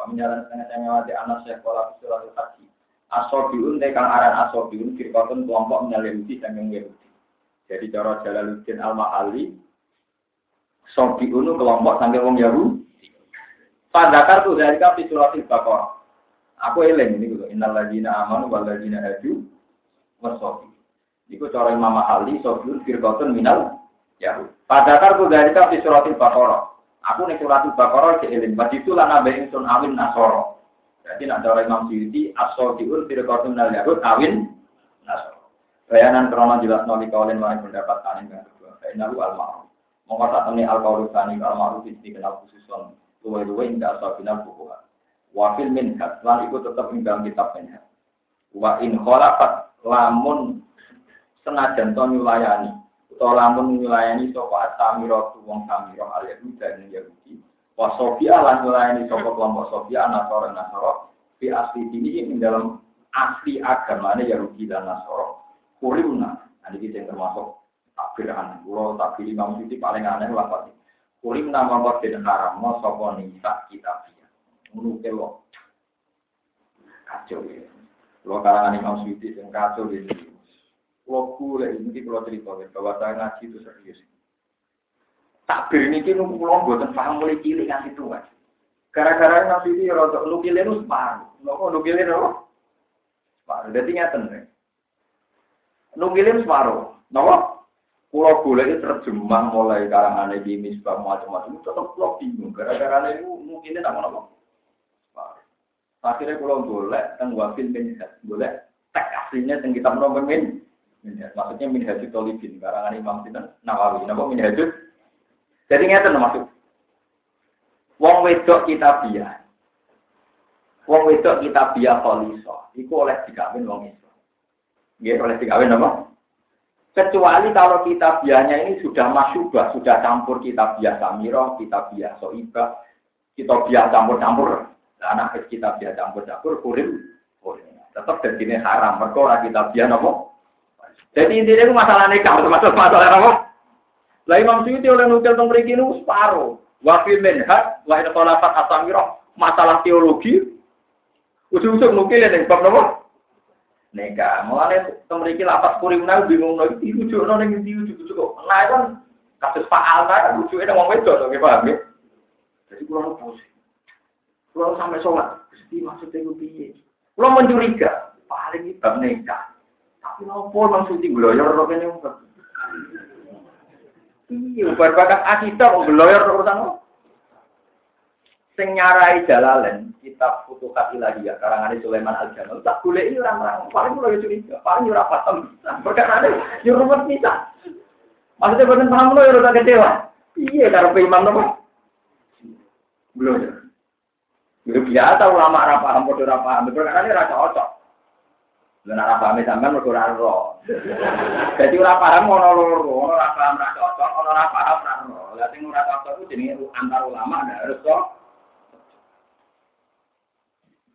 Menjalan setengah-setengah wajah anak saya pola surat haji. Asobiun kang aran asobiun firqatun kelompok menyelimuti dan yang. Jadi cara Jalaluddin Al-Mahali Sobiun kelompok sampai wong Yahudi. Padakar tuh dari kapi surat. Aku eling ini. Innal ladzina amanu wal ladzina hadu wasobi. Iku cara Imam Mahali Sobiun firqatun minal Yahudi. Padakar tuh dari kapi surat Al-Baqarah. Aku nih surat Al-Baqarah ke eling. Bajitu lan abe ingsun awin nasoro. Jadi nak cara Imam Syuuti asal diur tidak kau nal yahud awin nasoro. Bayanan krono jelas noli kaulin mari pendapat tani yang kedua. Bainalu al ma'ruf. Mongko tak temui al kaulu tani al ma'ruf iki kenal khususon. Luwe-luwe indah asal final bukuha. Wa fil minhat lan iku tetep ing dalam kitab minhat. Wa in khalafat lamun senajan to nyulayani. Utawa lamun nyulayani sapa asamiro wong samiro al dan yahudi. Wa sofia lan nyulayani sapa kelompok sofia nasoro nasoro fi asli ini ing dalam asli agamanya yahudi dan nasoro kulimna nah ini yang termasuk takbiran pulau takbir imam siti paling aneh lah pasti. Kulimna mongko den haramno sapa nisa kitabia ngono lo kacau ya lo karangan imam siti yang kacau ini kalau boleh ini kalau cerita bahwa saya ngaji itu serius. Takbir ini kini pulau buatan paham mulai cilik ngasih tua. Gara-gara ngasih ini rotok lu pilih lu separuh. Lu kok lu pilih lu? Separuh. Jadi ngeten nih. Lu pilih separuh. Nopo? Pulau boleh itu terjemah mulai karangan di misbah macam-macam. Tetap pulau bingung. Gara-gara ini mungkin tak mau. Akhirnya pulau boleh, dan wafil menyehat. Boleh teks aslinya yang kita mau Maksudnya min hajud tolibin, karangan Imam Sinten Nawawi. Napa min hajud? Jadi ngeten maksud. Wong wedok kita biya. Wong wedok kita biya kholiso. Iku oleh dikawin wong itu. Nggih oleh dikawin apa? Kecuali kalau kita bianya ini sudah masyubah, sudah campur kita biasa miroh, kita biasa soibah, kita biar campur-campur. Anak kita biar campur-campur, kurim, kurim. Tetap jadi haram. Mereka kita biar nopo. Jadi intinya itu masalah nikah, termasuk masalah apa? Lah Imam Suyuti oleh nukil tentang mriki niku separuh. Wa fi minhaj wa ila talafat asamirah masalah teologi. Ujung-ujung nukil ning bab napa? Nikah. Mulane tentang mriki lapat kurimna bingung lho iki rujukno ning ndi ujug-ujug kok. Nah kan kasus Pak Alta kan rujuke nang wong wedok to, paham ya? Jadi kurang pusing. Kurang sampai sholat. Gusti maksudnya gue piye? Kurang mencuriga. Paling bab nikah. Tapi nopo maksudnya gloyor kok kene Iya, bar bakat akidah kok geloyor urusan apa? Sing nyarai jalalen kitab Futuhat Ilahiyah karangan Sulaiman Al Jamal tak boleh orang-orang paling mulai curiga, paling ora paham. Perkara ini yo rumit bisa. Maksudnya boten paham lo yo ora kecewa. Iya karo imam? Belum. Yo biasa ulama ora paham padha ora paham. Perkara ini ora cocok. Lha nek paham sampean mergo ora ro. Dadi ora paham ono loro, ono ora paham ora cocok, ono ora paham ora ro. Lah sing ora cocok ku jenenge antar ulama ndak harus kok.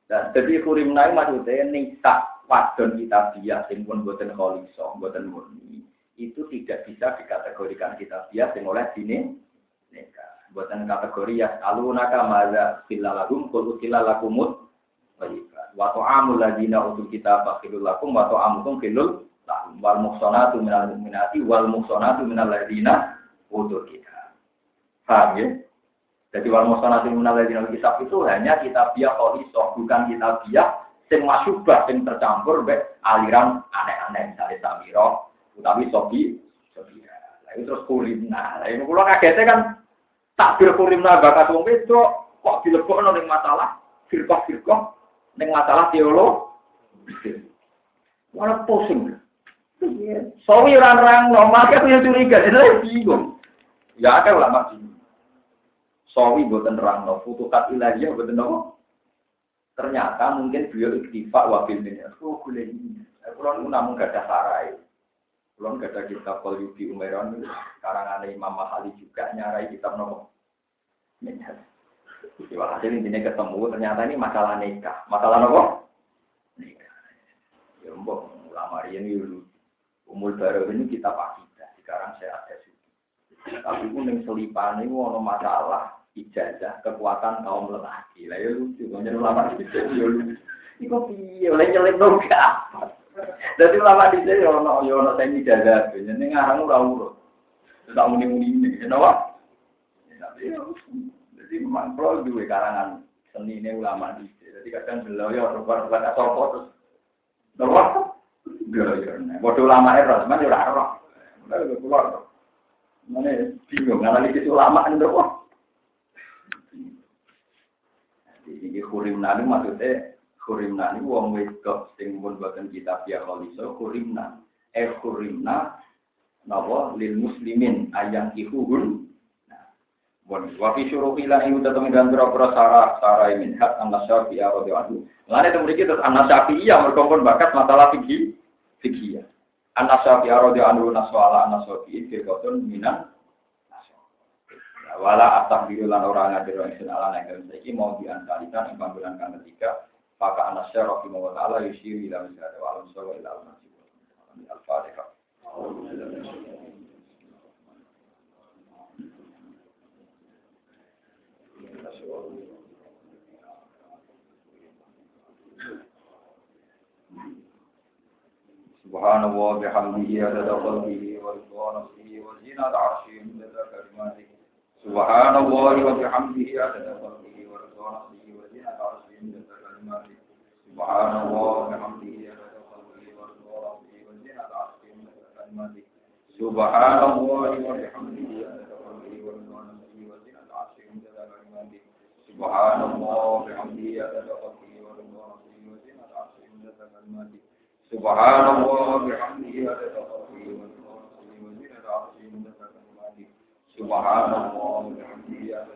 Dan jadi kurim naik maksudnya nikah wadon kita bias sing pun boten kholiso, boten murni itu tidak bisa dikategorikan kita bias sing oleh dini Boten kategori ya alunaka maza silalagum kul silalagumut baik wa ta'amul ladina utul kita fakilul lakum wa ta'amukum filul lakum wal muhsanatu minal mu'minati wal muhsanatu minal ladina utul kita. Paham ya? Jadi wal muhsanatu minal ladina utul kitab itu hanya kita biak kholisoh, bukan kita biak sing masyubah, sing tercampur be aliran aneh-aneh misalnya samiro, utawi sobi, sobi. Itu terus kurimna. Nah, ini kalau kagetnya kan takbir kurimna bakat wong itu kok dilebokno ning masalah firqah-firqah Neng masalah teolog, malah pusing. Sawi orang normal kan punya curiga, itu bingung. Ya ada ulama bingung. Sawi buatan orang no, futukat ilahiyah buatan no. Ternyata mungkin beliau iktifak wafil ini. Oh, boleh ini. Kulon namun gak ada sarai. Gak ada kitab Yubi Umeron. Karangan Imam Mahali juga nyarai kitab nopo. Minhas. Walhasil intinya ketemu ternyata ini masalah nikah. Masalah apa? Nikah. Ya mbok ulama ini. Umul baru ini kita akidah. Sekarang saya ada suci. Tapi pun yang selipan ini ada masalah ijazah kekuatan kaum lelaki. Lah ya lucu. Jadi ulama itu ya lucu. Ini kok piye oleh nyelip Jadi ulama di sini ya ono ya ono saya ijazah. Jadi ngarang ora urut. Tak muni-muni ini. Kenapa? Ya, ya jadi memang kalau dua karangan seni ini ulama di Jadi kadang beliau ya rupa rupa tak sopo terus. Nopo? Beliau ya. Bodoh ulama itu teman ya ora roh. Mulai lebih keluar. Mana bingung analisis ulama ini nopo? Jadi kurimna itu maksudnya kurimna ini uang wedok sing pun bahkan kita pihak kholiso kurimna. Eh kurimna nopo lil muslimin ayang ihuhun Bon, wafi suruh hilang ibu tetap dengan berapa sarah sarah ini hak anak syafi ya rodi anhu. Lain itu mereka terus anak syafi ya merkompon bakat masalah fikih fikih ya. Anak syafi ya rodi anhu naswala anak syafi firqatun minan wala atah biru lan orang ngadir orang isin ala yang saiki mau diantarikan yang panggilan kan ketiga maka anak syafi mau taala yusiri dalam misalnya walam sawa ila al-fatihah. Subhanallah bihamdihi adada qalbihi wa ridwa nafsihi wa zinat arshih adada kalimatihi Subhanallah wa bihamdihi adada qalbihi wa ridwa Subhanallah wa bihamdihi wa